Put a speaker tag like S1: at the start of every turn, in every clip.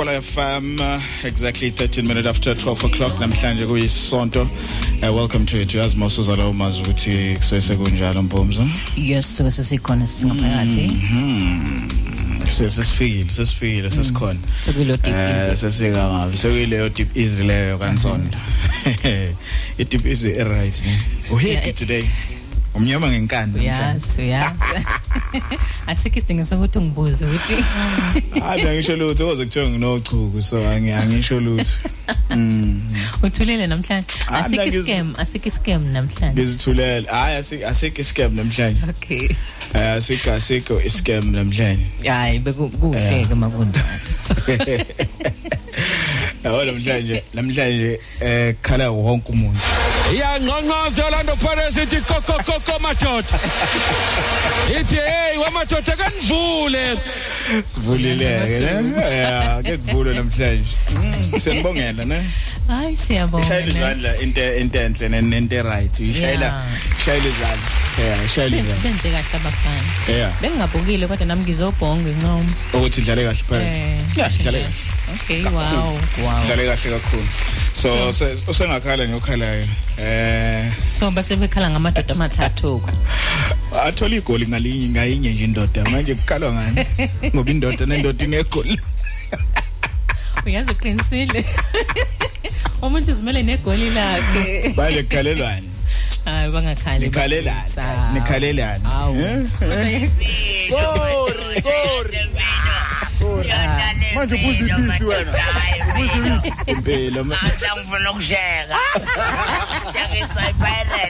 S1: Serikwala FM uh, exactly 13 minutes after 12 o'clock. Namhlanje kuyisonto. Uh, welcome to it. Yazi mawusuza lawo mazwi ukuthi kusese kunjalo mpomzo
S2: yes suke sesikhona singaphakathi.
S1: Mhm sesifikile sesifikile sesikhona.
S2: Sekulo deep
S1: eh
S2: easy.
S1: sesika ngavi sekuyileyo deep easy leyo kansonto. I deep easy right uhappy
S2: Yeah.
S1: today. Umnyama ngenkani
S2: yes yes asikho isidingo sokuthi ungibuze ukuthi
S1: hayi ngisho lutho. Oze kuthiwa nginochuku so angisho lutho. Mm.
S2: Uthulile namhlanje.
S1: Ah,
S2: asikho
S1: ngiz-
S2: scam asikho scam namhlanje.
S1: Ngizithulele. Hayi asik asikho scam namhlanje.
S2: Okay.
S1: Eh asikho asikho scam namhlanje.
S2: Hayi bekuhle ke makundo
S1: yabo namhlanje namhlanje eh khala wonke umuntu.
S3: Iyangqongqoza Orlando Pirates ithi koko koko madoda ithi hey wamadoda kanivule
S1: sivulileke ne yeah ke kuvulwe namhlanje Mm, senibongela ne
S2: hayi siyabonga
S1: ishayile
S2: ne.
S1: izandla into into enhle ne- nento right uyishayela
S2: Yeah.
S1: shayile izandla yeah shayile
S2: Ben-
S1: izandla
S2: benze kahle abafana
S1: yeah
S2: bengingabukile kodwa nami ngizobhonga inqomo
S1: ukuthi idlale kahle Pirates yeah idlale kahle
S2: okay wow. Wow.
S1: Idlale kahle kakhulu so se- usengakhala nyokhalayo eh.
S2: So base bekhala ngamadoda amathathu.
S1: Athola igoli ngalinye ngayinye nje indoda. Manje kukalwa ngani? Ngoba indoda nendoda inegoli.
S2: Uyazi uqinisile umuntu uzimele negoli lakhe.
S1: Manje kukhalelwane
S2: hayi bangakhali
S1: nikhalelane nikhalelane
S2: Awu.
S1: Eh? Manje ubuza ibisi wena ubuza ibisi impela ma-
S4: Angifuna ukusheka. Shekisa ipirate.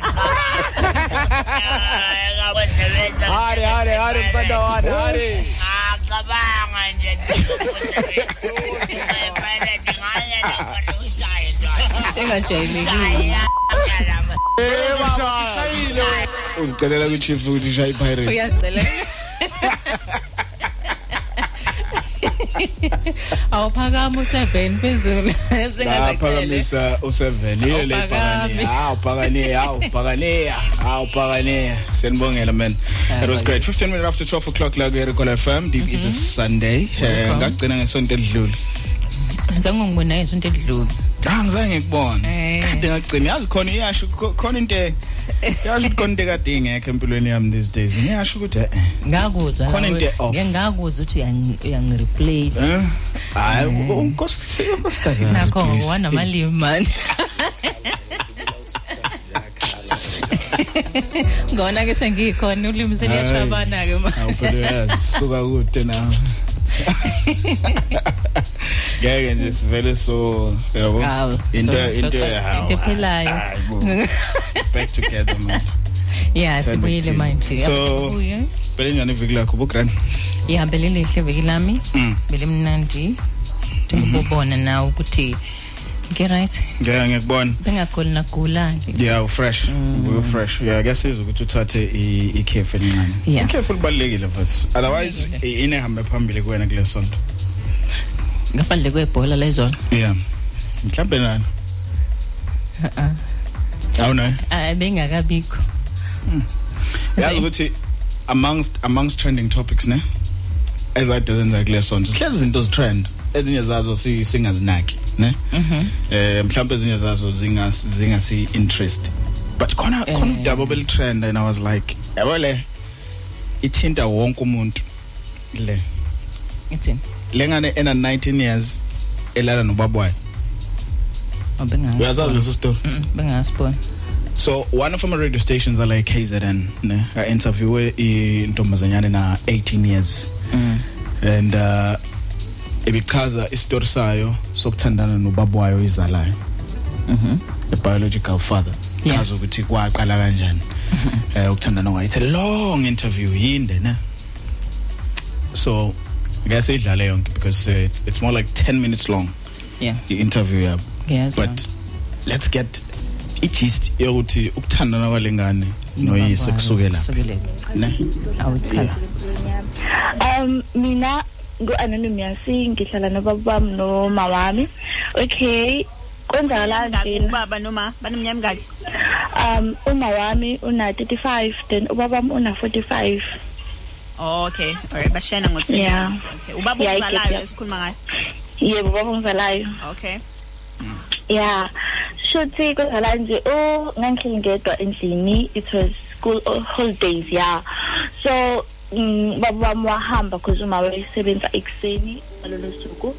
S4: Ngakwenzebenza.
S3: hare hare hare msanda wana hare
S4: Ngacabanga nje ipirate ngaya lapha ushaya ntwana.
S2: engajayelekile
S4: Shaya.
S1: uzicelela kwi-chiefs ukuthi shaye i-pirates
S2: uyazicela awuphakama u-seven phezulu. Sengazacela
S1: laphakamisa u-seven. Ile le
S2: Awuphakami.
S1: ibhakaniya hawu bhakaniya hawu bhakaniya hawu bhakaniya siyanibongela man. It was great. 15 minutes after 12 o'clock la ku-Ericol FM deep is a sunday. Eh,
S2: Welcome.
S1: ngagcina ngesonto elidlule
S2: zange ngibona isonto elidlule
S1: Ah ngizange ngikubone.
S2: Eh.
S1: Kade ngagcina yazi khona iyasho ko- khona into yasho ukuthi khona into kade ingekho empilweni yami these days. Ngiyasho ukuthi eh.
S2: ngakuzwa
S1: Khona
S2: nawe.
S1: into off.
S2: ngeke ngakuzwa ukuthi uyangi- uyangireplace
S1: Eh? Hayi unkosi unkosikazi.
S2: nakho wanamalimi manje ngona ke sengikhona ulimi seliyashabana ke manje
S1: Awuphela yazi suka kude nawe. Ngeke nje sivele so yabo.
S2: Hawu,
S1: Into
S2: so- so
S1: into
S2: cha-
S1: hawu.
S2: into ephilayo.
S1: Hayi, bo. Back together man.
S2: ya sibuyile manje
S1: So-
S2: Ubuye.
S1: Bele njani iviki lakho bugrand?
S2: ihambele lihle veki lami
S1: Mm.
S2: bele mnandi ngibubona nawe ukuthi ke right
S1: Ngeke ngikubona.
S2: bengagoli nagula
S1: Yeah, fresh. Mm. fresh. Yeah, kuyasiza ukuthi uthathe i ikhefu elincane.
S2: Yeah.
S1: Ikhefu libalekile but otherwise
S2: Kubalulekile.
S1: ine hambe phambili kuwena kule sonto.
S2: ngaphandle kwebhola lezona
S1: Yeah. Mhlambe nani? Awuna.
S2: Ah, bengakabikho
S1: Yazi ukuthi amongst amongst trending topics ne ezade zenza kule sonto. Sihlezi izinto zitrend. Ezinye zazo si singazinaki, ne?
S2: Mhm.
S1: Eh mhlambe ezinye zazo zingas zingasi interest. But khona khona
S2: Eh.
S1: udaba bel trend and I was like, yabo le ithinta wonke umuntu le.
S2: ithini
S1: lengane ena 19 years elala nobabwayo
S2: abengazi
S1: uyazazi leso story
S2: bengasibona
S1: so one of my radio stations are like KZN ne I interviewe intombazanyana na 18 years
S2: Mm.
S1: and uh ibichaza istory sayo sokuthandana nobabwayo izalayo
S2: Mhm.
S1: the biological father
S2: Yeah.
S1: chaza ukuthi kwaqala kanjani. Eh ukuthandana a long interview yinde ne? So ngiyase idlale yonke because uh, it's, it's more like 10 minutes long
S2: yeah.
S1: i-interview yabo.
S2: Ngiyazi
S1: but let's get i-gist yokuthi ukuthandana kwalengane noyise kusukela
S2: kusukela
S1: ne?
S2: awuchaza
S5: Um mina ngu-anonymous ngihlala nobaba bami noma wami okay kwenzakala njena
S6: ubaba noma banomnyama ngaki
S5: um uma wami una 35 then ubaba wami una 45
S6: oh, okay alright bashena ngo 10
S5: Yeah.
S6: okay ubaba
S5: Yeah, I get
S6: uzalayo
S5: that.
S6: esikhuluma ngayo
S5: yebo baba ngizalayo
S2: okay.
S5: Yeah. Shuthi kwenzala nje? Oh ngangihleli ngedwa endlini it was school holidays yeah. So mm, baba wami wahamba because uma wayesebenza ekuseni ngalolo suku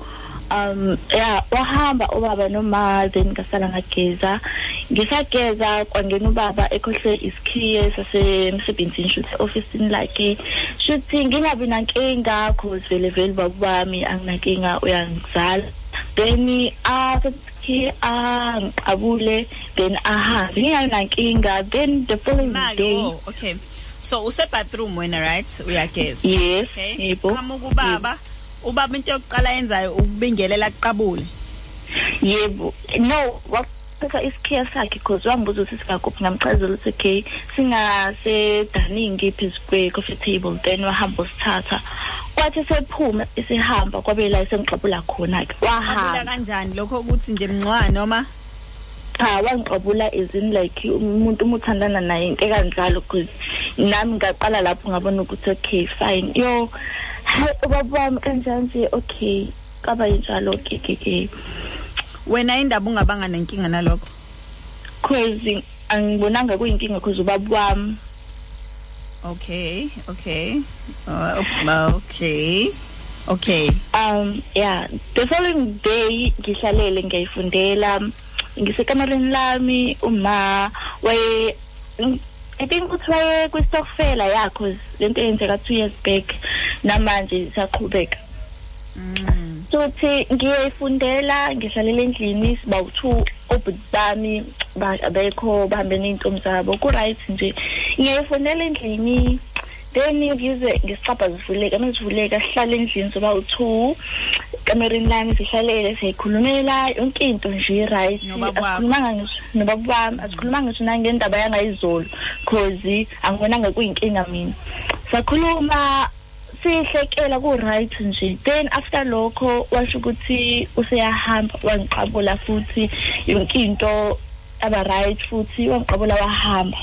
S5: um yeah wahamba ubaba noma then ngasala ngageza. Ngisageza kwangena ubaba ekhohle isikhiye sasemsebenzini shuthi officeini lakhe. Shuthi ngingabi nankinga cause vele vele baba wami anginankinga uyangizala. Then athi angiqabule then ahambe. Nginganankinga then the following
S2: mali
S5: day
S2: oh okay. So use bathroom wena right? Uyageza.
S5: Yes
S2: okay.
S5: Yebo.
S2: Qamuka ubaba. Ubaba into yokuqala yenzayo ukubingelela kuqabule.
S5: Yebo. No wathatha isikhiya sakhe because wangibuza ukuthi singakuphi ngamchazela ukuthi okay singasedaningi phezu kwe-coffee table then wahamba usithatha kwathi sephuma isihamba kwabe la sengixabula khona-ke.
S2: Qabula
S5: wahamba.
S2: kanjani? Lokho ukuthi nje mncwa noma?
S5: Cha wangixabula as in like umuntu uma uthandana naye into ekanjalo because nami ngaqala lapho ngabona ukuthi okay fine. Yo hayi ubaba wami kanjani nje? Okay kaba yinjalo ke ke ke
S2: wena indaba ungabanga nenkinga nalokho?
S5: Crazy angibonanga kuyinkinga because ubaba wami
S2: okay okay. Uh, okay okay.
S5: Um yeah the following day ngihlalele ngiyayifundela. Ngisekamareni lami uma waye I think ukuthi waye kwistokfela yakho lento eyenzeka 2 years back namanje siyaqhubeka
S2: mm.
S5: sothi ngiyayifundela ngihlalela endlini siba u2 obhuti bami ba- abekho bahambe neintombi zabo ku right nje. Ngiyayifundela endlini then ngize ngisicabha zivuleka mezivuleka sihlale endlini soba u2 kamereni lami sihlalele siyayikhulumela yonke into nje right
S2: Nobaba wakho.
S5: asikhulumanga ngisho nobaba wami asikhulumanga ngisho nangendaba yangayizolo cause angibonanga kuyinkinga mina. Sakhuluma sihlekela ku right nje. Then after lokho washo ukuthi useyahamba wangiqabula futhi yonke into aba right futhi wangiqabula wahamba.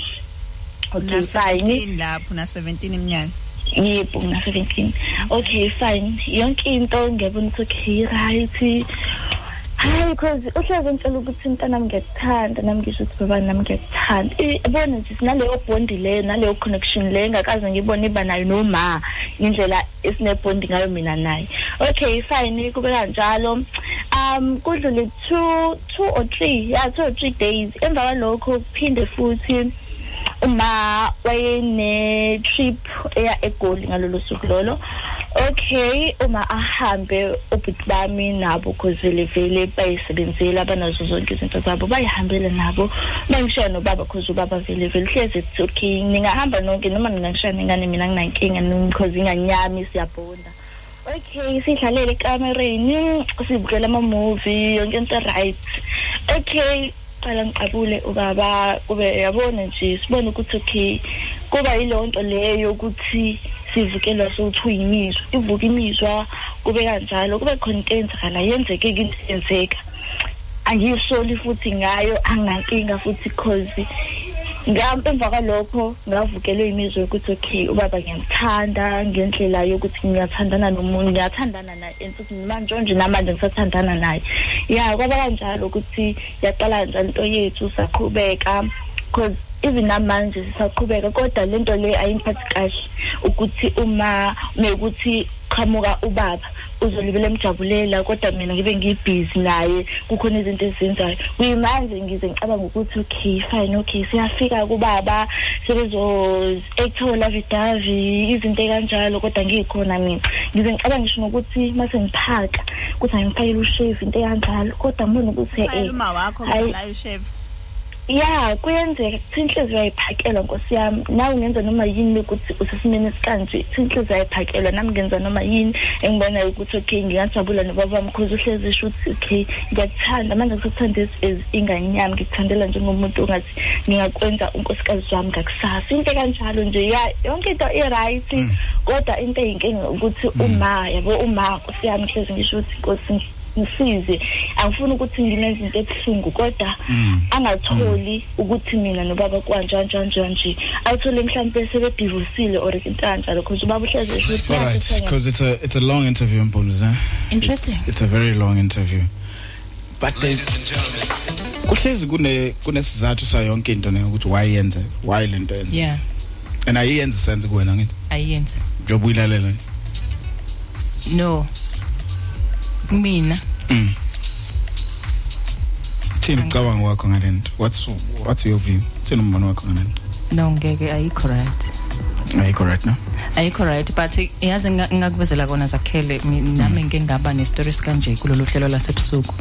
S5: Okay
S2: 17 lapho na 17 iminyaka.
S5: Yebo ngina 17 okay fine. Yonke into ngiyabona ukuthi okay right. Hayi because uhleze ngitshela ukuthi mntanami ngiyakuthanda nami ngisho ukuthi baba nami ngiyakuthanda. I- yabona nje sinaleyo bondi leyo naleyo connection leyo engakaze ngibone iba nayo noma indlela esine-bondi ngayo mina naye. Okay fine kube kanjalo. Um kudlule two two or three yeah two or three days. Emva kwalokho kuphinde futhi uma wayene trip eya egoli ngalolo suku lolo. Okay uma ahambe ubhuti bami nabo cause vele vele bayisebenzela banazo zonke izinto zabo bayihambele nabo. Bangishiya nobaba cause ubaba vele vele hlezi ethi okay ningahamba nonke noma ningangishiya ningane mina nginankinga cause inganyami siyabonda. Okay sidlalele ekamereni sibukela ama-movie yonke into right. Okay qala ngiqabule ubaba kube yabona nje sibone ukuthi okay kuba yileyo nto leyo ukuthi sivukelwa sowu-two yimizwa ivuka imizwa kube kanjalo kube khona into eyenzakala yenzeke-ke into yenzeka angiyisoli futhi ngayo anginankinga futhi cause emva kwalokho ngavukelwe imizwa yokuthi okay ubaba ngiyamthanda ngendlela yokuthi ngiyathandana nomuntu ngiyathandana naye and futhi manje nje namanje ngisathandana naye. Ya kwaba kanjalo ukuthi yaqala kanjalo into yethu saqhubeka because even namanje sisaqhubeka kodwa lento le ayingiphathi kahle ukuthi uma mekuthi qhamuka ubaba uzolibele emjabulela kodwa mina ngibe ngibhizi naye kukhona izinto ezizenzayo kuyimanje ngize ngicabanga ukuthi okay fine okay siyafika kubaba sebezo-ethola vidavi izinto ekanjalo kodwa ngikhona mina. Ngize ngicabanga ngisho nokuthi mase ngiphaka ukuthi angifakele ushave into ekanjalo kodwa ngibona ukuthi
S2: Fayela
S5: eh
S2: uma wakho
S5: hayi-
S2: la chef
S5: ya kuyenzeka kuthi inhliziyo ayiphakelwa nkosi yami. Nawe ungenza noma yini ukuthi usesimeni esikanje kuthi inhliziyo ayiphakelwa nami ngenza noma yini? Engibonayo ukuthi okay ngingajabula nobaba wami cause uhlezi esho ukuthi okay ngiyakuthanda. Manje ngisakuthanda as as ingane yami ngikuthandela njengomuntu ongathi ngingakwenza unkosikazi wami ngakusasa. Into kanjalo nje ya yonke into i-right kodwa into eyinkinga ukuthi uma yabo uma nkosi yami hlezi ngisho ukuthi nkosi ngisize angifuni ukuthi ngimenze into ebuhlungu kodwa
S1: Mm.
S5: angatholi ukuthi mina nobaba kwanjani nje ayithole mhlawumbe sebedivosile or into kanjalo because ubaba uhlezi esho
S1: All right, because it's a it's a long interview, Mpumzi. eh?
S2: Interesting.
S1: It's, it's a very long interview. But there's kuhlezi kune kunesizathu sayo yonke into ne ukuthi why yenze why lento yenze
S2: yeah
S1: and ayiyenzi sense kuwena ngithi
S2: ayenze
S1: njengoba uyilalela nje
S2: no mina.
S1: Mm. thini ucabanga kwakho ngalento. What's what's your view? Thini umbono wakho ngalento.
S2: No ngeke ayikho right.
S1: Are you correct no?
S2: Ayikho right but yazi nga- ngakubezela kona zakhele mi- nami ngeke ngaba nestory sikanje kulolu hlelo lasebusuku.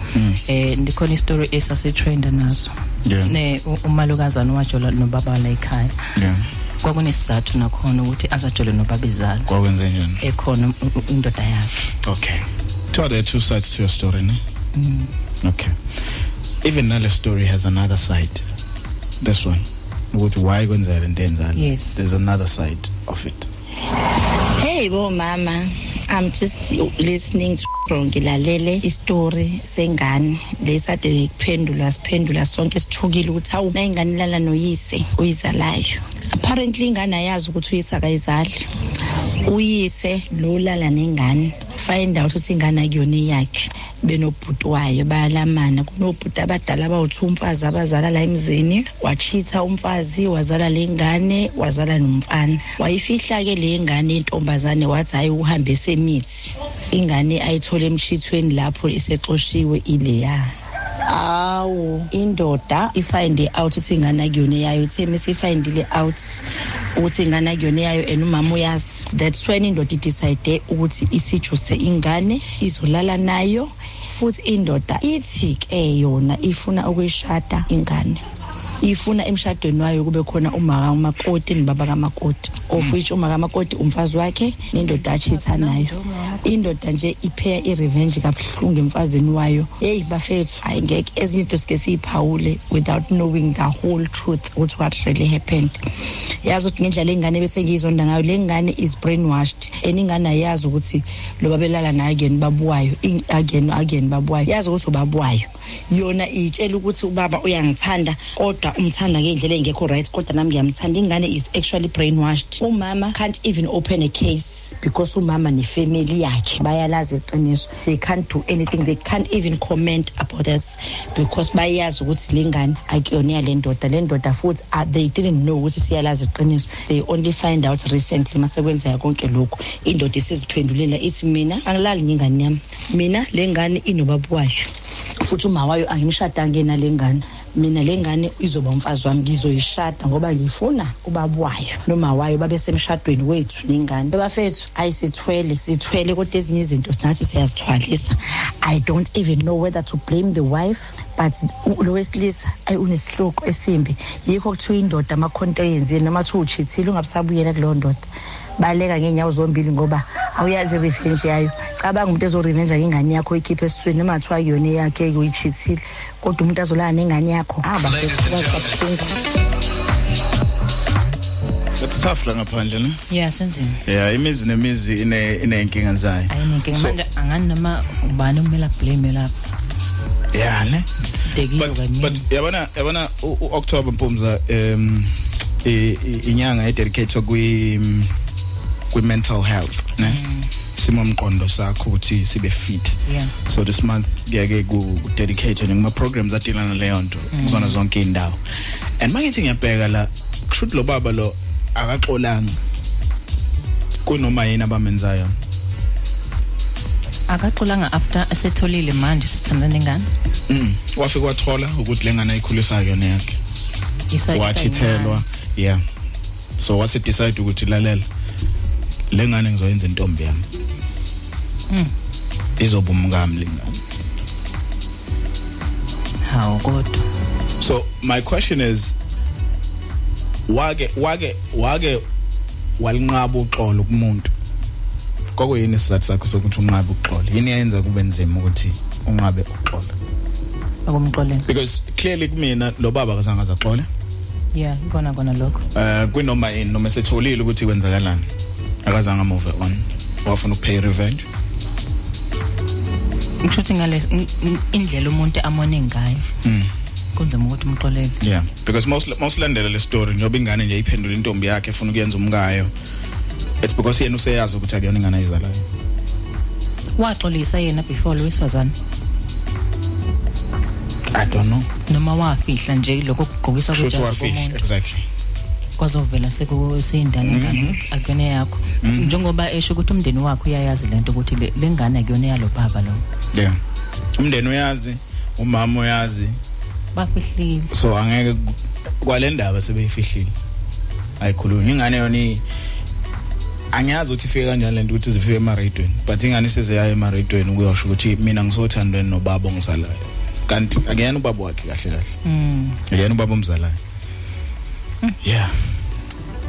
S2: Eh ndikhona istory esasitrenda nazo
S1: Yeah.
S2: ne u- umalukazana wajola nobaba la ekhaya.
S1: Yeah.
S2: Kwakunesizathu nakhona ukuthi azajole nobaba izalo
S1: kwakwenze njani
S2: ekhona u- u- indoda yakhe.
S1: Okay. So there are two sides to your story ne? Okay. Even nale story has another side. This one. Ukuthi why kwenzeka lento enzalo
S2: Yes.
S1: there's another side of it.
S6: Hey bo mama, I'm just listening to ngilalele istory sengane. Lesade kuphendulwa siphendula sonke sithukile ukuthi hawu na ingane ilala noyise uyizalayo. Apparently ingane ayazi ukuthi uyise akayizali. Uyise lo lala nengane. Find out ukuthi ingane akuyona eyakhe. Benobhuti wayo bayalamana. Kunobhuti abadala abawuthi umfazi abazala la emzini wachitha umfazi wazala le ngane wazala nomfana. Wayifihla ke le ngane intombazane wathi hayi uhambe semithi ingane ayithola emshithweni lapho isexoshiwe ileya awu indoda ifinde out ukuthi ingane akuyona yayo. Uthe mesifindile out ukuthi ingane akuyona yayo and umama uyazi that's when indoda idecide ukuthi isijuse ingane izolala nayo. Futhi indoda ithi ke yona ifuna ukuyishada ingane. Ifuna emshadweni wayo kube khona umaka umakoti nobaba kamakoti. Of which umaka kamakoti umfazi wakhe nendoda achitha nayo indoda nje ipheya i-revenge kabuhlungu emfazini wayo. Yeyi bafethu hayi ngeke ezinye into sike siyiphawule without knowing the whole truth ukuthi what really happened. Yazi ukuthi ngendlela ingane bese ngiyizonda ngayo le ngane is brainwashed. And ingane ayazi ukuthi lo babelala naye again babuwayo in- again again babuwayo. Yazi ukuthi ubabuwayo. Yona itshela ukuthi ubaba uyangithanda kodwa umthanda ngendlela engekho right kodwa nami ngiyamthanda. Ingane is actually brainwashed. Umama can't even open a case because umama nefamily yakhe. Bayalazi iqiniso. They can't do anything. They can't even comment about this because bayazi ukuthi le ngane akuyona yale ndoda. Le ndoda futhi uh, they didn't know ukuthi siyalazi iqiniso. They only find out recently masekwenzeka konke lokhu. Indoda isiziphendulela ithi mina angilali ngengane yami. Mina le ngane inobaba wayo. Futhi uma wayo angimshadanga yena le ngane. Mina le ngane izoba umfazi wami ngizoyishada ngoba ngifuna ubaba wayo noma wayo babe semshadweni wethu nengane. Bafethu ayisithwele sithwele kodwa ezinye izinto nathi siyazithwalisa. I don't even know whether to blame the wife but u- lo wesilisa ayi unesihloko esimbi. Yikho kuthiwa indoda amakhonto eyenzile noma kuthiwa uchithile ungabusabuyela kuleyo ndoda baleka ngeenyawo zombili ngoba awuyazi i-revenge yayo. Cabanga umuntu ezorevenja ngengane yakho ikhiphe esiswini noma kuthiwa kuyona eyakhe-ke uyichithile kodwa umuntu azolala nengane yakho. Ah bafethu kabuhlungu
S1: it's tough la ngaphandle ne?
S2: Yeah senzima
S1: yeah imizi nemizi ine inenkinga zayo
S2: ayinenkinga
S1: So-
S2: manje angani noma ubani okumele ablame lapho?
S1: Yeah ne?
S2: Dekiwe
S1: but
S2: kaningi
S1: but yabona yabona u- u- October Mpumza um i- i- inyanga ededicate kwi kwi mental health ne? Simo mqondo sakho ukuthi sibe fit.
S2: Yeah.
S1: So this month ngeke ku dedicate ngama programs adilana leyo nto kuzona zonke indawo and mangithi ngiyabheka la kushuthi lo baba lo akaxolanga. Kunoma yini abamenzayo?
S2: Akaxolanga after esetholile manje sithandana nengane
S1: mm. Wafika wathola ukuthi lengane ayikhulisa yona yakhe.
S2: Isa-
S1: wachithelwa yeah. so wase decide ukuthi lalela. Lengane ngizoyenza intombi yami.
S2: Mm.
S1: izoba umkami lengane.
S2: Hawu kodwa.
S1: So my question is wake wake wake walinqaba uxolo kumuntu? Kokuyini isizathu sakho sokuthi unqabe uxolo? Yini yenza kube nzima ukuthi unqabe uxolo?
S2: Akumxolele
S1: because clearly kumina lo baba akazange azaxole.
S2: Yeah ikona kona lokho.
S1: Eh kwinoma yini? Noma setholile ukuthi kwenzakalani? Akazange move on. Wafuna ukupay revenge?
S2: Ngisho ukuthi ngale indlela umuntu amone ngayo. Kunzima ukuthi umxolele.
S1: Yeah because most most landela le story njoba ingane nje iphendula intombi yakhe efuna ukuyenza umkayo it's because yena useyazi ukuthi akuyona ingane ayizalayo.
S2: Waxolisa yena before lo wesifazane
S1: i don't know.
S2: Noma wafihla nje lokho kugqokisa
S1: shothi
S2: kujazi
S1: wafish
S2: komuntu.
S1: exactly.
S2: Kwazovela sekuseyindane ngane ukuthi akuyona yakho njengoba esho ukuthi umndeni wakhe uyayazi lento ukuthi le le ngane akuyona yalo baba lo.
S1: Yeah umndeni uyazi umama uyazi.
S2: Bafihlile.
S1: So angeke ku- kwale ndaba sebeyifihlile. Ayikhulunywa. Ingane yona i- angiyazi ukuthi ifike kanjani lento ukuthi zifike emaradweni but ingane isezeyaya emaradweni ukuyosho ukuthi mina ngisothandweni nobaba ongisalayo kanti akuyena ubaba wakhe kahle kahle.
S2: Mm.
S1: Akuyena ubaba omzalayo. Yeah.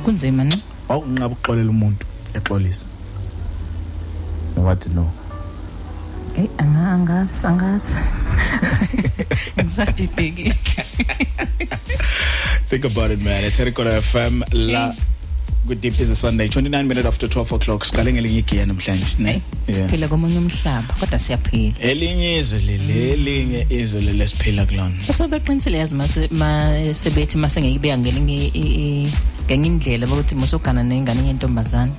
S2: Kunzima ne?
S1: Awukunqaba ukuxolela umuntu exolisa wathi no.
S2: Hey angazi angazi. Ngisadidekile.
S1: Think about it man. It's Record FM la good deep is a Sunday. 29 minutes after 12 o'clock. Siqale ngelinye igiya namhlanje ne? Yeah.
S2: siphila komunye umhlaba kodwa siyaphila.
S1: Elinye izwe leli elinye izwe leli esiphila kulona.
S2: So beqinisile yazi mase ma- sebethi mase ngeke beya ngelinye i- i- ngenye indlela bokuthi musogana nengane yentombazana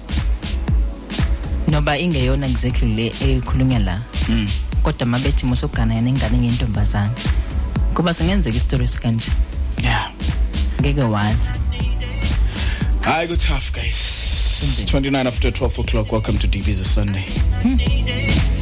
S2: noba ingeyona exactly le ekhulunywa la
S1: Mm.
S2: kodwa mabethi musogana nengane yentombazana kuba singenzeka isitori sikanje
S1: yeah.
S2: Ngeke wazi.
S1: Hi, good tough guys. 29 after 12 o'clock. Welcome to DB's Sunday.
S7: I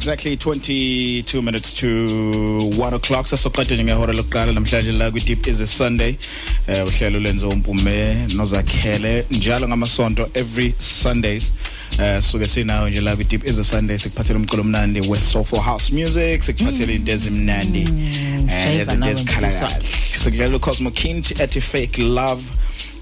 S1: exactly 22 minutes to 1 o'clock. Sasoqede nje ngehora lokuqala namhlanje la kwi Deep is a Sunday. Eh uhlelo lenzo umpume nozakhele njalo ngamasonto every Sundays. Eh suke sinayo nje la kwi Deep is a Sunday sikuphathela umculo omnandi we soulful house music sikuphathela into ezimnandi. Eh
S2: flavor nawe
S1: ezikhala kahle sikudlalela uCosmo Kint at fake love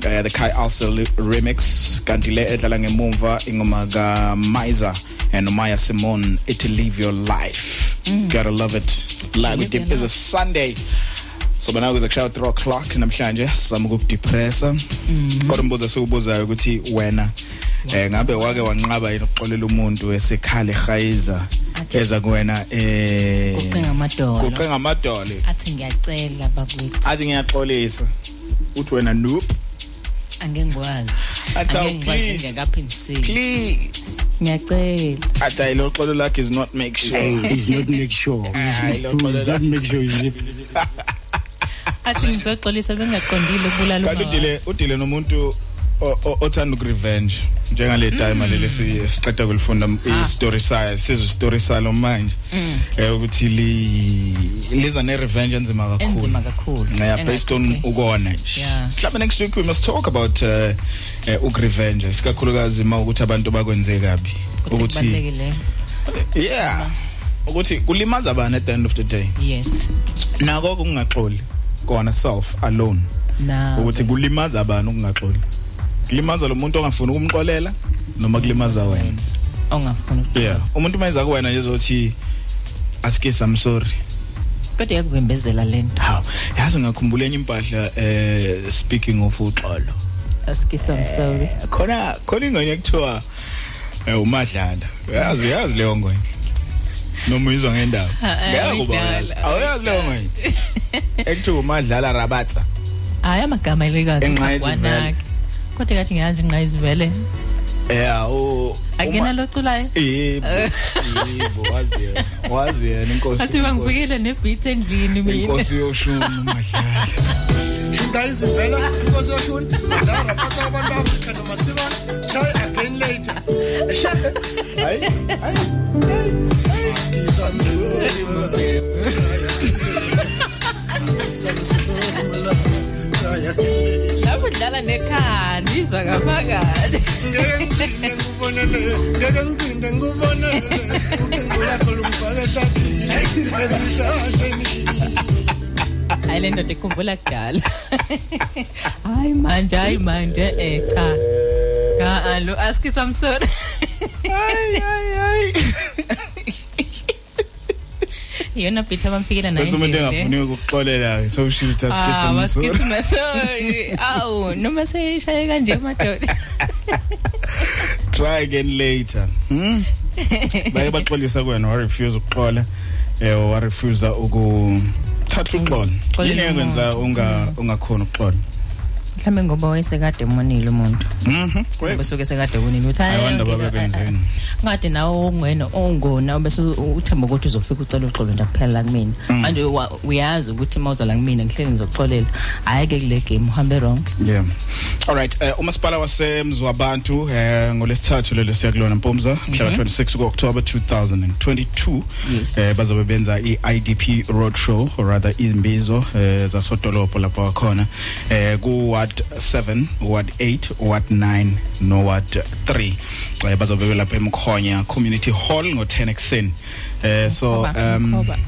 S1: uh, the Kai Alsel remix. Kanti le edlala ngemumva ingoma ka Miza and Maya Simone it live your life. Mm. gotta love it. Live
S2: Live
S1: with
S2: your
S1: is a Sunday. So bana kuze kushaya 3 o'clock namhlanje sizama ukukudepressa kodwa umbuzo sikubuzayo ukuthi wena eh ngabe wake wanqaba yini ukuxolela umuntu esekhala ehayiza
S2: Athi-
S1: eza kuwena eh
S2: Kuqinga amadolo.
S1: kuqinga amadolo.
S2: Athi ngiyacela bakwethu
S1: athi ngiyaxolisa. Uthi wena nope.
S2: Angengikwazi.
S1: Athi, "Oh,
S2: angengikwazi
S1: please.
S2: ngiyakaphindiseli
S1: please
S2: ngiyacela
S1: athi ayi lo xolo lakhe is not make sure
S8: Hey, he's not make sure.
S1: Hayi, lo xolo
S8: He's not make sure. He's
S2: athi ngizoxolisa bengaqondile ukubulala
S1: kanti
S2: uma
S1: udile udile nomuntu o- o- othanda ukurevenge njengale time leli siqeda kulifunda i-story sayo sizwe story salo manje. Eh ukuthi li liza ne revenge enzima kakhulu.
S2: Enzima kakhulu.
S1: yeah based on
S2: Engaxoxi.
S1: ukona nje.
S2: Yeah.
S1: mhlawumbe next week we must talk about uh, uh, ukurevenge sikakhulukazi uma ukuthi abantu bakwenze kabi. Ukuthi
S2: kubalekile
S1: yeah. Ukuthi kulimaza abani at the end of the day?
S2: Yes.
S1: Nako kungaxoli kona self alone.
S2: Na
S1: ukuthi kulimaza abantu ukungaxoli? Kulimaza lo muntu ongafuni ukumxolela noma kulimaza wena?
S2: Ongafuni
S1: yeah. Umuntu mayiza kuwena nje uzothi asikise i'm sorry.
S2: Kodwa yakuvimbezela lento
S1: haw yazi ngakhumbula enye impahla eh speaking of uxolo.
S2: Asikisa i'm sorry.
S1: khona khona ingane ekuthiwa eh, umadlala yazi yazi leyo ngane noma uyizwa ngendaba.
S2: Ah, eh,
S1: ngiyakubona
S2: uyidlala.
S1: awuyazi leyo ngane ekuthiwa umadlala rabatsa.
S2: Hayi amagama elekazi
S1: Enqayizivele.
S2: Kodwa kathi ngiyazi inqayizivele
S1: yeah o
S2: akena lo culayo
S1: yebo yebo wazi yena wazi yena inkosi
S2: athi bangibukele nebeat endlini mina.
S1: Inkosi yoshunu umadlala
S8: ingayizivela inkosi yoshuni la rapasa abantu ba-afrika nomathibana try again later.
S1: Hayi hayi.
S8: Askisa msori, askisa msori, try again later.
S2: lapho udlala nekhanda izwa ngaphakathi.
S8: Ngeke ngiphinde ngubonele ngeke ngiphinde ngubonele ucingo lakho lungifake ehlathini ezihlahleni
S2: hayi le ndoda ikhumbula kudala. Hayi manje hayi manje eh cha. Ah, lo askisa msori
S1: hayi hayi.
S2: Yona beat abamfikela nayo
S1: bese umuntu
S2: endlini le.
S1: engafuni ukuxolela so shit
S2: Ah,
S1: asikise
S2: basikisa
S1: msori
S2: masori awu noma seyishaye kanje madoda
S1: try again later hmm? Baye baxolisa kuwena wa refuse ukuxola eh wa refuse ukuthatha uxolo.
S2: Xolela
S1: yini yakwenza
S2: umuntu.
S1: unga ungakhona ukuxola?
S2: Mhlambe ngoba wayesekade emonile umuntu.
S1: Mhm.
S2: Ngoba suke sekade kunini uthi
S1: I
S2: hayi
S1: wonder
S2: ngeke-
S1: babebenzeni.
S2: ngade nawe ungwena ongona bese uthemba ukuthi uzofika ucela uxolo ndakuphela la kumina. Manje wa- uyazi ukuthi mawuza la kumina ngihleli ngizoxolela hayi ke kule game uhambe wrong.
S1: Yeah. All right. Uh, umasipala wasemzwabantu uh, ngolesithathu lelo siyakulona Mpumza mhla ka 26 kuOctober 2022
S2: Yes.
S1: eh bazobe benza iIDP road show or rather izimbizo eh zasodolopho lapho wakhona. Eh ku ward 7, ward 8, ward 9 no ward 3. Eh bazobe belapha eMkhonya Community Hall ngo 10 ekseni. Eh so
S2: Mkhoba,
S1: um
S2: Mkhoba.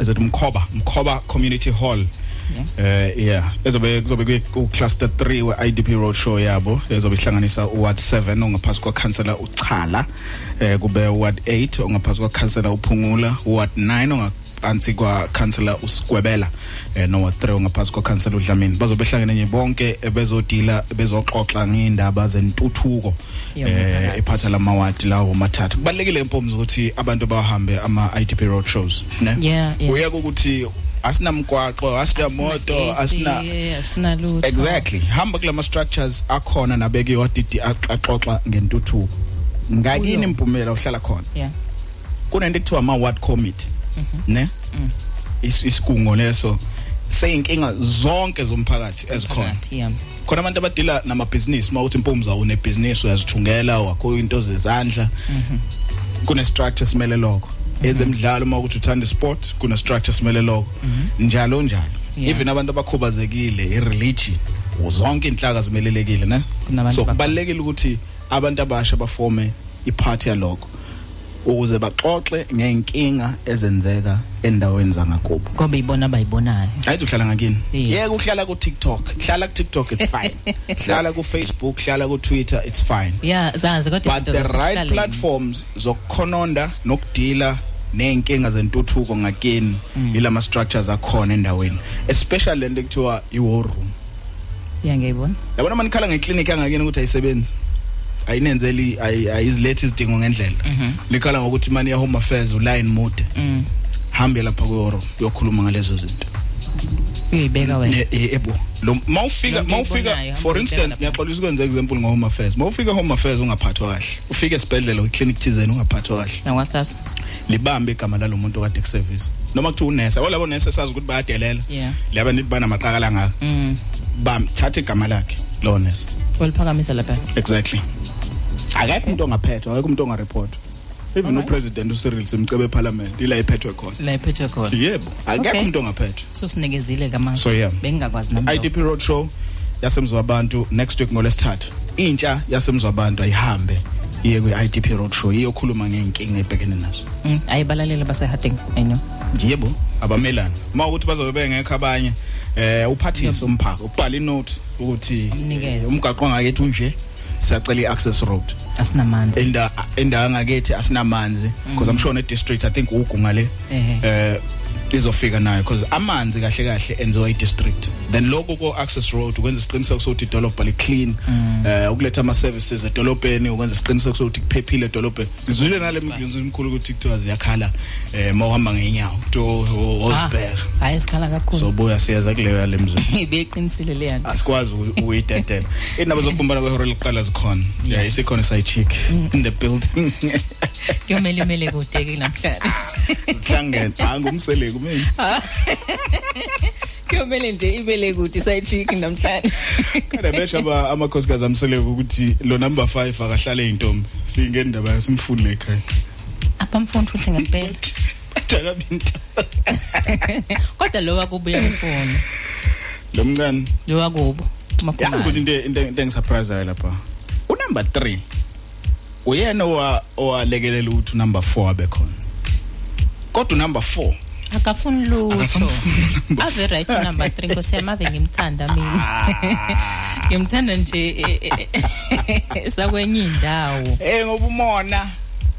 S1: is it Mkhoba Mkhoba Community Hall eh yeah ezobe kuzobe ku cluster 3 we IDP road show yabo ezobe ihlanganisa u ward 7 ongaphasi kwa councillor uChala eh kube ward 8 ongaphasi kwa councillor uPhungula ward 9 onga ansi kwa councillor usigwebela eh no ward 3 ongaphasi kwa councillor uDlamini bazobe hlangene nje bonke bezodila bezoxoxa ngeindaba zentuthuko eh
S2: Yomphakathi.
S1: ephatha lamawadi lawo mathathu. Kubalekile impomzo ukuthi abantu bahambe ama IDP road shows ne?
S2: Yeah, yeah.
S1: uyeke ukuthi asinamgwaqo asinamoto asina
S2: asinalutho.
S1: Exactly. Hamba kulama structures akhona nabekiwe adidi axoxa ngentuthuko. Ngakini
S2: Kuyo.
S1: impumela uhlala khona.
S2: Yeah.
S1: Kunento ekuthiwa ama ward committee. Ne? Is- isigungo leso seyinkinga zonke zomphakathi ezikhona khona. Abantu abadila namabhizinisi mawuthi impumza unebhizinisi uyazithungela wakho into zezandla. Kune structure simele lokho. Ezemidlalo mawukuthi uthanda sport kuna structure simele lokho njalo njalo. Even abantu abakhubazekile ireligion zonke inhlaka zimelelekile ne? So kubalekile ukuthi abantu abasha bafome ipart yalokho. Ukuze baxoxe ngeenkinga ezenzeka endaweni zangakubo.
S2: Ngoba ibona abayibonayo.
S1: Ayithi uhlala ngakini.
S2: Yes.
S1: yeke uhlala ku TikTok hlala ku TikTok it's fine. Hlala ku Facebook hlala ku Twitter it's fine.
S2: Yeah zazi kodwa
S1: but
S2: izinto
S1: the right
S2: zasekuhlaleni.
S1: platforms zokukhononda nokudila neenkinga zentuthuko ngakini ilama structures akhona endaweni. Especially lento ekuthiwa i-war room.
S2: Yeah ngiyibona
S1: yabona manikhala ngeclinic angakini ukuthi ayisebenzi? Ayinenzeli ayi- ayizilethi izidingo ngendlela. Likhala ngokuthi mani ya home affairs uline mude. Hambe lapha ku-war room uyokhuluma ngalezo zinto.
S2: Uyibeka wena?
S1: Ne- eh, ebo lo mawufika mawufika for instance ngiyaxolisa ukwenza example ngo home affairs. Mawufika home affairs ungaphathwa kahle ufike esibhedlela iclinic thizeni ungaphathwa kahle.
S2: Nakwasasa
S1: libambe igama lalomuntu okade kuservice noma kuthiwa unesa olabo nesa sazi ukuthi bayadelela. Laba nithi banamaqakala ngaka
S2: mm.
S1: Bam thatha igama lakhe lo nesa
S2: waliphakamisa lapha.
S1: Exactly. Akekho umuntu ongaphethwa akekho umuntu ongareportwa even
S2: Alright.
S1: upresident uCyril simcebe eparliament ila iphethwe khona.
S2: La iphethwe khona.
S1: Yebo akekho
S2: Okay.
S1: umuntu ongaphethwa.
S2: So sinikezile kamanje
S1: So, yeah.
S2: bengingakwazi nami
S1: IDP road show yasemzwabantu next week ngolesithathu intsha yasemzwabantu ayihambe iye kwi IDP road show iyokhuluma ngeenkinga ebhekene nazo.
S2: Mm, ayibalalela basehading i know.
S1: Yebo abamelana uma ukuthi bazobe bengekho abanye eh uphathise umphako ubhala inote ukuthi
S2: Umnikeze.
S1: eh, umgaqo wangakethi unje siyacela i-access road.
S2: Asinamanzi
S1: enda endawo ngakethi asinamanzi because i'm sure ne district i think ugunga le
S2: Ehhe.
S1: eh izofika nayo because amanzi kahle kahle enziwa i district then lokho ko access road ukwenza isiqiniseko sokuthi idolobha li clean eh ukuletha ama services edolobheni ukwenza isiqiniseko sokuthi kuphephile edolobheni. Sizwile nale miglinzi imkhulu ukuthi kuthiwa ziyakhala eh mawuhamba ngeenyawo. To
S2: Ah,
S1: Osberg
S2: hayi sikhala kakhulu.
S1: Sobuya siyaza kuleyo yale mzweni
S2: beqinisile le yanto
S1: asikwazi uku- ukuyidedela. Indaba zokubumbana kwehora liqala zikhona. Yeah isikhona side chick in the building.
S2: kuyomele imele kude ke namhlanje
S1: sihlangene angumseleki mina
S2: kuyomele nje ibele kude side chick namhlanje
S1: kada besha aba amakhosikazi amseleki ukuthi lo number 5 akahlale intombi singene indaba yasimfuni ekhaya.
S2: Abamfundi futhi ngempela.
S1: Akabinto
S2: kodwa lo wakubuya mfuno
S1: lo mncane.
S2: Lo wakubo.
S1: Yazi ukuthi into into into engisurprise lapha. U number 3 uyena owa owalekelela ukuthi number 4 abe khona. Kodwa number 4
S2: akafuni lutho.
S1: Akasamfuni number
S2: ave right number 3 nkosiyami ave ngimthanda mina. Ngimthanda nje eh, eh, eh, sakwenye indawo.
S1: Eh ngoba umona.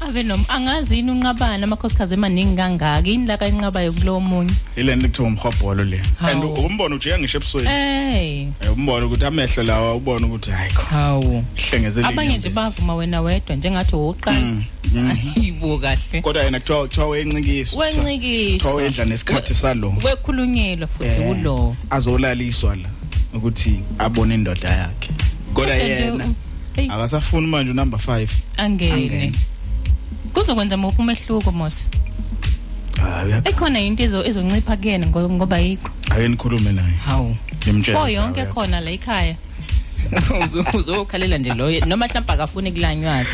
S2: Ave noma angazi yini unqabana amakhosikazi emaningi kangaka? Yini la kayinqabayo kulowo munye
S1: ilento ekuthiwa umhobholo le.
S2: Hawu.
S1: and umbona ujika ngisho ebusweni.
S2: Hey.
S1: Eh, umbona ukuthi amehlo lawa ubona ukuthi hayi kho.
S2: Hawu.
S1: Hlengezele
S2: abanye nje bavuma wena wedwa njengathi woqala ayibo kahle.
S1: Kodwa yena kuthiwa kuthiwa wencikiswa. Kuthiwa
S2: wencikiswa
S1: wedla nesikhathi salo.
S2: wekhulunyelwa futhi
S1: Eh,
S2: kulo.
S1: azolaliswa la ukuthi abone indoda yakhe. Kodwa
S2: Kodwa nje,
S1: yena
S2: eyi,
S1: akasafuni manje unumber 5
S2: angene.
S1: Angene.
S2: Kuzokwenza muphi umehluko mos?
S1: Hayi uyaphi?
S2: Ekhona into ezo ezoncipha kuyena ngo- ngoba yikho
S1: ake nikhulume naye.
S2: Hawu.
S1: Ngimtshela
S2: fo
S1: ukuthi
S2: yonke
S1: hawu,
S2: khona la ekhaya. Uzo- uzokhalela nje loyo. Noma mhlawumbe akafuni kulanywaka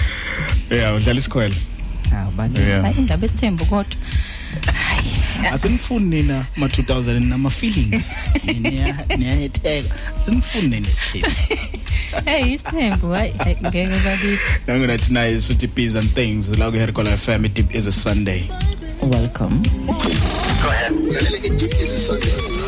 S1: yeah udlala isikhwele.
S2: Hawu bani
S1: Yeah.
S2: hayi indaba esithembu kodwa.
S1: Asinifuni nina ma 2000 nama feelings niya niyayetheka. Asinifuni nina isithembu
S2: hey isithembu hayi. Ngeke bakithi.
S1: Nangona thina isuthi bees and things la ku Hercola FM it is a Sunday.
S2: Welcome.
S8: You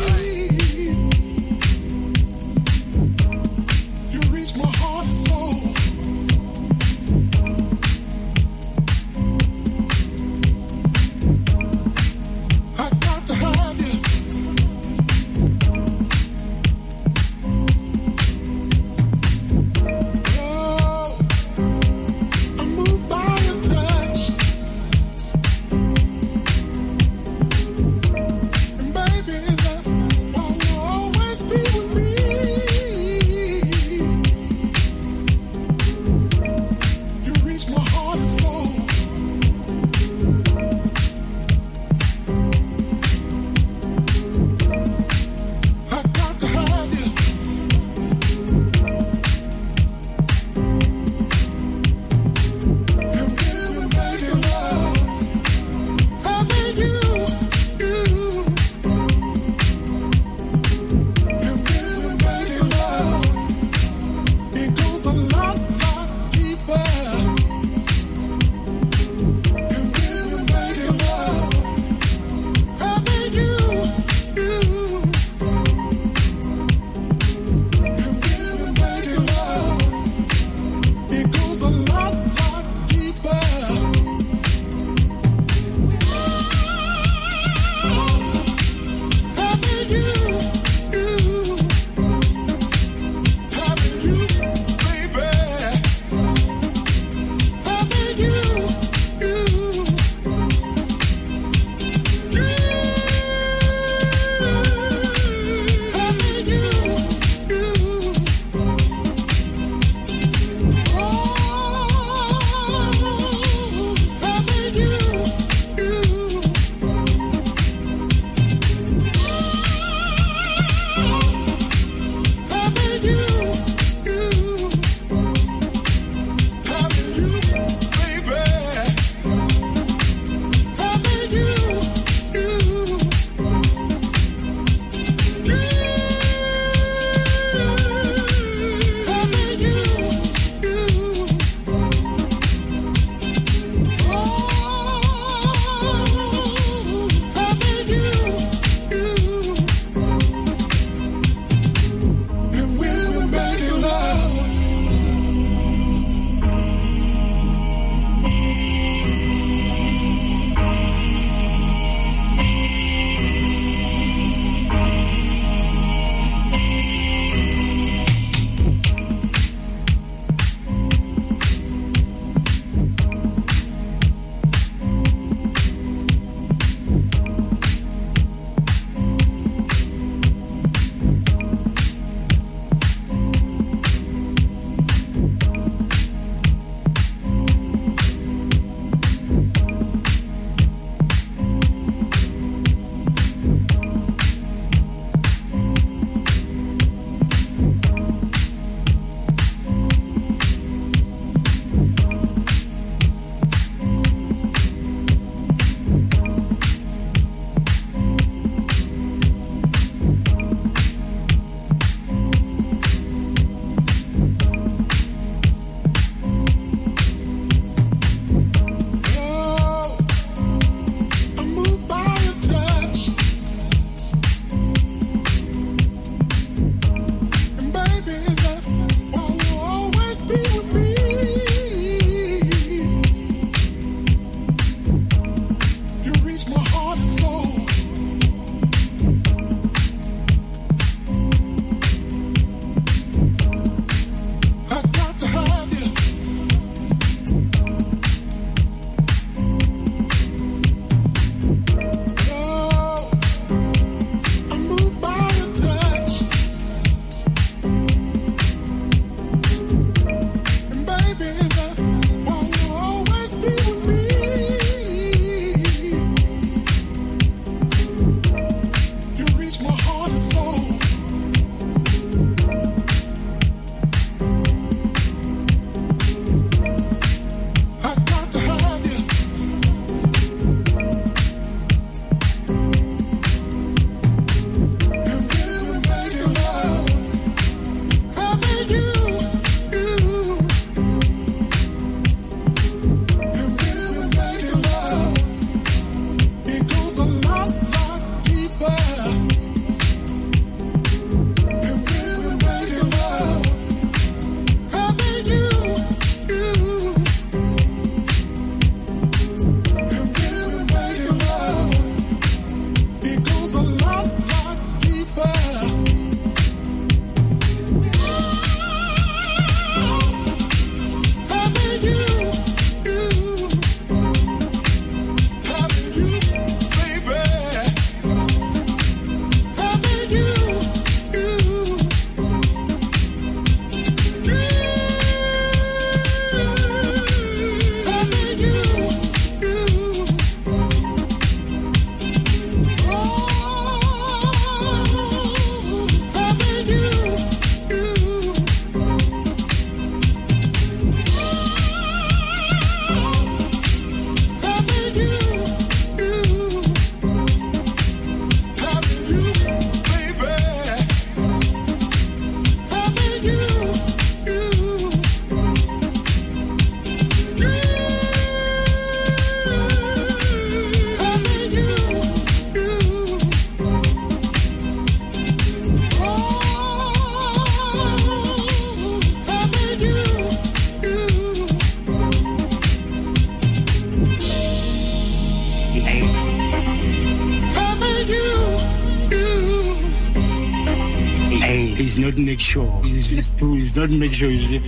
S9: he's, not make sure. He's,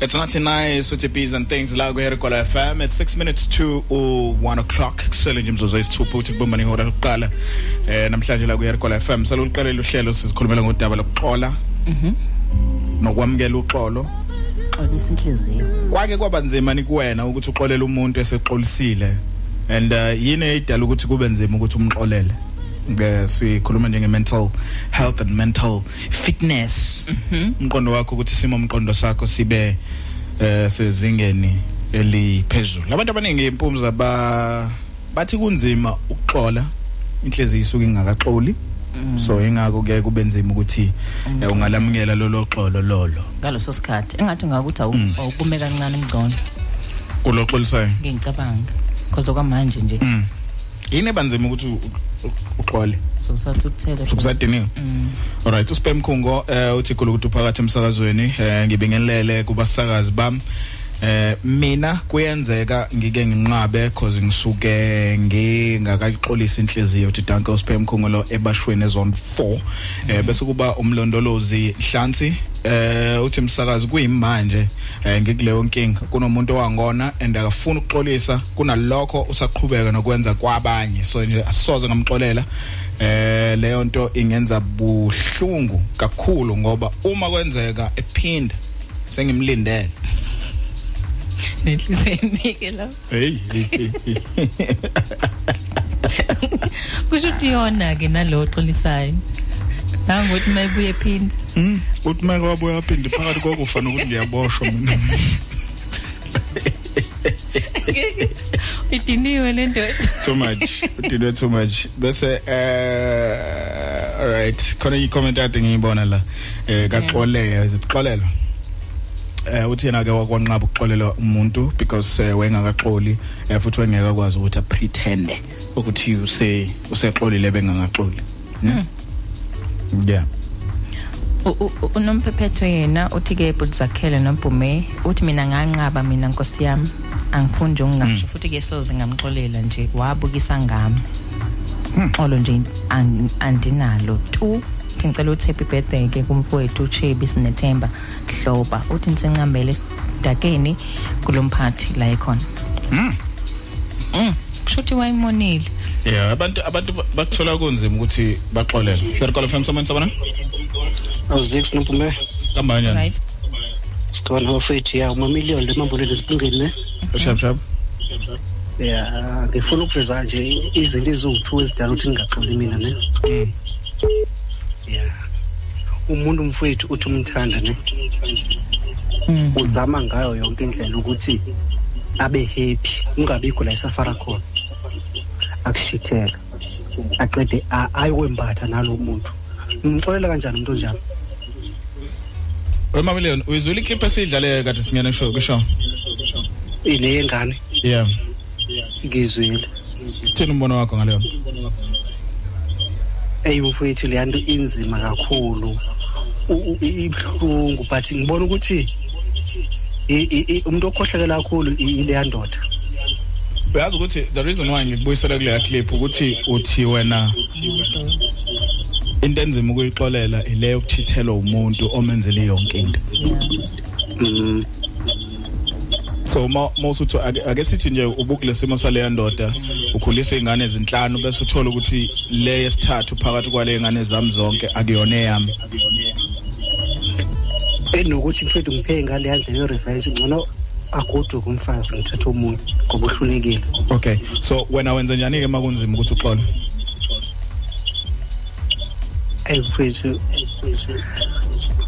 S1: It's 99 Suthi Bees and Things la ku Herikola FM it's 6 minutes to uh, 1 o'clock. Kusele nje imzuzu esithupha uthi kubamba ihora lokuqala eh namhlanje la ku Herikola FM saluqalela uhlelo sizikhulumela ngodaba lokuxola.
S2: Mhm.
S1: nokwamukela uxolo.
S2: Xolisa inhliziyo.
S1: Kwake kwaba nzima ni kuwena ukuthi uxolele umuntu esexolisile and uh, yini eyidala ukuthi kube nzima ukuthi umxolele? Ke sikhuluma nje nge-mental health and mental fitness. Umqondo wakho ukuthi simo umqondo sakho sibe eh sezingeni eliphezulu. Abantu abaningi impumza ba bathi kunzima ukuxola inhliziyo isuke ingakaxoli. So ingakho ke kube nzima ukuthi eh, ungalamukela lolo xolo lolo.
S2: Ngaloso sikhathi engathi ngakuthi awukume kancane ngcono
S1: kuloxolisayo
S2: ngicabanga because okwamanje nje.
S1: Mm. yini ebanzima ukuthi uxole?
S2: So usathukuthele
S1: sukusadiniwe
S2: Mm.
S1: alright uspam khungo eh uthi khulu ukuthi uphakathi emsakazweni eh ngibingelele kubasakazi bami. Eh mina kuyenzeka ngike nginqabe cause ngisuke ngingakaxolisa inhliziyo uthi danke uspam khungo lo ebashweni ezone 4 eh bese kuba umlondolozi Hlansi eh uthi msakazi kuyimanje eh ngikuleyo nkinga. Kunomuntu owangona and akafuna ukuxolisa. Kunalokho usaqhubeka nokwenza kwabanye. So nje asisoze ngamxolela. Eh leyo nto ingenza buhlungu kakhulu ngoba uma kwenzeka ephinda sengimlindele.
S2: Nenhliziyo emike la
S1: hey hey, hey, hey.
S2: kusho ukuthi yona ke nalo xolisayo nangokuthi mayibuye phinda
S1: Mm, uthi make wabuya aphinde phakathi kokufa nokuthi ngiyaboshwa mina.
S2: Idiniwe le ndoda.
S1: Too much udinwe too much. Bese eh alright khona i-comment ade ngiyibona la. Eh kaxoleya izixolelo eh uthi yena ke wakwanqaba ukuxolela umuntu because eh, wengakaxoli eh, futhi wengeka kwazi ukuthi apretende ukuthi use usexolile bengangaxoli. Ne? Yeah.
S2: U- u- u- unomphephetho yena uthi ke buzakhele nobhume uthi mina nganqaba mina nkosi yami angifundi nje ungasho futhi ke soze ngamxolela nje wabukisa ngami. Xolo nje ang- andinalo tu. Uthi ngicela uthi happy birthday ke kumfowethu uChebi sinethemba hloba uthi nisencambele esidakeni kulomphathi la ekhona.
S1: Mm.
S2: mm kusho ukuthi wayimonile.
S1: Yeah abantu abantu ba- bakuthola kunzima ukuthi baxolele. Perikola FM someone someone
S9: awuzix nompume
S1: kambanya
S2: right.
S9: Sikhona bafethu ya umamiliyoni lemambolweni ezibungeni ne?
S1: Shap shap
S9: ya ngifuna ukuveza nje izinto eziwu-two ezidala ukuthi ngingaxoli mina ne? Ya. Umuntu mfowethu uthi umthanda ne?
S2: Mm.
S9: uzama ngayo yonke indlela ukuthi abe happy ungabikho la esafara khona. Akushitheka aqede a- ayokwembatha nalo muntu. Umxolela kanjani umuntu onjalo?
S1: Wema million uyizwile iclip esidlale kade singena kusho kusho?
S9: Ile yengane?
S1: Yeah.
S9: Ngizwile.
S1: Thina umbono wakho ngaleyo.
S9: Eyi mfowethu leya nto inzima kakhulu. U- u- i- ibuhlungu but ngibona ukuthi i- i- i- umuntu okhohlakela kakhulu i- ileya ndoda
S1: uyazi ukuthi the reason why ngikubuyisela kuleya clip ukuthi uthi wena into enzima ukuyixolela ile yokuthithelwa umuntu omenzele yonke into.
S9: Mm.
S1: So ma mawusuthi ake sithi nje ubukulesimo saleya ndoda ukhulisa izingane ezinhlanu bese uthola ukuthi le yesithathu phakathi kwale ingane zami zonke akuyona eyami.
S9: Enokuthi mfethu ngiphe ngaleya ndlela yo-revenge ngcono agoduke umfazi ngithathe omunye ngoba uhlulekile.
S1: Okay so wena wenze njani ke makunzima ukuthi uxole?
S9: Eyi mfethu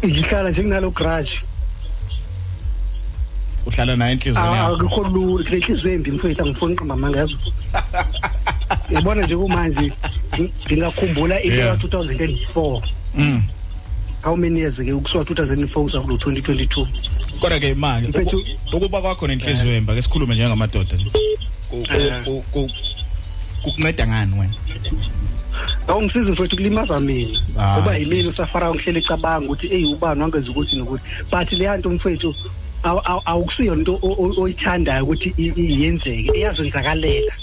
S9: ngihlala nje kunalo grudge.
S1: Uhlala naye enhliziyweni yakho.
S9: akukho lula kule nhliziyo embi mfowethu angifuni uqamba amanga yazo yabona nje kumanje ngi- ngingakhumbula into
S1: Yeah.
S9: ka-two thousand and four.
S1: Mm.
S9: How many years ke? Kusuka two thousand and four kusa kulo twenty twenty two
S1: kodwa ke manje
S9: Mfethu-
S1: uku- ukuba kwakho nenhliziyo emba ke sikhulume njengamadoda nje. Ku- ku-
S9: Eh.
S1: ku- ku- kukunceda ngani wena?
S9: Awungisizi mfowethu kulimaza mina.
S1: Ah,
S9: ngoba yimini usafarayo ngihlele ecabanga ukuthi eyi ubani? Wangenza ukuthi nokuthi. But leya nto mfowethu aw- aw- awukusiyo into o- o- oyithandayo ukuthi i- i- yenzeke iyazenzakalela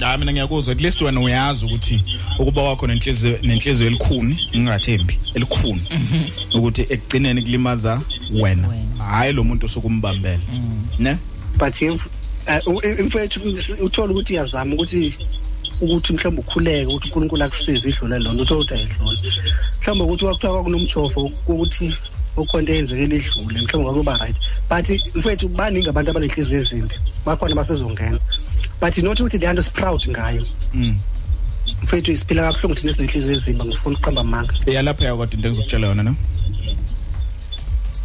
S1: hayi mina ngiyakuzwa at least wena uyazi ukuthi ukuba wakho nenhliziyo nenhliziyo elikhuni ngingathembi elikhuni ukuthi ekugcineni kulimaza wena. Hayi lo muntu osukumbambela ne?
S9: But if mfethu uthola ukuthi uyazama ukuthi ukuthi mhlawumbe ukhuleke ukuthi uNkulunkulu akusize idlule lona uthola ukuthi ayidlule mhlawumbe ukuthi wakuthiwa kwakunomjofo ukuthi ukhona into eyenzekile idlule mhlawumbe kwakuba right. But mfethu baningi abantu abanenhliziyo ezimbi bakhona basezongena but not ukuthi le nto siproud ngayo.
S1: Mm.
S9: mfethu siphila kabuhlungu thina esinenhliziyo ezimbi ngifuna ukuqamba amanga.
S1: Iyalapheka kodwa into engizokutshela yona no?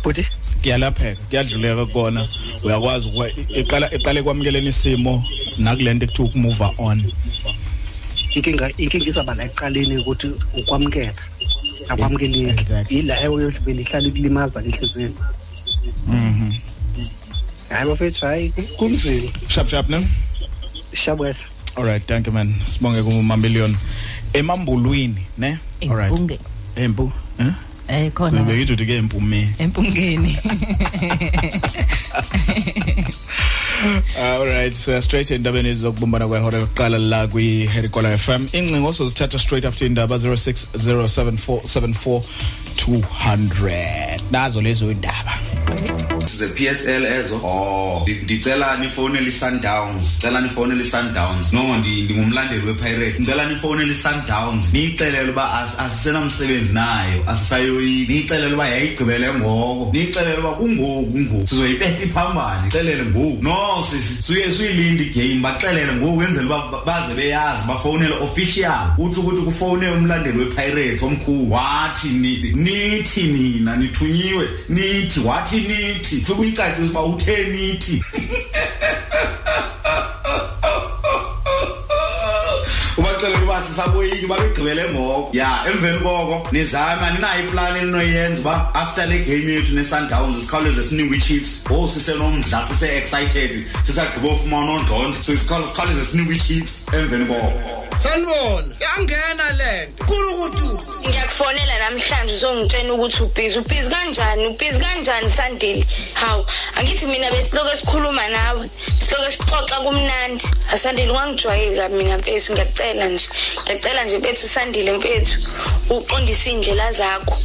S9: Buthi
S1: kuyalapheka kuyadluleka kona uyakwazi ukwa iqala iqale kwamukeleni isimo nakulento ekuthiwa ukumove on.
S9: Inkinga inkinga izaba la ekuqaleni ukuthi ukwamukela. Akwamukeleki yila eyovele ihlala ikulimaza enhliziyweni
S1: mhm.
S9: Hayi bafethu hayi kunzima.
S1: Shap shap ne?
S9: Shabwesa
S1: alright thank you man. Sibonge kumamillion emambulwini ne? Alright
S2: Empunge.
S1: empu eh
S2: Eh khona.
S1: Sibekithi uthi ke empumeni.
S2: Empungeni.
S1: all right so straight endabeni zokubumbana kwehora lokuqala la kwi Herikola FM incingo sozithatha straight after indaba 0607442200 nazo lezo indaba
S10: size PSL ezo. Oh ndi- ndicela nifonele iSundowns cela nifonele iSundowns no ndi ngumlandeli wePirates. Ngicela nifonele iSundowns niyixelele uba as- asisenamsebenzi nayo asisayoyiki niyixelele uba yayigqibele ngoko. Niyixelele uba kungoku ngoku sizoyibetha iphambane ixelele ngoku. No sisi suye suyilinde igame baxelele ngoku kwenzela uba ba- baze beyazi bafowunele official. Uthi ukuthi kufowune umlandeli wePirates omkhulu. Wathi ni- nithi nina nithunyiwe nithi wathi nithi. Fika uyicacisa uba uthe nithi. ubaxelela uba sisaboyiki babegqibele ngoko ya emveni koko nizame aninayo iplani eninoyenza uba after le game yethu ne-sundowns sikhawuleze sinikwe i-chiefs. Oh sisenomdla sise-excited sisagqiba ufumana ondlondlo sikhawuleze sinikwe i-chiefs emveni koko.
S8: Sanibona. Yangena lento kulu ukuthi
S11: ngiyakufonela namhlanje uzongitshela ukuthi ubhizi ubhizi kanjani ubhizi kanjani sandile? Hawu angithi mina besiloku esikhuluma nawe siloku esixoxa kumnandi. Asandile ungangijwayeli kabi mina mfethu ngiyakucela nje. nje ngiyacela nje mfethu sandile mfethu uqondise indlela zakho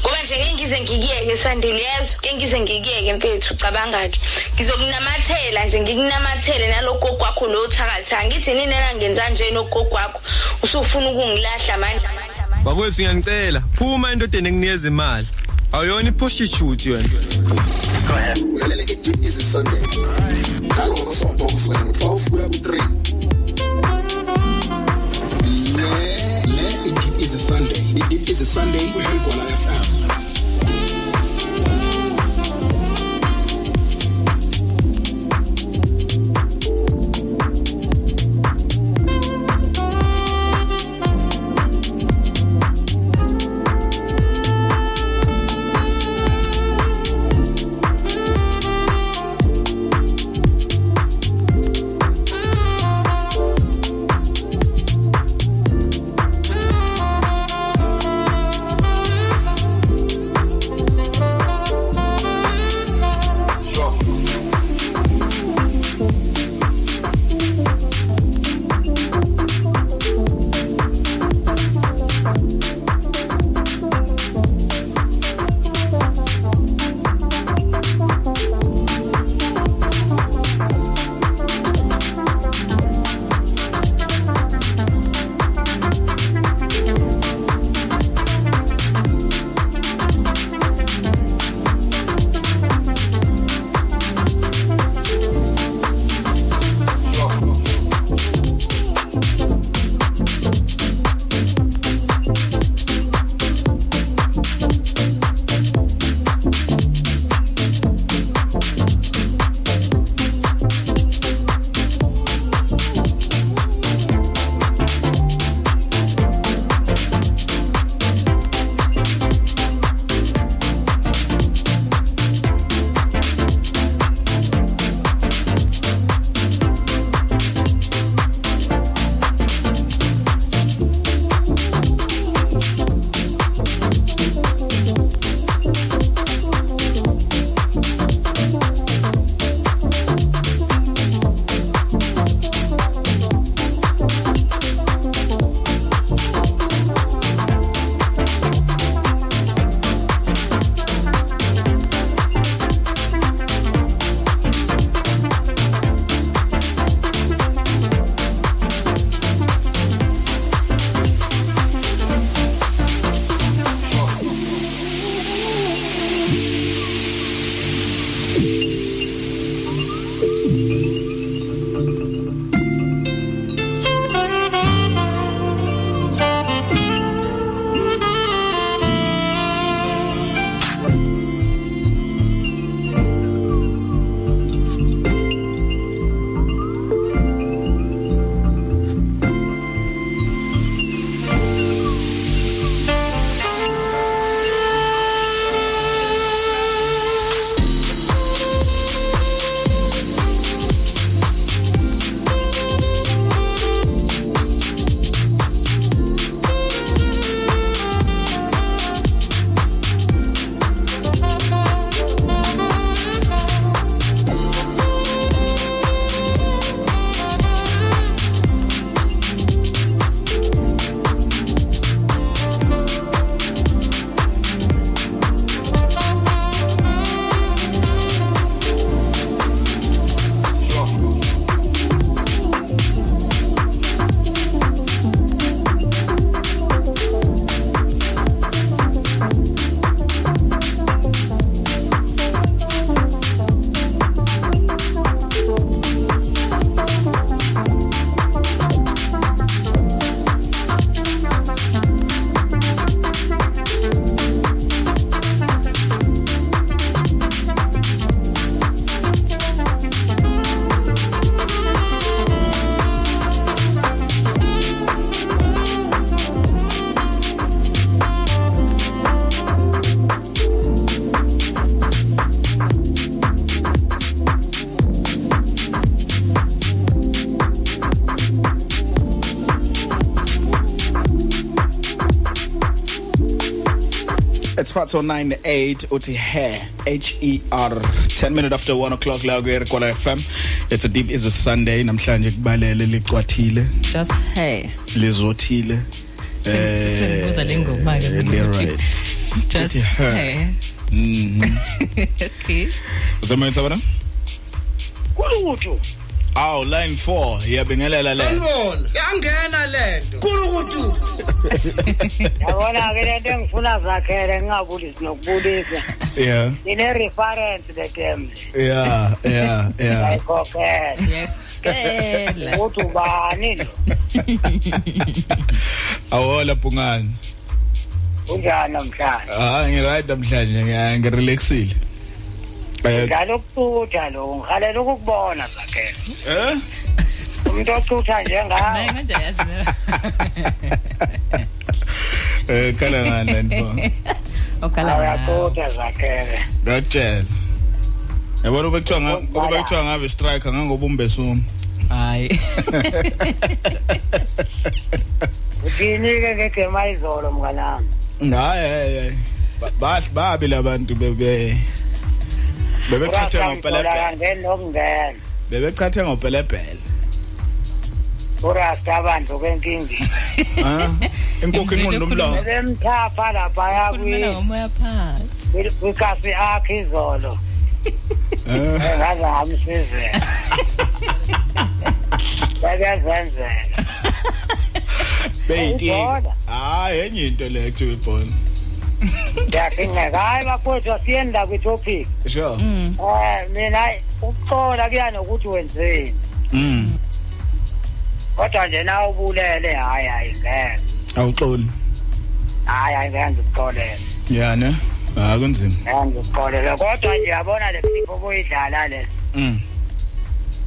S11: ngoba nje ngeke ngize ngikiyeke sandile uyezwa ngeke ngize ngikiyeke mfethu cabanga ke ngizokunamathela nje ngikunamathele nalokho kwakho lo thakatha ngithi nini na ngenza nje nokho kwakho usufuna ukungilahla amandla
S12: bakwethu ngiyangicela phuma endodeni ekunikeza imali awuyona iprostitute wena
S13: ulalele ke jini isisondele cha ngoba sonto ufuna 12 uya ku 3 is sunday. Uherigwala fm
S1: Fatso 98 uthi hair H E R. 10 minutes after 1 o'clock la ku Kwala FM it's a deep is a Sunday. Namhlanje kubalele licwathile
S2: just hey
S1: lizothile.
S2: Sengibuza lengoma ke
S1: le right.
S2: Just
S1: Uthi her.
S2: hey
S1: mhm.
S2: Okay.
S1: Zama sabana
S14: kulutho
S1: Aw line 4 iyabingelela le.
S8: Sanibona yangena lento
S14: kulukuthi yabona ke lento engifuna zakhele ngingabulisi nokubulisa.
S1: Yeah.
S14: Ine reference le game
S1: yeah yeah yeah.
S14: Ayikhokhela
S2: yeskela
S14: uthi ubani lo?
S1: Awola pungani
S14: unjani namhlanje?
S1: Ah ngiright namhlanje ngiya ngirelaxile. Eh
S14: njalo ukucutha lo ngihalela ukukubona zakhele.
S1: Eh?
S14: Umuntu ocutha njengawe
S1: kala ngani 4
S2: okala
S14: uyacutha zakhele
S1: Ngiyatshela. Yabona bekuthiwa nga kube bekuthiwa ngabe striker ngangobumbe sumi.
S2: hayi.
S14: Uthini ke ngegame ayizolo mnganami.
S1: Hayi hayi. Bas babi labantu bebe
S14: ngeni nokungena.
S1: Bebekhathe ngopelepele.
S14: urasta abantu benkingi.
S1: Inkukhu inqondo nomlomo.
S14: bemthapha lapha
S2: khulumela
S14: yakwi
S2: ngomoya phansi
S14: kwikasi akhe izolo
S1: Eh
S14: engaze ngamsizela bayazenzela. Ibhola.
S1: Hayi enye into le kuthiwa ibhola.
S14: ngiyakingeka hayi bafowethu asiyenda kwi-topic
S1: Sure.
S14: um mina ukucola kuya nokuthi wenzeni
S1: Mm.
S14: kodwa nje na ubulele hayi hayi ngeke
S1: Awuxoli.
S14: hayi hayi ngeke ngikuxolele
S1: Yeah ne. Ah kunzima.
S14: ngeke ngikuxolele kodwa nje yabona le clip obuyidlala le
S1: Mm.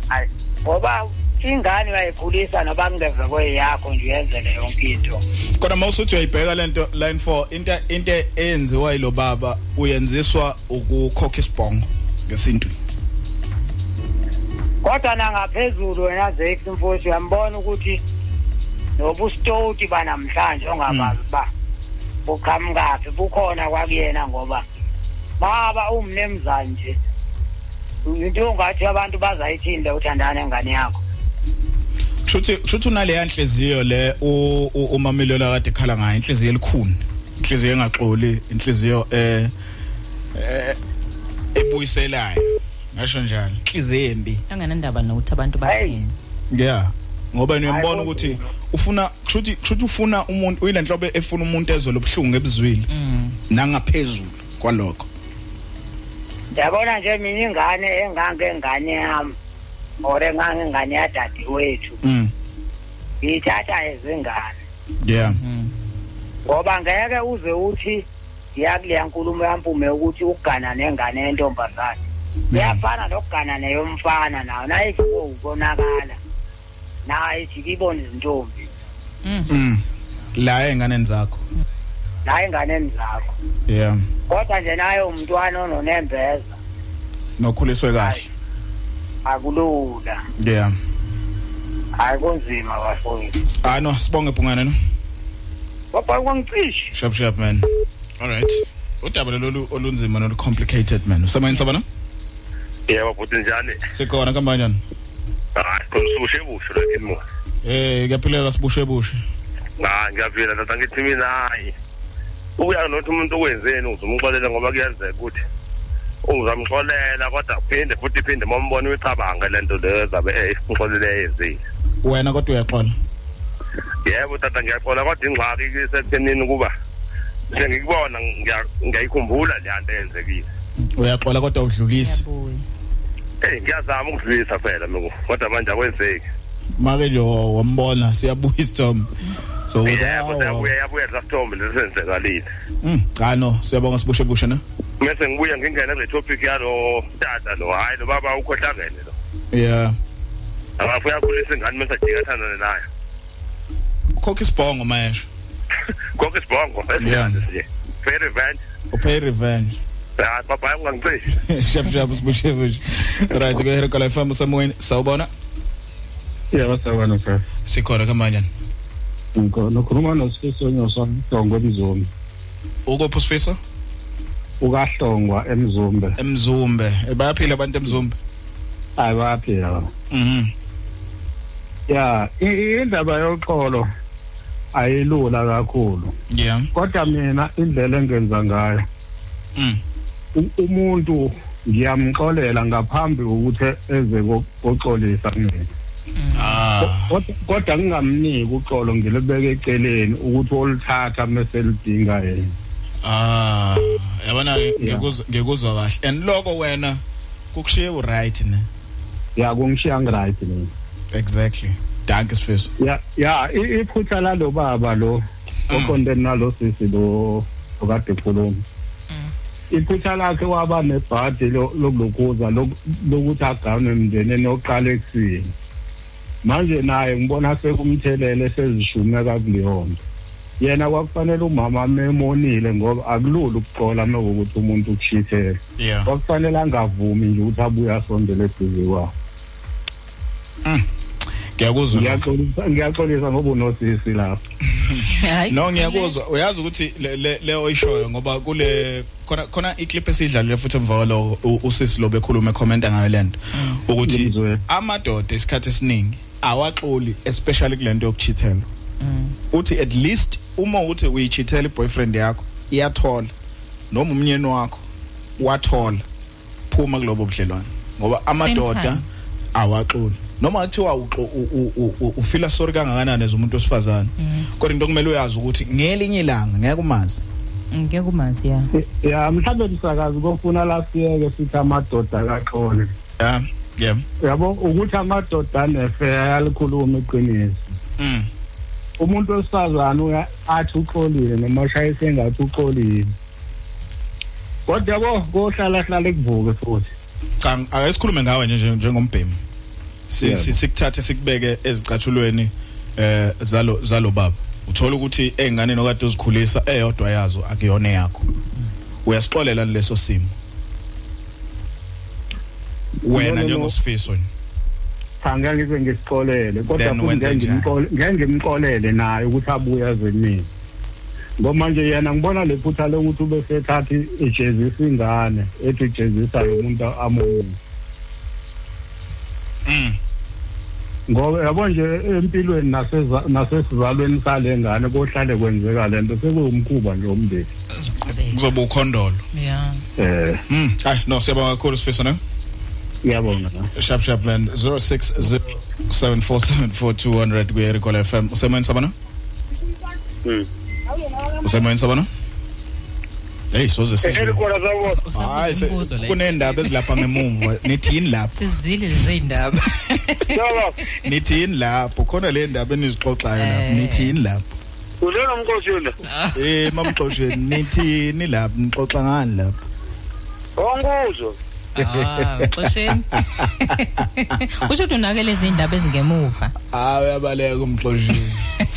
S14: hayi ngoba ingane uyayikhulisa noba kungeve kweyakho nje uyenzele yonke into
S1: Kodwa mawusuthi uyayibheka lento line 4 into into eyenziwa yilo baba uyenziswa ukukhokha isibhongo ngesintu.
S14: kodwa nangaphezulu wena zex mfowethu uyambona ukuthi nobustoti banamhlanje ongabazi uba buqhamukaphi bukhona kwakuyena ngoba baba umnemzane nje into ongathi abantu bazayithini le uthandana nengane yakho.
S1: Shuthi shuthi unale yanhliziyo le u- u- umamilona kade khala ngayo inhliziyo elikhuni inhliziyo engaxoli inhliziyo eh eh ebuyiselayo. Ngasho njalo inhliziyo embi.
S2: Anganandaba nokuthi abantu bathini.
S1: Yeah. Ngoba niyambona ukuthi ufuna shuthi shuthi ufuna umuntu uyile nhlobo efuna umuntu ezwe lobhlungu ebuzwili nangaphezulu kwalokho.
S14: Yabona nje mina ingane engangengane yami or engangengane yadadi wethu.
S1: Mm.
S14: Ngiyithatha ezingane.
S1: Yeah.
S14: Ngoba ngeke uze uthi yakuleya nkulumo yampume ukuthi ukugana nengane yentombazane. Iyafana nokugana neyomfana nayo nayithi ubonakala naye ithi ibone izintombi.
S1: Mm. La enganeni zakho.
S14: La enganeni zakho.
S1: Yeah.
S14: Kodwa nje naye umntwana ononembeza.
S1: Nokhuliswe kahle.
S14: Akulula.
S1: Yeah.
S14: Hayi kunzima bafowethu
S1: ah no sibonge phungana no?
S14: Baba kwangicishe
S1: Sharp sharp man. All right. Udaba lolu olunzima nolu complicated man. Usemayini sabana?
S15: yebo futhi njani
S1: Sikhona kambanjani?
S15: Hayi kumsubushe busho la kimi
S1: Eh kuyaphileka sibushe bushe.
S15: hayi ngiyavila tata ngithi mina hayi ukuya nokuthi umuntu ukwenzeni uzumxolela ngoba kuyenzeka ukuthi uzamxolela kodwa uphinde futhi iphinde mombona uyicabanga lento leyo zabe eyixolele yenzile
S1: Wena kodwa uyaxola.
S15: yebo tata ngiyaxola kodwa ingxaki isekuthenini ukuba sengikubona ngiya- ngiyayikhumbula le nto eyenzekile
S1: Uyaxola kodwa udlulisi.
S15: Eyi ngiyazama ukudlulisa phela mina kodwa manje akwenzeki
S1: Make nje wambona siyabuya isithombe. So
S15: yebo siyabuya yabuya lasithombe lesenzekalile
S1: Mm, cha no, siyabonga sibushe bushe na.
S15: mese ngibuya ngingena kule topic yalo tata lo hayi lo baba ukhohlakele lo
S1: Yeah.
S15: akafu yakhulisa ingane mase ajikathana naye
S1: Khokha isibhongo manje.
S15: konke isibhongo
S1: Yeah.
S15: fair revenge
S1: Upay revenge.
S15: Hayi baba ungangicishe
S1: Sharp sharp sibushe bushe. Right, go ahead call FM usemoyini. Sawubona?
S16: yebo sawubona sir
S1: Sikhona kambanjani?
S16: ngikho nokhuluma nosifiso nyoswa dongo bizoni
S1: Ukuphi usifisa?
S16: ukahlongwa emzumbe
S1: emzumbe bayaphila abantu emzumbe
S16: hayi bayaphila
S1: mhm
S16: ya indaba yoxolo ayilula kakhulu
S1: yeah
S16: kodwa mina indlela engenza ngayo. U- umuntu ngiyamxolela ngaphambi ukuthi eze ko- koxolisa mina
S1: ah.
S16: Kodwa- ngingamniki uxolo ngilibeke eceleni ukuthi olithatha mase lidinga yena.
S1: Ah yabona ngekuzwa ngekuzwa kahle. And lokho wena kukushiye u right ne?
S16: Ya kungishiya ngiright mina
S1: exactly. Danke sifiso
S16: ya ya iphutha lalo baba lo oqondene nalo sisi lo okade khuluma iphutha lakhe waba nebhadi lo- lokulokhuza lo- lokuthi agawune emndenini oqala ekusini manje naye ngibona sekumthelele sezishumeka kuleyonto yena kwakufanele umama memonile ngoba akulula ukuxola mekuwukuthi umuntu ukushithele kwakufanele angavumi nje ukuthi abuye asondele eduze kwakho
S1: ngiyakuzwa lokho.
S16: ngiyaxolisa ngiyaxolisa ngoba unosisi lapho.
S1: no ngiyakuzwa. Uyazi ukuthi le- le- le oyishoyo ngoba kule khona khona iclip esidlalile futhi emva kwalo u- usisi lo bekhuluma ecomment ngayo lento ukuthi amadoda isikhathi esiningi awaxoli especially kulento yokuchithela. Uthi at least uma uthi uyichithela iboyfriend yakho iyathola. Noma umnyeni wakho wathola. Phuma kulobo budlelwane. Ngoba amadoda
S2: time.
S1: awaxoli. Noma kuthiwa ufila sorry kangakanani as umuntu wesifazane? Kodwa into kumele uyazi ukuthi ngelinye ilanga ngeke umazi.
S2: Ngeke umazi ya.
S16: Ya mhlawumbe lisakazi kofuna la siyeke sithi amadoda kaxole
S1: yeah yeah
S16: yabo ukuthi amadoda anefair ayalikhuluma iqiniso.
S1: Mm.
S16: Umuntu uya athi uxolile noma shayise engathi uxolile. Kodwa yabo kohlala hlala ekuvuke futhi.
S1: Cha ake sikhulume ngawe nje nje- njengombhemi. Sikuthathe sikubeke ezicathulweni eh zalo zalo baba. Uthola ukuthi eyingane nokade uzikhulisa eyodwa yazo akuyona yakho uyasixolela leso simo? Wena njengosifiso nje.
S16: Cha ngeke ngize ngisixolele kodwa futhi ngeke ngimxolele naye ukuthi abuye aze kumina ngoba manje yena ngibona lephutha lokuthi ube sethatha ijezisa ingane ethi ijezisa lo muntu amonile
S1: Mm.
S16: Ngoba yabo nje empilweni naseza- nasesizalweni sale ngane kohlale kwenzeka lento sekuwumkhuba nje omndeni
S1: kuzoba ukhondolo.
S2: Yeah
S16: eh.
S1: Mm. Hayi no siyabonga kakhulu sifiso ne?
S16: Ngiyabonga
S1: sharp sharp land 0607474200 kuye Recall FM usemoyeni sabona
S15: Mm.
S1: usemoyeni sabona hey soze sizwe kunendaba ezilapha ngemumva nithi yini lapho?
S2: Sizwile lezo indaba
S1: nithi yini lapho? Khona le ndaba enizixoxayo lapho. Nithi yini lapho?
S15: Ulena umkhoshile.
S1: eh mamxosheni nithini lapho? Nixoxa ngani lapho?
S15: Onguzwe.
S2: ah xosheni kusho ukuthi unake lezi indaba ezingemuva.
S1: Hayi uyabaleka umxosheni.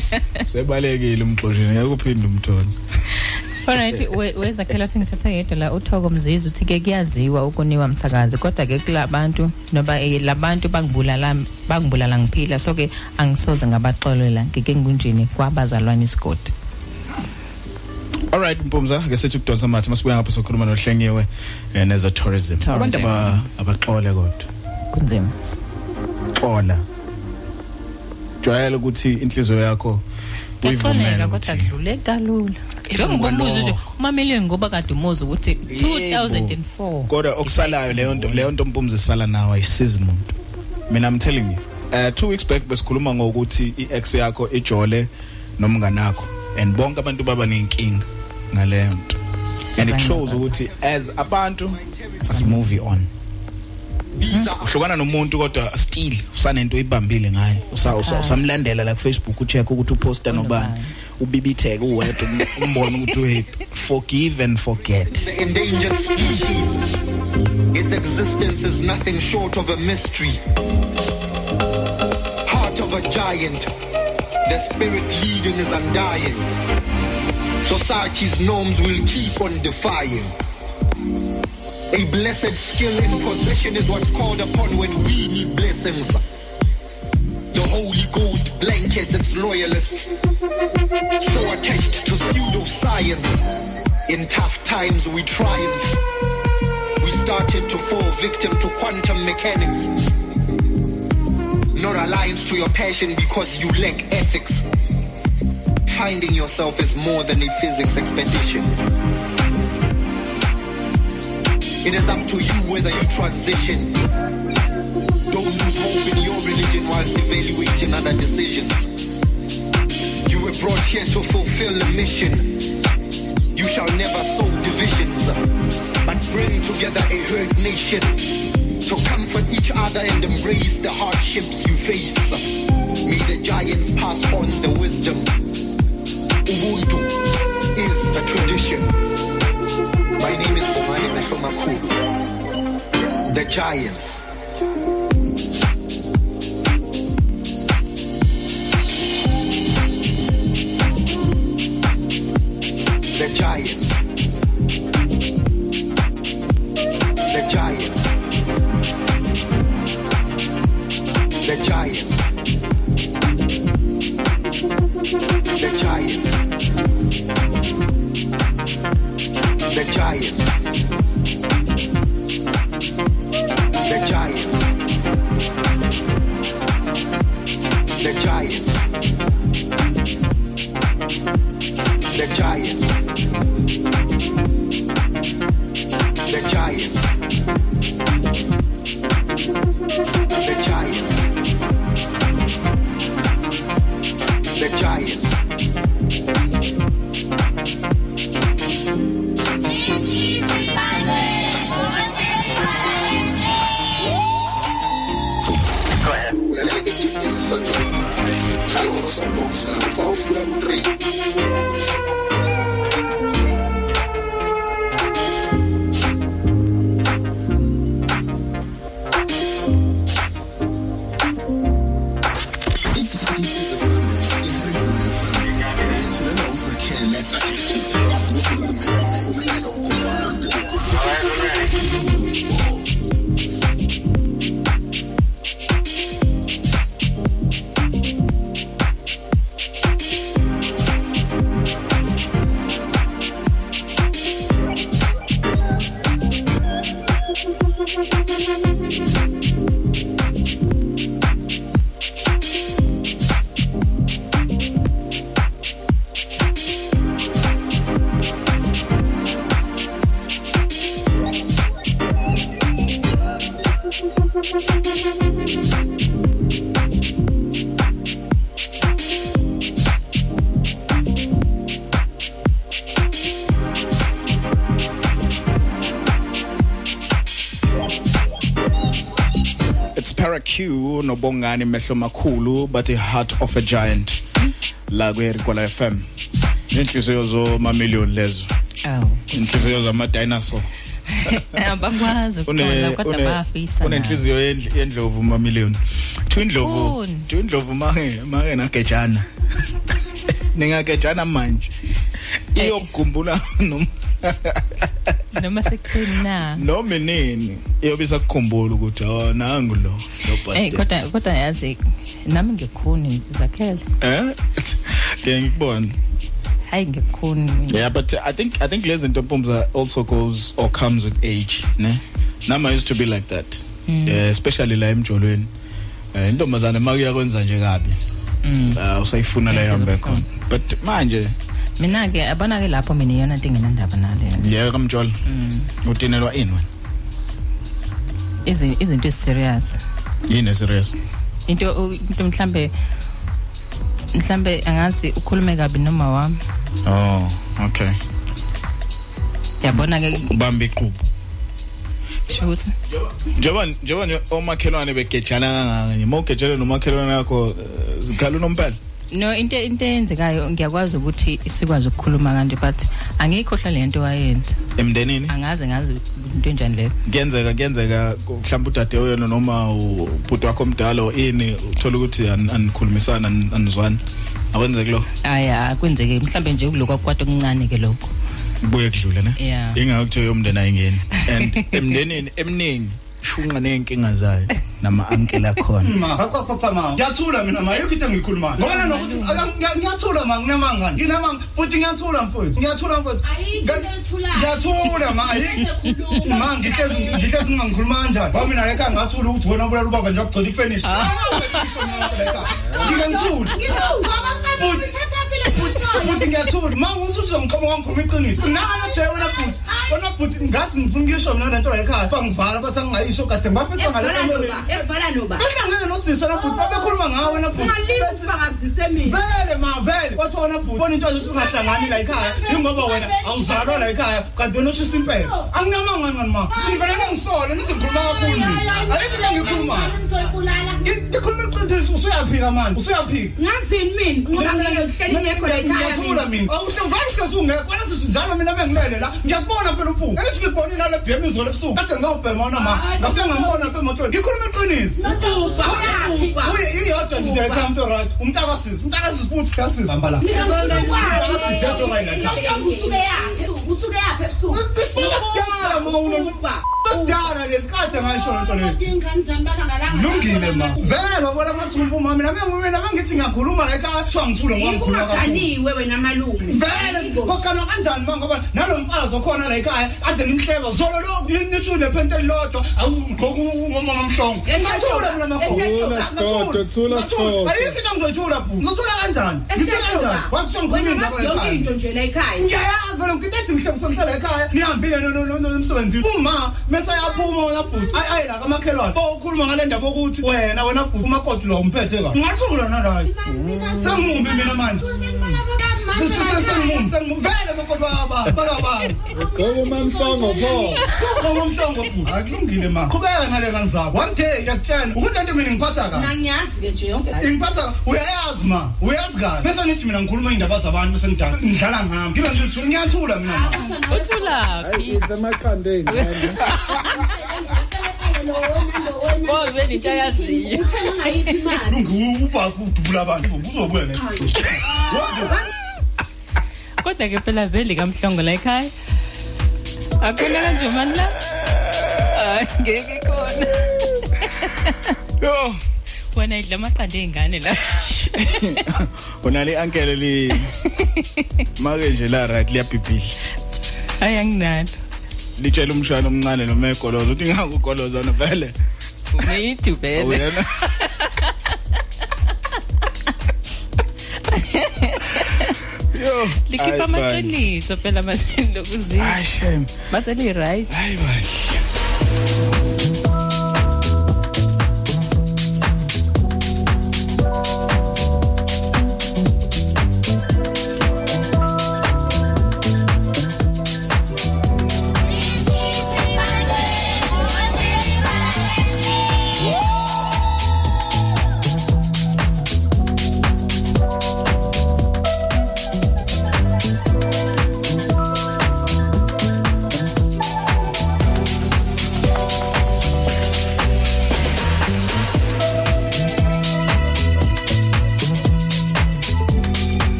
S1: Sebalekile umxosheni. Ngeke uphinde umthole.
S2: Alright we- wezakhela ukuthi ngithatha yedwa la uthoko mzizi uthi ke kuyaziwa ukuniwa msakazi kodwa ke kulabantu noba eh, labantu bangibulala bangibulala ngiphila so ke angisoze ngabaxolela ngike ngunjini kwabazalwane isigodi.
S1: Alright Mpumza ke sethi ukudonsa mathi masibuya ngapha sokhuluma nohlengiwe eh, neza tourism.
S2: Tourism.
S1: abantu aba abaxole kodwa.
S2: Kunzima.
S1: Xola. Jwayela ukuthi inhliziyo yakho Uyivumele
S2: kodwa
S1: ukuthi
S2: dlule kalula njengobubuzo nje umamelweni ngoba kade umuzi ukuthi 2004
S1: kodwa okusalayo leyo nto leyo nto Mpumza isala nawe ayisizi umuntu mina i'm telling you. Uh, two weeks back besikhuluma ngokuthi i-ex yakho ijole nomnganakho and bonke abantu baba nenkinga ngaleyo nto. And it shows ukuthi as abantu as movie on. Uhlukana nomuntu kodwa still usanento ibambile ngaye Usa- usa- usamlandela la ku Facebook ucheck ukuthi uposta nobani ubibitheke uwedwa umbone ukuthi hey forgive and forget
S13: The endangered species. Its existence is nothing short of a mystery. Heart of a giant. The spirit leading is undying. Society's norms will keep on defying. A blessed skill in possession is what's called upon when we need blessings. The Holy Ghost blankets its loyalists. So attached to pseudoscience.
S17: In tough times, we triumph. We started to fall victim to quantum mechanics. Not alliance to your passion because you lack ethics. Finding yourself is more than a physics expedition. It is up to you whether you transition. Don't lose hope in your religion whilst evaluating other decisions. You were brought here to fulfill a mission. You shall never sow divisions, but bring together a herd nation to comfort each other and embrace the hardships you face. May the giants pass on the wisdom. Ubuntu is a tradition. My name is Omani Mehlomakulu. The giants. The giants. The giants. The giants. The giants. The giants. The giants. The giants. The giants.
S18: Sessions. Carlos
S1: Alonso, 1213. kunobongani mehlo makhulu but a heart of a giant. La kweRikwala FM inhliziyo zoma million lezo.
S2: Awu.
S1: Inhliziyo zama dinosaur
S2: abakwazi ukuqonda kodwa bayafisa
S1: unenhliziyo yendlovu ma million twindlovu twindlovu mange mange nagejana. Ningagejana manje. Eh. Iyokugumbula noma
S2: noma sekutheni na?
S1: Noma nini iyobisa kukhumbula ukuthi awu nangu lo.
S2: Eh
S1: bastard.
S2: kodwa kodwa yazi nami ngikhuni zakhele.
S1: Eh ke ngikubona
S2: hayi ngikhuni
S1: yeah but i think i think lezi zinto mpumza also goes or comes with age ne? Nama used to be like that.
S2: Mm.
S1: uh, especially la emjolweni. Eh intombazane makuya kwenza nje kabi
S2: Mm.
S1: uh, usayifuna la yambe khona. But manje
S2: mina ke abona ke lapho mina iyona into engenandaba nale.
S1: yeah kamjola
S2: Mm.
S1: utinelwa ini wena?
S2: Izi- izinto eziserious
S1: yini serious?
S2: Into into mhlambe mhlambe angazi ukhulume kabi noma wami.
S1: Oh okay.
S2: Yabona ke
S1: ubamba iqubu
S2: shuthi
S1: njengoba njengoba nje omakhelwane begejana kangaka nje mawugejele nomakhelwane yakho eh, zikhala unompela.
S2: No into into eyenzekayo ngiyakwazi ukuthi sikwazi ukukhuluma kanti but angiyikhohlwa lento wayenza.
S1: Emndenini?
S2: Angaze ngazi into enjani leyo.
S1: Kuyenzeka kuyenzeka mhlawumbe udade oyena noma ubhuti wakho omdala or ini uthola ukuthi an- anikhulumisana an- anizwani. Akwenzeki lo
S2: aya kwenzeke mhlambe nje kuloko kwakwata okuncane ke lokho.
S1: Kubuye kudlule ne?
S2: Yeah.
S1: ingakho kuthiwa yomndeni ayingeni. And emndenini eminingi shunqa nenkinga zayo nama uncle akhona.
S19: Ma cha cha cha ma ngiyathula mina ma yikho into engikhulumayo ngoba na nokuthi aka- ngiya- ngiyathula ma nginamanga nginamanga futhi ngiyathula mfowethu ngiyathula mfowethu. Ngiyathula ma ayikho ma ngihlezi ngihlezi ngingangikhuluma kanjani? Ngoba mina lekha ngathula ukuthi wena ubulala ubaba nje wakugcina ifinish ngingangithula futhi ngiyathula ma usuthi uzongiqoma wangikhuluma iqiniso. Nanganaje wena futhi wena futhi ngasi ngifuna ukuyisho mina lento ekhaya bangivala bathi angingayisho kade ngibafisa ngale kamereni
S20: evala noba
S19: bahlangene nosisi wena futhi babekhuluma ngawe wena futhi.
S20: Ungalisifakazise mina.
S19: Vele ma vele. Kwase wena futhi bona into azo singahlangani la ekhaya. Ingoba wena awuzalwa la ekhaya kanti wena ushisa impela. Anginamanga ngani ma? Ngivele ngisole nithi ngikhuluma kakhulu into engiyikhulumayo ngikhuluma. Iqiniso usuyaphika manje usuyaphika.
S20: Ngazini mina? Ngoba ngihleli ngekho la ekhaya
S19: ngiyathula mina. Awuhluvayise sungekho wena sisi njalo mina bengilele la ngiyakubona phela umphungu ethi ngibonile le bhemi izolo ebusuku. Kade ngawubhemana ma. Ngafika ngambona apha emotweni. Ngikhuluma iqiniso
S20: Uba, uba.
S19: Uye, iyodwa nje le camp right. Umntakasisi umntakasisi futhi. Kasisi hamba la. Umntakasisi yedwa ngayila
S20: usuke yakhe usuke yaphi ebusuku.
S19: Basidala ma uno basidala lesikhathi ngasho lento leyo
S20: ingane zami bakangalanga
S19: lungile ma. Vele wabona amathumbu ma. Mina mina bengithi ngiyakhuluma la ekhaya kuthiwa ngithule ngoba ngikhuluma kakhulu
S20: ikubaganiwe wena malume.
S19: Vele kokana kanjani ma ngoba nalo mfazi okhona la ekhaya ade nimhleba. Zolo lo nithule phente elilodwa awugqoka umama omhlongo. Ngathula mina
S16: Thula, Sidoda, thula, Sidoda.
S19: ayikho into engizoyithula bhu. Ngizothula kanjani? Ngithula kanjani? Wakuthiwa ngikhuluma indaba
S20: yonke
S19: ekhaya
S20: into nje la ekhaya.
S19: Ngiyayazi vele ngithi ngihlala ekhaya. Nihambile emsebenzini. Uma mesayaphuma wena bhuti ayi ayi la kamakhelwane. Ukhuluma ngale ndaba yokuthi wena wena bhuti umakoti lo umphethe kabi. Ngingathula nalayo sengimumbi mina manje. Sengimumbi sengimumbi vele makoti bakabani
S16: Ugqoka umamhlongo pho.
S19: Ugqoka umhlongo bhuti akulungile ma qhubeka ngale ngane zakho one day ngiyakutshela ukuthi lento mina ngiphatha kabi
S20: nangiyazi ke nje yonke
S19: ingiphatha uyayazi ma uyazi kabi bese nithi mina ngikhuluma indaba zabantu bese ngidala ngidlala ngami ngibe ngithi ngiyathula mina ma
S2: uthulaphi
S16: Idla amaqanda ey'ngane.
S2: Bo vele into ayaziyo.
S19: lungiuba futhi ubula abantu uzobuya ne
S2: Kodwa ke phela vele kamhlongo la ekhaya. Akuna kanje mani la. Hayi ngeke khona.
S1: yo
S2: Wena idla amaqanda ezingane la.
S1: unale uncle li make nje la right liyabhibhidla
S2: Hayi anginalo.
S1: litshela umshwana omncane noma egoloza uthi ngakugoloza na vele
S2: Umithi vele.
S1: Yo
S2: Likhipha
S1: hayi bandla.
S2: amaqiniso phela maseni lokuzini.
S1: Hayi shame.
S2: Maseli right.
S1: hayi bandla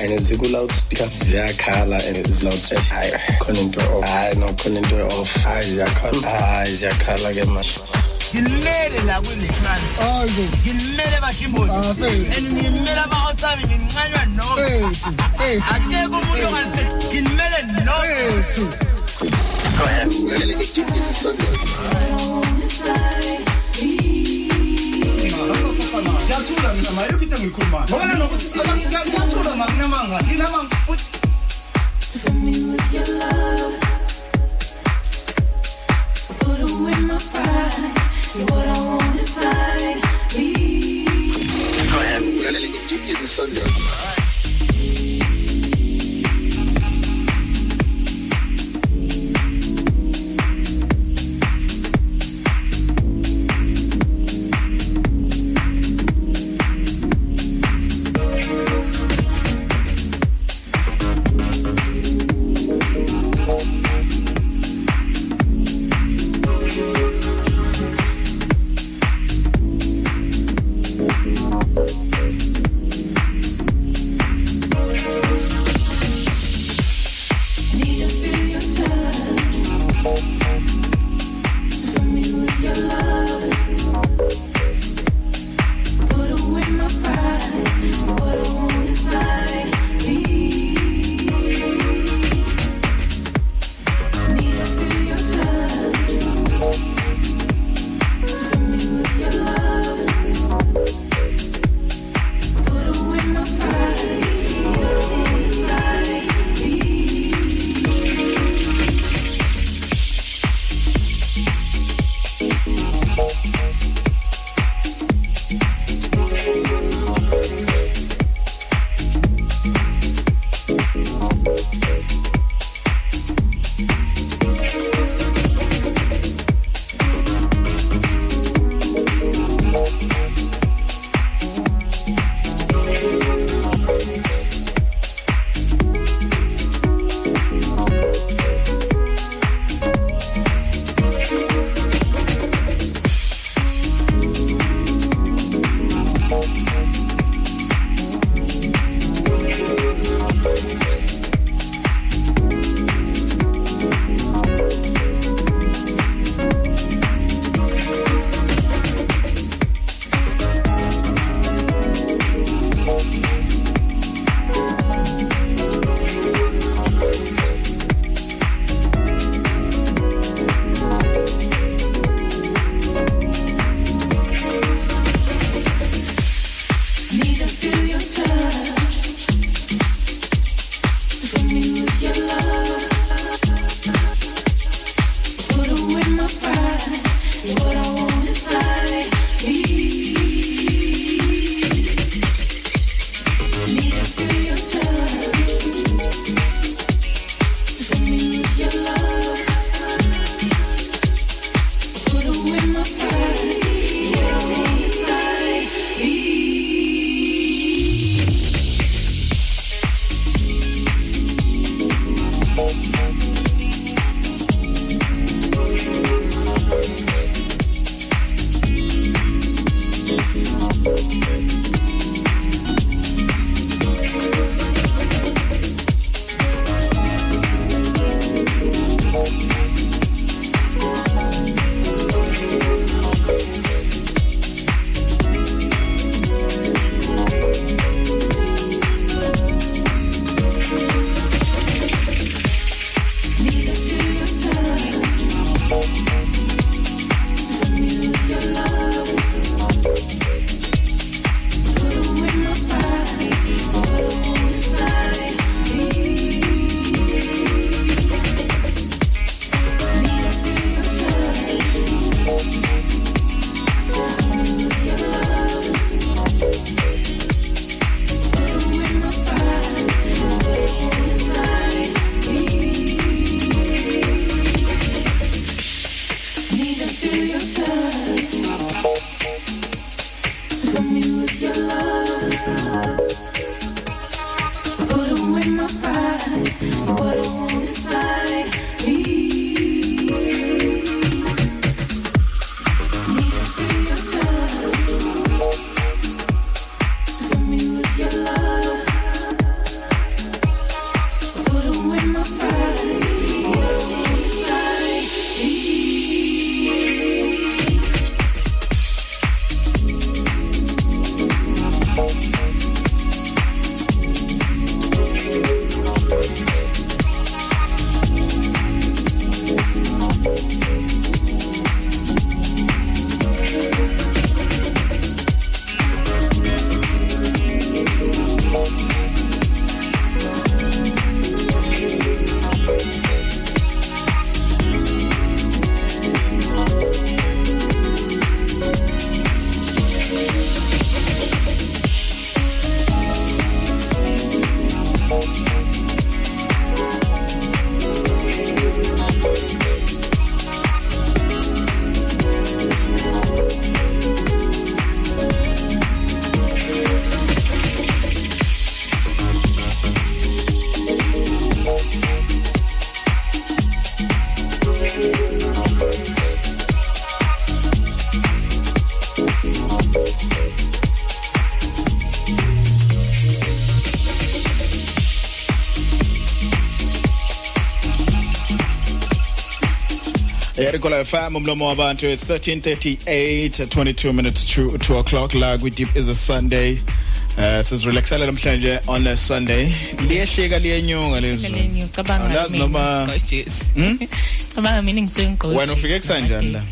S21: and ziku-loudspeaker ziyakhala and zi-loudspeaker hayi khona into off hayi no khona into off hayi ziyakhala hayi ziyakhala ke manje.
S17: Ngimele la kwilekrani ngimele bashimbozi and ngimele ama-outsami ngincanywa no akekho umuntu ongalise ngimele no
S19: ngiyathula mina ma yikho into engiyikhulumayo ngoba nanokuthi ngiyathula ma kunamanga nginamanga
S7: Put away my pride. You're what I want inside me.
S18: Go ahead.
S1: Erikola FM umlomo wabantu it's 1338 22 minutes to 2 o'clock. La kwi deep is a Sunday. Uh sizirelaxela namhlanje on a Sunday. Liyehlika liyenyuka lezo
S2: Lenyuka cabanga
S1: Angazi noma Hmm?
S2: cabanga mina ngisuke ngigqoke
S1: wena ufike kusanjani la?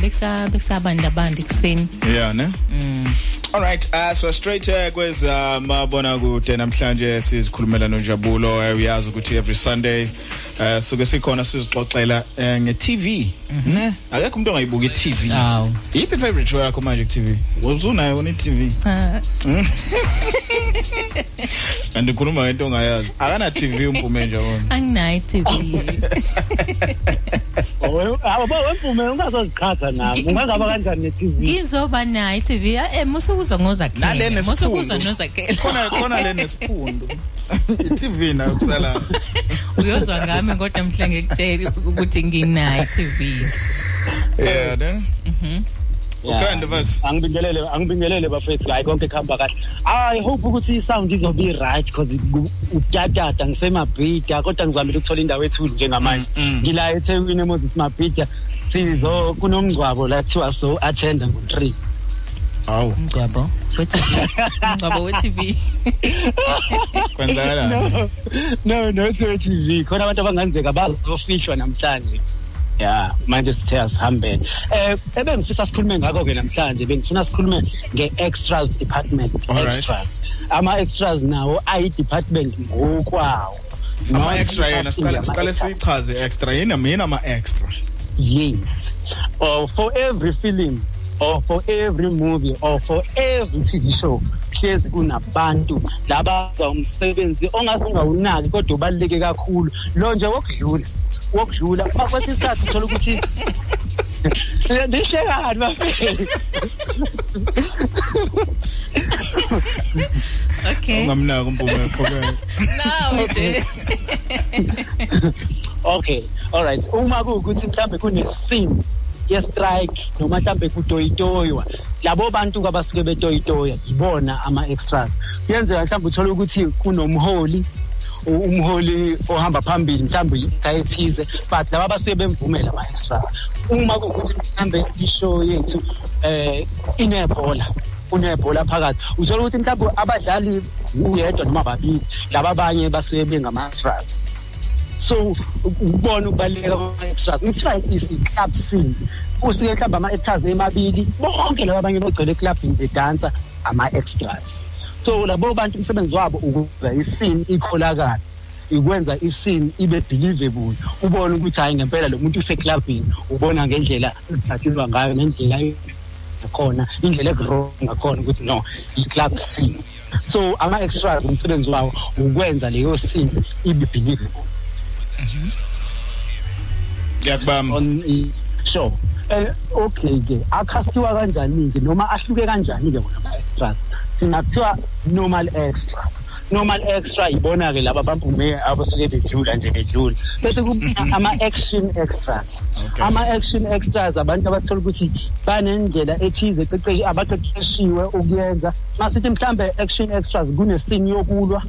S2: Beksa bekusabanda bandi kuseni
S1: yeah ne?
S2: Mm.
S1: All right, uh, so straight uh, kweza mabona kude namhlanje sizikhulumela noNjabulo uh, uyazi ukuthi every Sunday uh, suke sikhona sizixoxela uh, nge-TV ne? Akekho umuntu ongayibuka i-TV
S2: Aw.
S1: yiphi favorite show yakho manje ku-TV uzunayo wona i-TV
S2: cha
S1: andikhuluma ngento ongayazi. Akana TV umpume nje wona
S2: anginayo TV
S9: awuba wemvume ungazoziqhatha nami. Ungangaba kanjani ne-tv
S2: ngizoba nayo TV eh musukuzwa ngozakhela
S1: Nale nesiphundu.
S2: musukuzwa nozakhela.
S1: Khona khona le nesiphundu i-TV nayo kusala.
S2: Uyozwa ngami kodwa mhla ngikutshela ukuthi nginayo TV
S1: yeah ne
S2: mhm
S1: ukhanda basi
S9: angibingelele angibingelele bafethu hayi konke kuhamba kahle. I hope ukuthi i-sound izobe i-right because utatata ngisemabhida kodwa ngizamile ukuthola indawo ethuli njengamanje. Ngila ethekwini emoses mabhida sizo kunomngcwabo la kuthiwa so attenda ngo-three
S1: awu
S2: mngcwabo we-TV mngcwabo we-TV
S1: kwenzakalani
S9: no no no we-tv khona abantu abanganzeka bazofihlwa namhlanje. Ya manje sithe asihambele. Eh ebengifisa sikhulume ngakho-ke namhlanje bengifuna sikhulume nge-extras department
S1: Alright.
S9: extras. Ama-extras nawo ayi-department ngokwawo.
S1: Ama-extra yena siqale siqale siyichaze extra. Yini mina ama-extra.
S9: Yes. Or for every film or for every movie or for every TV show hlezi kunabantu labaza umsebenzi ongaze ungawunaki kodwa ubaluleke kakhulu. Lo nje wokudlula wokudlula kwesinye isikhathi uthola ukuthi ndihlekani bafethu
S2: okay.
S1: Ungamnaki umpume eqhubeka
S2: nawe nje.
S9: Okay all right. Uma kuwukuthi mhlambe kune-scene ye-strike noma mhlambe kutoyitoywa. Labo bantu abasuke betoyitoya yibona ama-extras. Kuyenzeka mhlawumbe uthole ukuthi kunomholi umholi ohamba phambili mhlawumbe yinto ethize but laba basuke bemvumela ama-extras. Uma kuwukuthi mhlawumbe ishow yethu eh inebhola kunebhola phakathi uthola ukuthi mhlawumbe abadlali uyedwa noma babili laba abanye basuke bengama-extras. So ukubona ukubaluleka kwama-extras kuthiwa isi-club scene usuke mhlawumbe ama-actors emabili bonke laba abanye bogcwele eclubini bedansa ama-extras. So labo bantu umsebenzi wabo ukwenza iscene ikholakala ikwenza iscene ibe believable. Ubone ukuthi hayi ngempela lo muntu useclubini ubona ngendlela ekuthathilwa ngayo ngendlela khona indlela ekurong ngakhona ukuthi no i-club scene so ama-extras umsebenzi wawo ukwenza leyo scene ibe believable.
S1: Ngiyakubamba.
S9: On i- sure. Eh okay ke akhastiwa kanjani ke noma ahluke kanjani ke wona ama-extras? Singathiwa normal extra. Normal extra ibona ke laba bampume abasuke bedlula nje bedlula. Bese kuba ama-action extras. Ama-action extras abantu abathola ukuthi banendlela ethize qeqeshi abaqeqeshiwe ukuyenza. Masithi mhlambe action extras kunesini yokulwa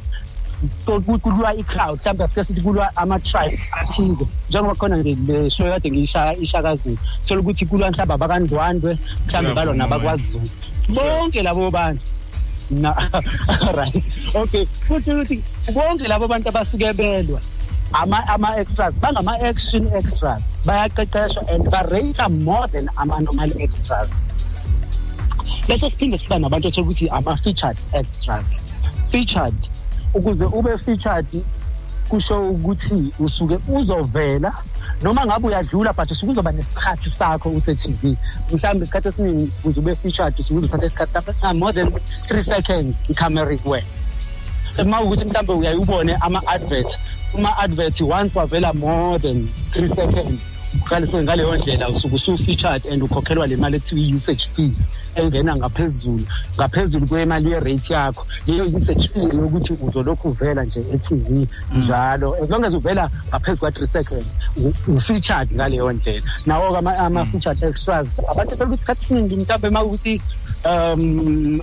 S9: kulwa i-crowd mhlawumbe sike sithi kulwa ama-tribe athize njengoba khona nje le show kade ngiyishakazini thola ukuthi kulwa mhlawumbe abakandwandwe mhlawumbe balwa nabakwazulu bonke labo bantu. Na right. Okay futhi ukuthi bonke labo bantu abasuke belwa
S22: ama ama extras bayaqeqeshwa and barate more than ama normal extras. Bese siphinde siba nabantu ethola ukuthi ama featured extras. Featured. Ukuze ube featured kusho ukuthi usuke uzovela noma ngabe uyadlula but usuke uzoba nesikhathi sakho use-tv mhlawumbe isikhathi esiningi uze ube featured usuke uzothatha isikhathi sakho esinga more than three seconds icamera ikuwena uma ukuthi mhlawumbe uyayubone ama-advert uma-advert once wavela more than three seconds. Uqalise ngaleyo ndlela usuke usu-featured and ukhokhelwa le mali ekuthiwa i-usage fee engena ngaphezulu ngaphezulu kwemali ye-rate yakho leyo usage fee yokuthi uzolokhu uvela nje e-tv njalo as long as uvela ngaphezu kwa-three seconds u- u-featured ngaleyo ndlela nawo-ke ama- ama-featured extras abantu thola ukuthi isikhathi esiningi mhlawumbe uma ukuthi um i- is-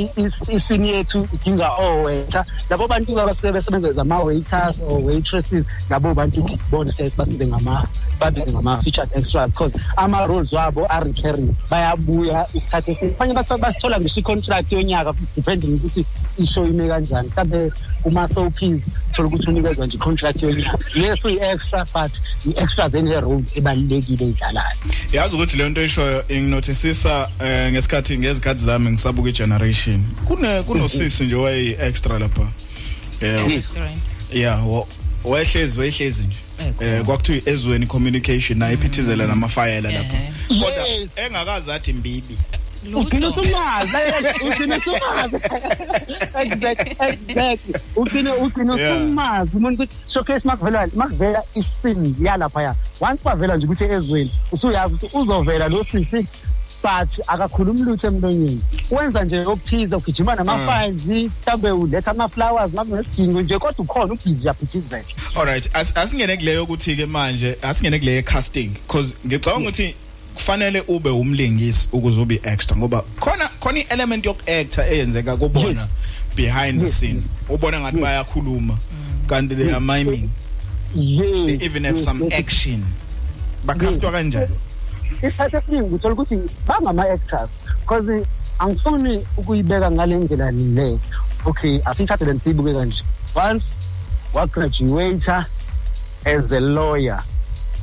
S22: isini yethu idinga oweta labo bantu abasuke besebenza zama-waiters or waitresses labo bantu bona sesi basibe ngama babize ngama-featured extras because ama-roles wabo are-recurring bayabuya isikhathi esiningi abanye basa- basithola ngisho i-contract yonyaka depending ukuthi ishow ime kanjani. Mhlawumbe kuma-soaps thola ukuthi unikezwa nje i-contract yonyaka yes uyi-extra but i-extras ene-role ebalulekile eyidlalayo.
S1: Yazi ukuthi leyo nto eshoyo inginothisisa eh, ngesikhathi ngezikhathi zami ngisabuka i-generation. Kune kunosisi nje wayeyi-extra lapha. Eh yeah wa- wayehlezi wayehlezi nje. Eh kwakuthiwa ezweni communication naye iphithizela namafayela lapha. Kodwa engakazi athi mbibi.
S22: Ugcine usumazi ugcine usumazi exactly exactly ugcine ugcine
S1: Yeah.
S22: usumazi umuntu ukuthi showcase makuvela makuvela isini yalaphaya once kwavela nje ukuthi ezweni usuyazi ukuthi uzovela lo sisi but akakhulumi lutho emlonyeni. Wenza nje okuthize ugijima nama-files mhlawumbe uletha ama-flowers ngabe nesidingo nje kodwa ukhona ubhizi uyaphithizela
S1: alright as- asingene kuleyo ukuthi ke manje asingene kuleyo casting because ngicabanga ukuthi kufanele ube umlingisi ukuze ube extra ngoba khona khona i-element yoku-actor eyenzeka kubona behind the scene. Ubona ngathi bayakhuluma kanti they are miming.
S22: Yes.
S1: they even have some action. Bakhastwa kanjani?
S22: Isikhathi esiningi uthola ukuthi bangama-actors because angifuni ukuyibeka ngale ndlela le. Okay asiyithathele nisiyibuke kanje. Once wagraduata as a lawyer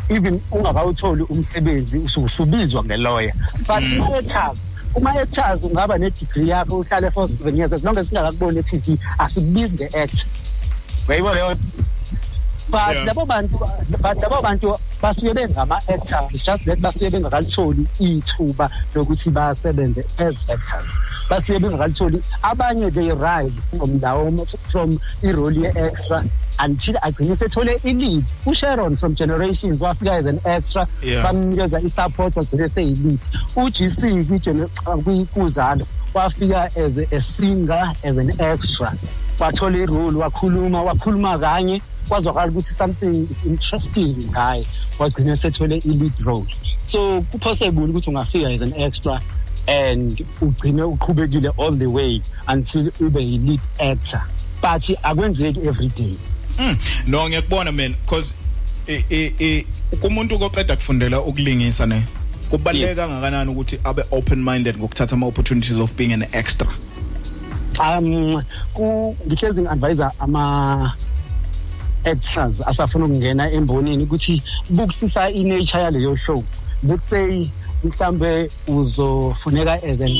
S22: even ungakawutholi umsebenzi usubizwa ngelawyer but uma-actors uma-actors ungaba ne-degree yakho uhlale for seven years as long as singakakuboni e-tv asikubizi nge-act uyayibona leyo? But labo bantu but labo bantu basuke bengama-actors just that basuke bengakalitholi ithuba lokuthi basebenze as actors basuke bengakalitholi abanye they rise from lawo from irole ye-extra until agcine sethole i-lead. Usharon from generations wafika as an extra bamnikeza i-support wagcine seyi-lead u-gc kwi-gene- kwi- kuzalo wafika as a, a singer as an extra. Wathola irole wakhuluma wakhuluma kanye kwazwakala ukuthi something interesting ngaye. Wagcina sethole i-lead role. So kupossible ukuthi ungafika as an extra and ugcine uqhubekile all the way until ube yi-lead actor. But akwenzeki every day
S1: Mm, no ngiyakubona man because i- i- i- kumuntu koqeda kufundela ukulingisa ne kubaluleke kangakanani ukuthi abe open minded ngokuthatha ama opportunities of being an extra?
S22: Um ku ngihlezi ngi-advisa ama actors asafuna ukungena embonini ukuthi bukusisa i-nature yaleyo show. Bukusey mhlambe uzofuneka as an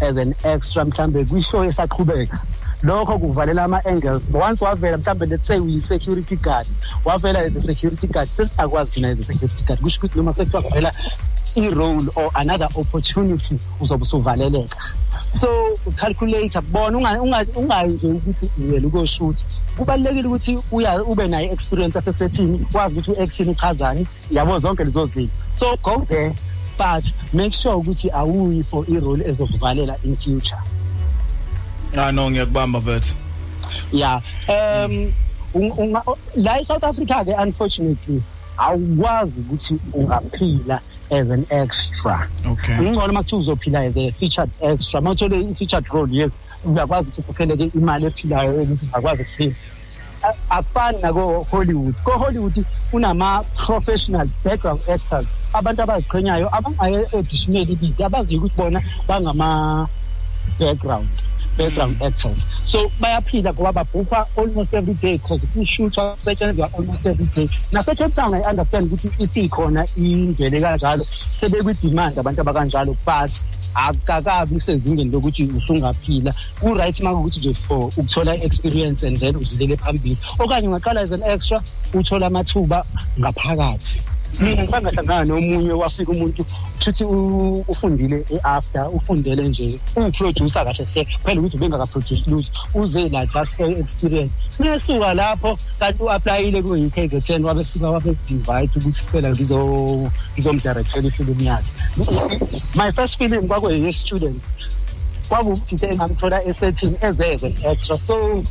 S22: as an extra mhlambe kwishow esaqhubeka. Lokho kuvalela ama-angles. Once wavela mhlambe let's say uyi-security guard wavela as a security guard sesingakwazi thina as a security guard. Kusho ukuthi noma sekuthiwa kuvela i-role or another opportunity uzobe usuvaleleka. So ucalculator bona unga- unga- ungayi nje ukuthi uyela ukoshoot. Kubalulekile ukuthi uya- ube nayo i-experience yasesethini wazi ukuthi u-action ichazani yabo zonke lezo zinto. So go there but make sure ukuthi awuyi for i-role ezokuvalela in future.
S1: Ah no ngiyakubamba vet
S22: yeah um un- unga- la e-south africa ke unfortunately awukwazi ukuthi ungaphila as an extra.
S1: Okay.
S22: Ngcono uma kuthiwa uzophila as a featured extra. Uma uthole i-featured role yes uyakwazi ukuthi ukhokhele-ke imali ephilayo ukuthi ungakwazi ukuphila A- akufani nako-hollywood. Ko-hollywood kunama-professional background actors. Abantu abaziqhenyayo abangaye-auditioneli ibidi abaziyo ukuthi bona bangama-background.
S23: background actors so bayaphila ngoba babhukwa almost every day because kushootwa kusetshenziswa almost every day. Nasecape town i understand ukuthi isikhona indlela kanjalo sebekwi-demand abantu abakanjalo but akakabi sezingeni lokuthi usungaphila. Ku-right uma kuwukuthi nje for ukuthola i-experience and then udlulele phambili. Okanye ungaqala as an extra uthola amathuba ngaphakathi. Mina ngisangahlangana nomunye wafika umuntu kushuthi ufundile e-after ufundele nje uwuproducer kahle se phela ukuthi ubengakaproduce lutho uze la just for experience. Ngesuka lapho kanti u-aplayile ku-UK Z10 wabefika wabe-invite ukuthi phela ngizomdirectela ifilimu yakhe. My first film kwakuye-student kwakuwukuthi engamthola esetting as an extra so you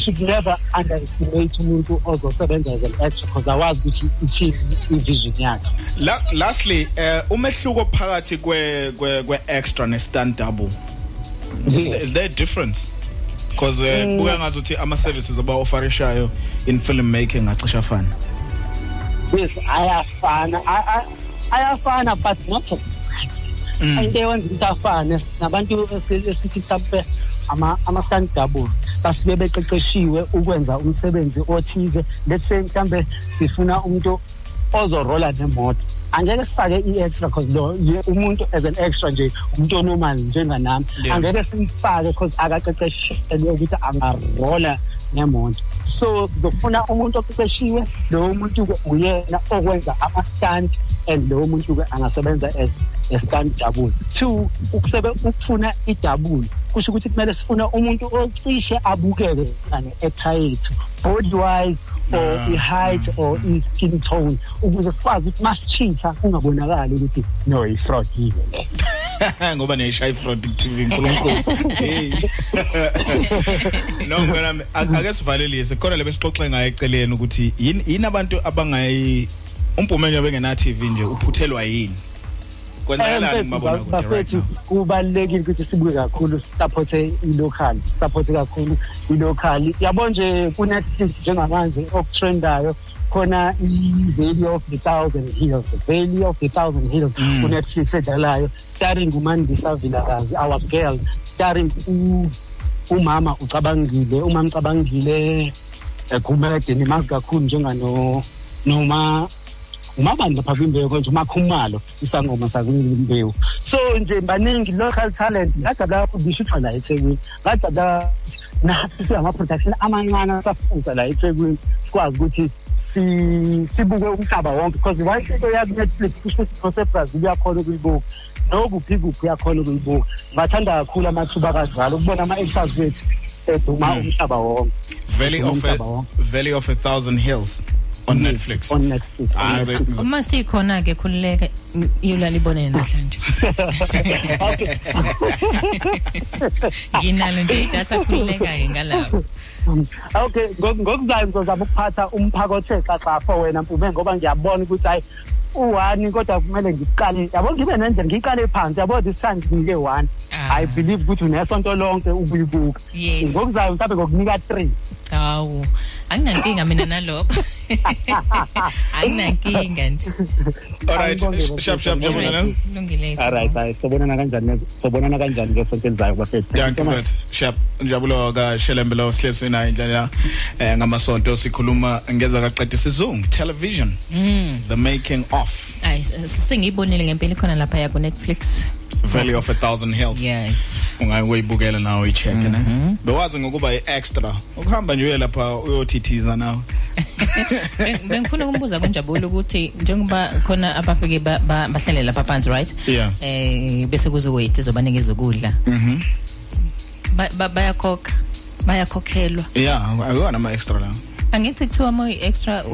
S23: should never underestimate umuntu ozosebenza as an extra because awazi ukuthi uthini i-vision yakhe.
S1: La lastly uh, umehluko phakathi kwe kwe, kwe extra ne stand double is, there, is there a difference? Because uh,
S23: Mm.
S1: buka ngazuthi ama services aba offerishayo in filmmaking acisha fana.
S23: Yes ayafana A- a- ayafana but not exactly
S1: Mm.
S23: into eyenza ukuthi afane nabantu esi- esithi mhlawumbe ama- ama-stand double. Basuke beqeqeshiwe ukwenza umsebenzi othize. Let's say mhlawumbe sifuna umuntu ozorola nemoto. Angeke sifake i-extra because lo ye- umuntu as an extra nje umuntu onormal njenganami.
S7: Yeah.
S23: angeke simfake because akaqeqeshelwe ukuthi angarola nemoto. So sizofuna umuntu oqeqeshiwe lowo muntu-ke uyena okwenza ama-stunt and lowo muntu-ke angasebenza as a stunt double. Two ukusebe ukufuna idabule kusho ukuthi kumele sifuna umuntu ocishe abukeke ane-actor yethu body wise or i-height or i-skin tone ukuze sikwazi ukuthi masitshitha kungabonakali ukuthi no ifrodile le
S1: ngoba neyishayi fraud TV nkulunkulu. Hey. No ak- ake sivalelise. Khona lebesixoxe ngayo eceleni ukuthi yini abantu abangayi umpumenyo bengena TV nje uphuthelwa yini? Kwenzakalani ngibabona kude right
S23: bafethu kubalulekile ukuthi sibuke kakhulu sisapothe i-local sisapothe kakhulu i-local yabo nje ku-netflix njengamanje okutrendayo khona i-valley of the thousand hills valley of the thousand hills
S7: Mm.
S23: ku-netflix edlalayo starring umandisa vilakazi our girl starring u- umama ucabangile umama ucabangile eh, gumede nimazi kakhulu njengano noma umabani lapha kwimbewu konje umakhumalo isangoma sakwimbewu so nje baningi local talent ngajabula kakhulu ngishuthwa la ethekwini ngajabula nathi singama-production amancane asafuza la ethekwini sikwazi ukuthi si- sibuke umhlaba wonke because wayisento yaku-netflix kusho ukuthi nosebrazil uyakhona ukuyibuka nokuphi kuphi uyakhona ukuyibuka. Ngathanda kakhulu amathuba kanjalo ukubona ama-actors wethu eduma umhlaba wonke
S1: Valley of
S23: Umhlaba
S1: a
S23: wonke.
S1: Valley of a Thousand Hills. On Netflix.
S23: On Netflix on
S1: Ah,
S23: Netflix.
S1: the-
S2: uma sikhona ke khululeke yolala ibone namhlanje. Nginalo nje idatha khululeka-ke ngalapho
S23: okay ngok- ngokuzayo ngizozama ukuphatha umphako othe xaxa for wena mpume ngoba ngiyabona ukuthi hayi u-one kodwa kumele ngiqale yabo ngibe nendlela ngiyiqale phansi yabo this time nginike one. I believe ukuthi unesonto lonke ukuyibuka
S2: Yes.
S23: ngokuzayo mhlawumbe ngokunika three.
S2: Hawu anginankinga mina nalokho. Anginankinga nje.
S1: Alright sharp sharp jabulana
S2: kulungile
S23: alright hayi sobonana kanjani nez- sobonana kanjani ngesonto elizayo bafethu
S1: Thank you mfethu sharp njabulo ka Shelembelo sihlezi nayo indlela eh ngamasonto sikhuluma ngeza kaqedisa isizungu television.
S2: Mm.
S1: the making of.
S2: Ayi s- sengiyibonile ngempela ikhona lapha ya ku Netflix.
S1: Valley of a Thousand Hills
S2: Yes.
S1: ungayibukela nawe icheck ne bewazi ngokuba i-extra ukuhamba nje uye lapha uyothithiza nawe
S2: Beng- Bengifuna ukumbuza kunjabulo ukuthi njengoba khona abafike ba- ba- bahlale lapha phansi right?
S1: Yeah.
S2: Eh bese kuzo wait izobanikeza ukudla.
S1: mhm
S2: Ba- ba- Bayakhokha. Bayakhokhelwa.
S1: yeah ayona ama extra la
S2: Angithi kuthiwa mo extra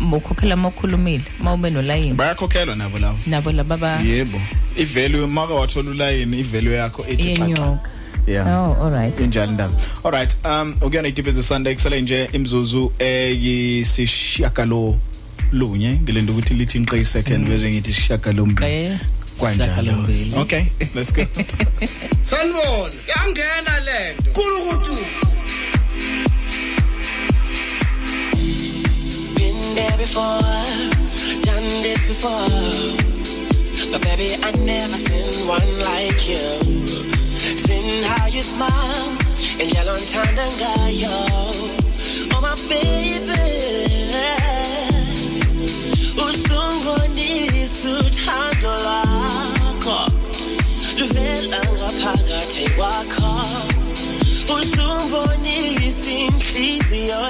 S2: mokhokhela mokhulumile mawube no line.
S1: bayakhokhelwa nabo lawo
S2: Nabo laba ba
S1: yebo. Ivalue maka wathola ulayini ivalue yakho ethi xaxa.
S2: Yenyoka.
S1: yeah.
S2: Oh all right.
S1: injani ndaba alright um ukuyona idiphizi sunday kusele nje imzuzu eyisishiyagalo lunye ngilenda ukuthi lithi inqe second bese ngithi sishiyagalombili
S2: Eh.
S1: kanjalo
S2: Sishiyagalombili.
S1: okay let's go.
S8: Sanibona. Yangena lento kulukuthi
S7: there before, done this before. But baby, I never seen one like you.
S13: Missing how you smile indlela onthanda ngayo Oh my baby. Usungonisa uthando lwakho Luvela ngaphakathi kwakho Usungonisa inhliziyo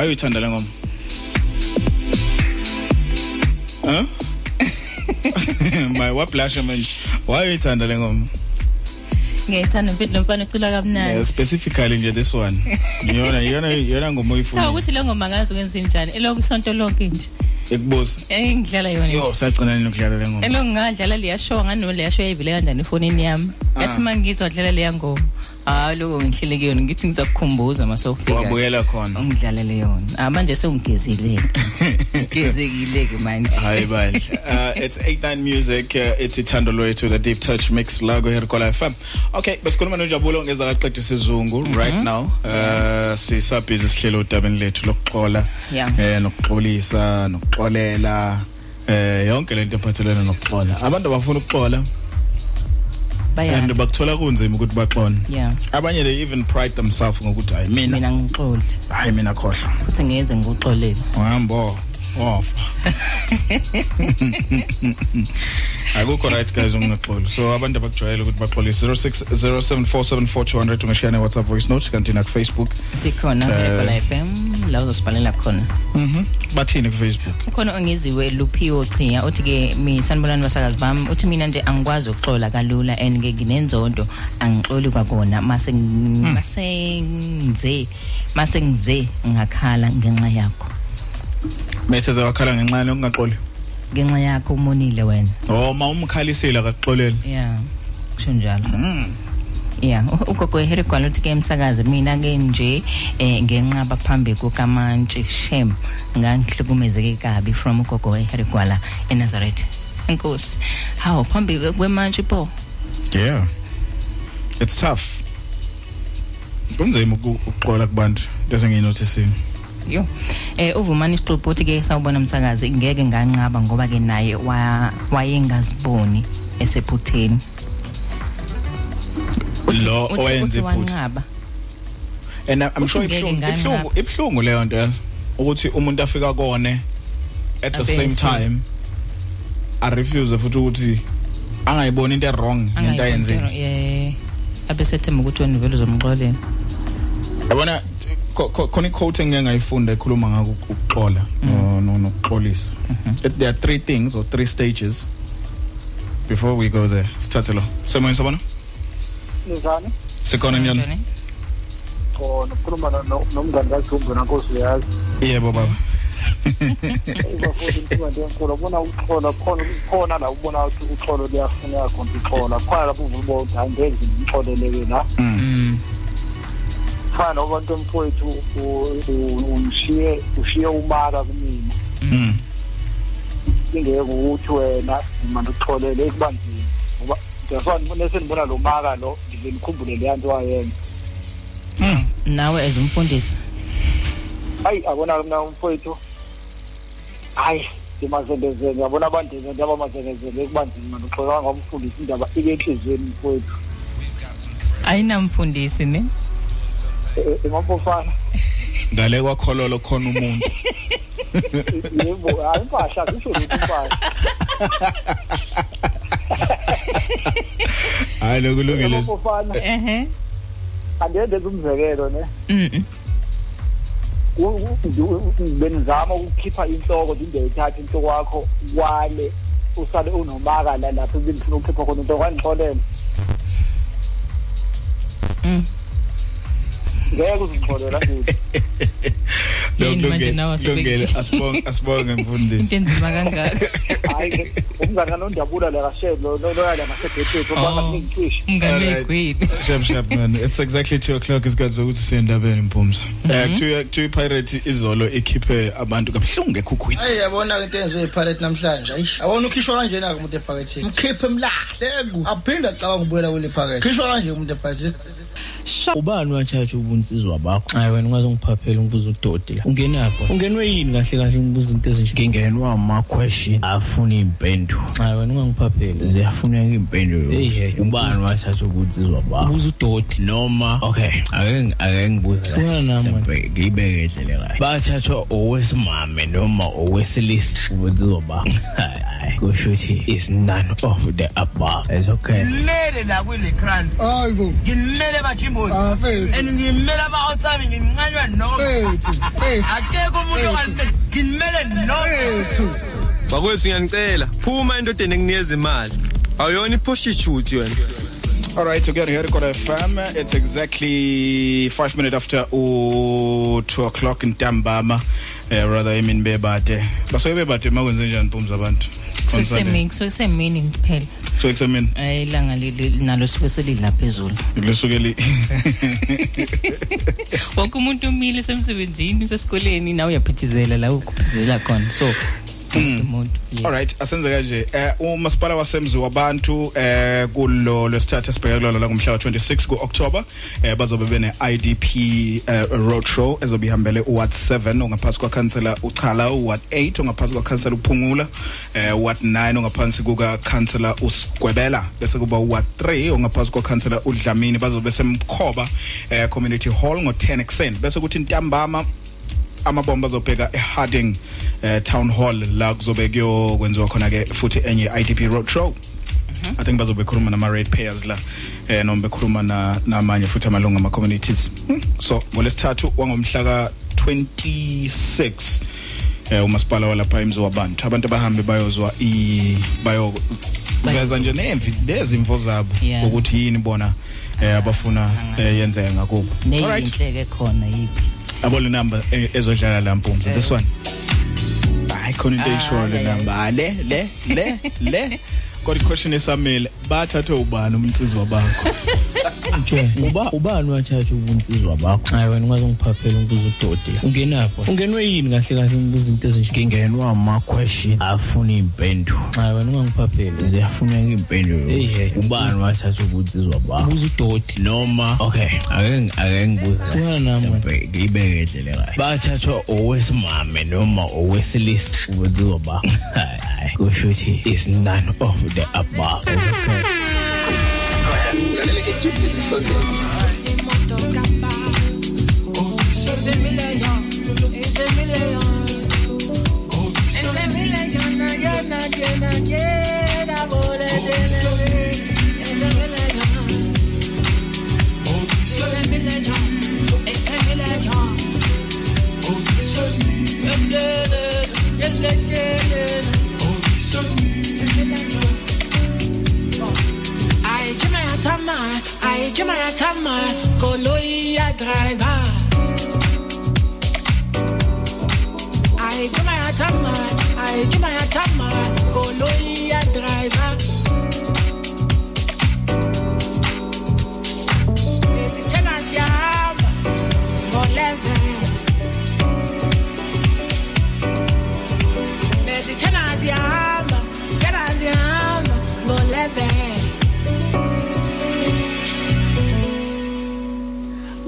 S1: why uyithanda le ngoma? Huh? My what blush man why uyithanda le ngoma?
S2: Ngiyayithanda mfethu lo mfana ucula
S1: yeah,
S2: kamnandi
S1: specifically nje this one. Yona yona yona ngoma
S2: Cha
S1: uyifuna
S2: ukuthi le ngoma ngazi kwenza njani elokhu isonto lonke nje.
S1: Ekubuza.
S2: Eh ngidlala yona. Nje.
S1: yo sagcina nokudlala le ngoma.
S2: Elokhu ngadlala leya show ngano leya show yayivele kanjani efonini yami?
S1: Ah.
S2: yathi mangizwa dlala leya ngoma hayi lokho ngihlele kuyona ngithi ngizakukhumbuza masawufika
S1: Wabuyela khona.
S2: ungidlalele yona ah manje sengigezile ngezekile ke manje
S1: Hi bandla. Uh it's 89 music uh, it's Ithando Lwethu the deep touch mix la go here kola FM. Okay, besikhuluma noJabulo ngeza kaqedisa isizungu right now. Uh sisa busy sihlelo udabeni lethu lokuxola
S2: Yeah.
S1: eh nokuxolisa nokuxolela eh yonke lento ephathelene nokuxola. Abantu abafuna ukuxola
S2: Bayakha.
S1: and bakuthola kunzima ukuthi baxone.
S2: Yeah.
S1: Abanye they even pride themselves ngokuthi hayi mina
S2: mina ngixoli
S1: hayi mina khohlwa
S2: futhi ngeze ngikuxolele
S1: uhambo wafa akukho right guys ungaxoli so abantu abakujwayele ukuthi baxolise 0607474200 ungashare ne WhatsApp voice note kanti na ku Facebook
S2: sikhona
S1: Eh.
S2: Rebel FM la uzosibhalela khona.
S1: mhm. Bathini ku Facebook
S2: ukhona ongeziwe Luphiwo Chiya uthi ke mi sanibonani basakazi bami uthi mina nje angikwazi ukuxola kalula and ke nginenzondo angixoli kwakona. Mase mase ngize mase ngize ngakhala ngenxa yakho.
S1: Message wakhala ngenxa yokungaxoli
S2: ngenxa yakho umonile wena.
S1: Oh ma umkhalisile akaxolele
S2: yeah kusho njalo. Yeah, u- ugogo Herigwala uthi ke emsakazi mina ke nje eh ngenqaba phambi kukamantshi Shem ngangihlukumezeke kabi from ugogo Herigwala eNazareth. Enkosi. Hawo phambi kwe- kwemantshi po.
S1: yeah it's tough kunzima uku- ukuxola kubantu bese nginoticing
S2: Yo. Eh uvumani isixubu uthi ke sawubona umsakazi ngeke nganqaba ngoba ke naye wa- wayengaziboni esephutheni.
S1: Lo
S2: uthi
S1: iphutha and I'm sure ibhlungu ibhlungu ibhlungu leyo nto eh, ukuthi umuntu afika kone at the same time a refuse futhi ukuthi angayiboni into wrong ngento ayenzile.
S2: abesethemba ukuthi wena vele uzomxolela.
S1: yabona khona i-quote engike ngayifunda ekhuluma ngako ukuxola no- no- nokuxolisa. It- there are three things or three stages before we go there. Sithathe lo. Semoyeni sabona
S24: Nizani?
S1: sikhona njani
S24: Khona no- nomngani kaJumbo nankosi uyazi.
S1: yebo baba
S24: Ibafuthi impilo nje enkulu ubona ukuxola khona khona la ubona ukuthi uxolo liyafuneka khona uxola. Khona lapho uvuba ukuthi angeke ngixoleleke la. Fana nobantu mfowethu u- u- umshiye ushiye umaka kumina. Ingeke ukuthi wena manje uxolele ekubanzini. Ngoba ngisafana nese ngibona lo maka lo ngivele ngikhumbule le nto wayenza.
S2: Nawe as umfundisi.
S24: hayi abona mina umfowethu hayi ngimazendezele ngiyabona abandezele abamazendezele ekubanzima nixoxa ngomfundisi indaba ike enhliziyweni mfowethu
S2: Ayinamfundisi ne?
S24: emapofana
S1: ngale kwakhololo khona umuntu
S24: yebo hayi impahla zisho lutho impahla
S1: hayi lokulungile
S2: ehe
S24: andiyendeza umzekelo ne
S2: Mhm.
S24: Benizama ukukhipha inhloko nje ingeyithatha inhloko yakho wale usale unomaka la lapho benifuna ukukhipha khona inhloko wangixolela
S2: Mm.
S24: Ngeke uzingixolela nduthi
S2: Yini manje nawe asebe-
S1: lungile asibonge asibonge mfundisi.
S2: Into enzima kangaka.
S24: hayi umngane kanondabula le kashelo loyala ngasedethethu
S2: Oh.
S24: obanga ningicishe
S2: Mngani
S1: Alright.
S2: wegwini.
S1: Shap shap man it's exactly 2 o'clock isikhathi sokuthi siyendabeni mpumza. Eh kuthiwa kuthiwa ipirate izolo ikhiphe abantu kabhlungu ekhukhwini.
S17: Hayi yabona into enziwe iphalet namhlanje ayish awona ukhishwa kanjena ke umuntu ephakethini mkhiphe mlahle ku aphinde acabanga ukubuyela kule phakethe khishwa kanje umuntu ephakethini
S25: ubani wathatha ubunsizwa bakho hayi wena ungaze ngiphaphela ngibuza udodi la ungenapho ungenwe yini kahle kahle ngibuza into ezinje? Ngingenwa ama question afuna impendulo hayi wena ungangiphaphela ziyafuneka impendulo hey ubani wathatha ubunsizwa bakho ubuza udodi noma okay. Ake ake ngibuza Funa nami, man. ngiyibeke kahle kahle. Bathathwa owesimame noma owesilisa ubunsizwa bakho hayi hayi. Kusho ukuthi is none of the above. It's okay.
S17: Ngimele la kwile crime
S19: hayibo
S17: ngimele bajimbozi and ngimele ama-outside ngimncanywa noma. Akekho umuntu ongalise ngimele noma.
S12: Bakwethu ngiyanicela phuma endodeni ekunikeza imali. Awuyona iprostitute wena
S1: All right, so getting here to FM. It's exactly five minutes after uh, two o'clock in Tambama. Uh, rather, I mean, bebate. Baso bebate makwenze njani mpumza abantu?
S2: So
S1: On Sunday.
S2: kusemini, so kusemini kuphela.
S1: So eksemini.
S2: Eh ilanga leli nalo suke selidla phezulu.
S1: Lesuke li
S2: Wonke umuntu umile semsebenzini sesikoleni nawe uyaphithizela la ukuphitzela khona. So umuntu
S1: Alright asenze kanje eh umasipala wasemzi wabantu eh kulo lesithathu esibheka kulona la ngomhla wa26 kuOctober. Eh bazobe bene IDP eh, road show ezobe ihambele uWard 7 ongaphasi kwa councillor uChala uWard 8 ongaphasi kwa councillor uPhungula eh uWard 9 ongaphansi kuka councillor uSgwebela bese kuba uWard 3 ongaphasi kwa councillor uDlamini. Bazobe semkhoba eh community hall ngo10 ekseni bese kuthi ntambama amabomba azobheka eHarding eh, town hall la kuzobe kuyokwenziwa khona ke futhi enye IDP road show I think bazobe khuluma nama red payers la eh noma bekhuluma na namanye futhi amalungu ama communities hmm. so ngolesithathu wangomhla ka 26 eh umasipala walapha imzo wabantu abantu abahambe bayozwa i bayo veza nje nemvi lezi imvo zabo
S2: Yeah.
S1: ukuthi yini bona eh abafuna eh, yenzeka ngakubo.
S2: Neyinhleke khona yipi
S1: abole number eh, ezodlala la mpumzi this one. Hayi khona into eyishoyo le number. Ah, le le le le. Kodwa question esamele bathathe ubani umnsizwa bakho
S25: nje uba ubani wathatha ubunsizwa bakho. Hayi wena ungaze ngiphaphela ngibuza udodi la ungenapho ungenwe yini kahle kahle ngibuza into ezinje? Ngingenwa ama question afuna impendulo hayi wena ungangiphapheli ziyafuna impendulo hey hey. ubani wathatha ubunsizwa bakho. Ubuza udodi noma okay. ake ake ngibuza funa nami ngibekele kahle bathathwa owesimame noma owesilisa ubunsizwa bakho. Hayi hayi. Kusho ukuthi is none of the above. Okay.
S18: Ulalela ijiphisi sunday
S7: Ay, Jimmy Atama, ay, Jimmy Atama, koloi ya driver. Ay, Jimmy Atama, ay, Jimmy Atama, koloi ya driver. Isithena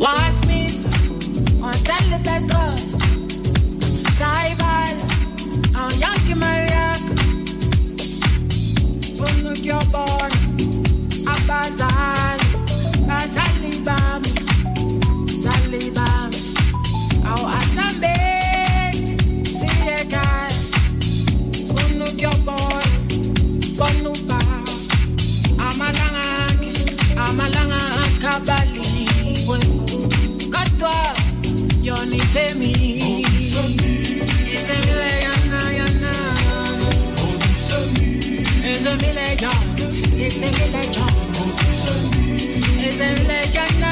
S7: siyahamba ngo-11. Besithena siyahamba, kena siyahamba ngo-11. wasmisa watale betro saibala awuyanki mayaka unukyobona abazali bazali yona isemini isemile yana yana isemile yana isemile yana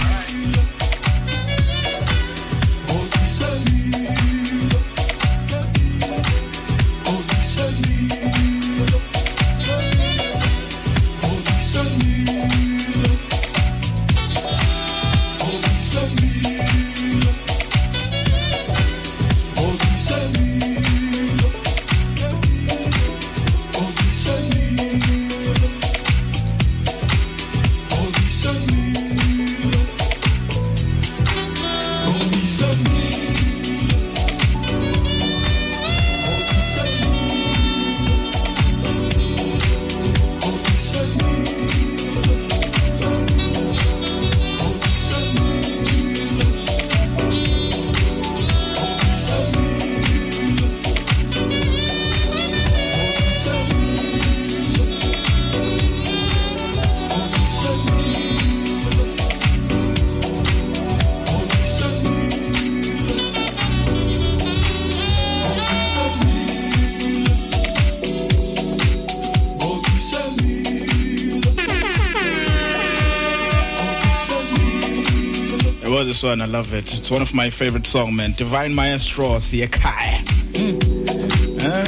S1: I love it. It's one of my favorite song, man. Divine Maestro siyekhaya. Eh?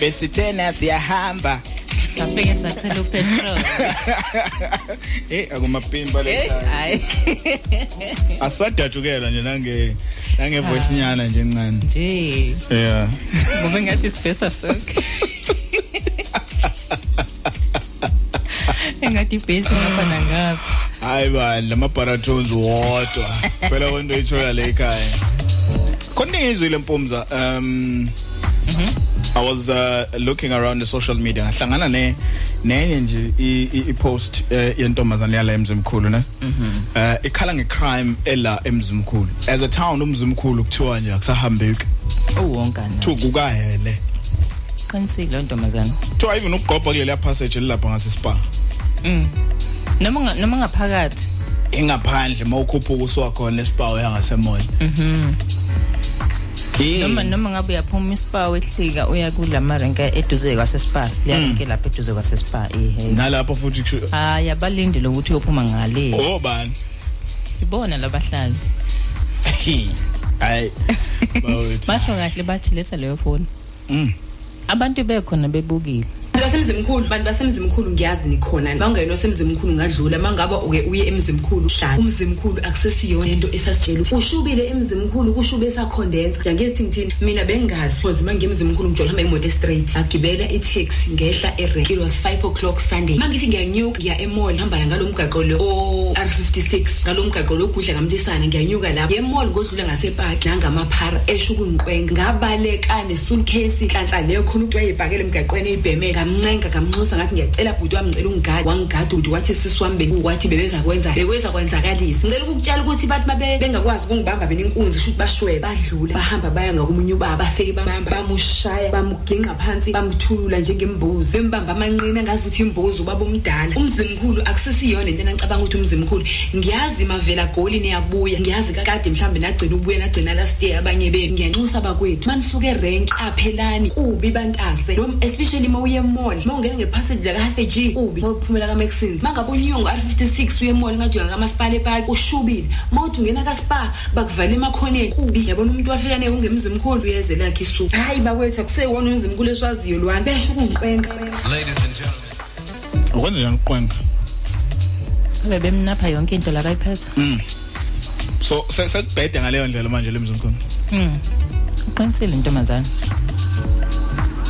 S1: Besithena siyahamba.
S2: Safike sathela upetrol.
S1: Eh akumapimba le.
S2: Eh, hayi.
S1: Asadajukela nje nange nange voice nyana nje encane.
S2: Nje.
S1: Yeah.
S2: Ngoba ngathi sibhesa sonke. Engathi ibhesi ngapha ngapha.
S1: Hayi bani lama baritons wodwa. Phela kwento ithola le ekhaya. Konke ngizwe lempumza um I was uh, looking around the social media ngahlangana ne nenye nje i- i i- post uh, yentombazane yala emzimkhulu ne uh ikhala ngecrime ela emzimkhulu as a town umzimkhulu kuthiwa nje akusahambeki
S2: Uwonkana.
S1: thu kukahele
S2: Qinisile lo ntombazana.
S1: kuthiwa even ukugqobha kuleli passage elapha ngase spa
S2: Mm. Noma noma ngaphakathi.
S1: ingaphandle mawukhuphuka usiwakhona espa uyangase mall
S2: Mhm. Noma noma ngabe uyaphuma ispa wehlika uya kulama renke eduze kwase spa. Ya renke lapha eduze kwase spa eh.
S1: nalapho futhi
S2: Ah yabalindile ukuthi uyophuma ngale.
S1: oh bani
S2: Ibona labahlali.
S1: hayi
S2: Basho kahle bathi letha leyo phone.
S1: Mm.
S2: Abantu bekhona bebukile.
S26: Abantu basemzimkhulu bantu basemzimkhulu ngiyazi nikhona. Bangena osemzimkhulu ngadlula mangaba uke uye emzimkhulu hlala umzimkhulu akusesiyona into esasitshela. Ushubile emzimkhulu kushube esakhondensa njangithi ngithini? Mina bengazi. Cause mangemzimkhulu ngijwayele uhamba imoto straight. Agibela itaxi ngehla erank. It was 5 o'clock sunday. Mangithi ngiyanyuka ngiya emall hamba ngalo mgaqo lo o R56 ngalo mgaqo lo gudla ngamlisana ngiyanyuka lapho ngemall ngodlula ngasepark nangamaphara esho kunqwenga ngabaleka nesuitcase inhlanhla leyo khona ukuthi wayebhakele emgaqweni eyibheme ngamncenga ngamnxusa ngathi ngiyacela bhuti wami ngicela ungigadi wangigada ukuthi wathi sisi wami bekwathi bebeza kwenza bekweza kwenzakalisa ngicela ukukutshela ukuthi bathi mabe bengakwazi ukungibamba bena inkunzi shuthi bashweba badlula bahamba baya ngakomunye ubaba bafike bamamba bamushaya bamuginqa phansi bamuthulula njengembuzi. Bembamba amanqina ngazuthi imbuzi ubaba omdala. Umzimkhulu akusesiyona into enacabanga ukuthi umzimkhulu. Ngiyazi mavela goli niyabuya. Ngiyazi kakade mhlambe nagcina ukubuya nagcina last year abanye benu ngiyanxusa bakwethu manisuke rank qaphelani kubi bantase. Especially mawuye mall mawungena ngepassage laka half g kubi mawuphumela ka-maxins. Mangabe unyongo r56 uye mall ngathi uya kamasipala epark ushubile. Mawuthi ungena kaspa bakuvala emakhoneni. Kubi. Yabona umuntu wafika ne ungemzimkhulu uyeze lakhe isuku. Hayi bakwethu akusewona umzimkhulu eswaziyo lwani. Besho ukungiqwenga.
S1: Ladies and gentlemen. Ukwenza njani uqwenga
S2: Abe bemnapha yonke into la kayiphethe.
S1: mm. So se- sekubhede ngaleyo ndlela manje lemzimkhulu
S2: Mm. Uqinisile intombazana.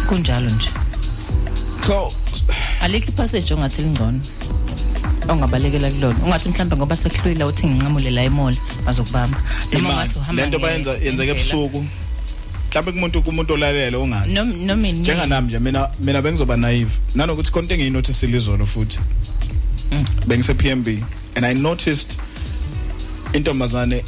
S2: Kunjalo nje.
S1: So
S2: alikho ipassage ongathi lingcono. Ongabalekela kulona. Ungathi mhlambe ngoba sekuhlwile uthi nginqamule la emall bazokubamba. Noma ungathi uhamba
S1: lento
S2: nge-
S1: bayenza yenzeka
S2: ngendlela.
S1: ebusuku. Mhlawumbe kumuntu kumuntu olalele ongazi.
S2: Nom- noma ini-
S1: njenganami nje mina mina bengizoba naive. Nanokuthi konke engiyinotisile izolo futhi. Bengise PMB and I noticed intombazane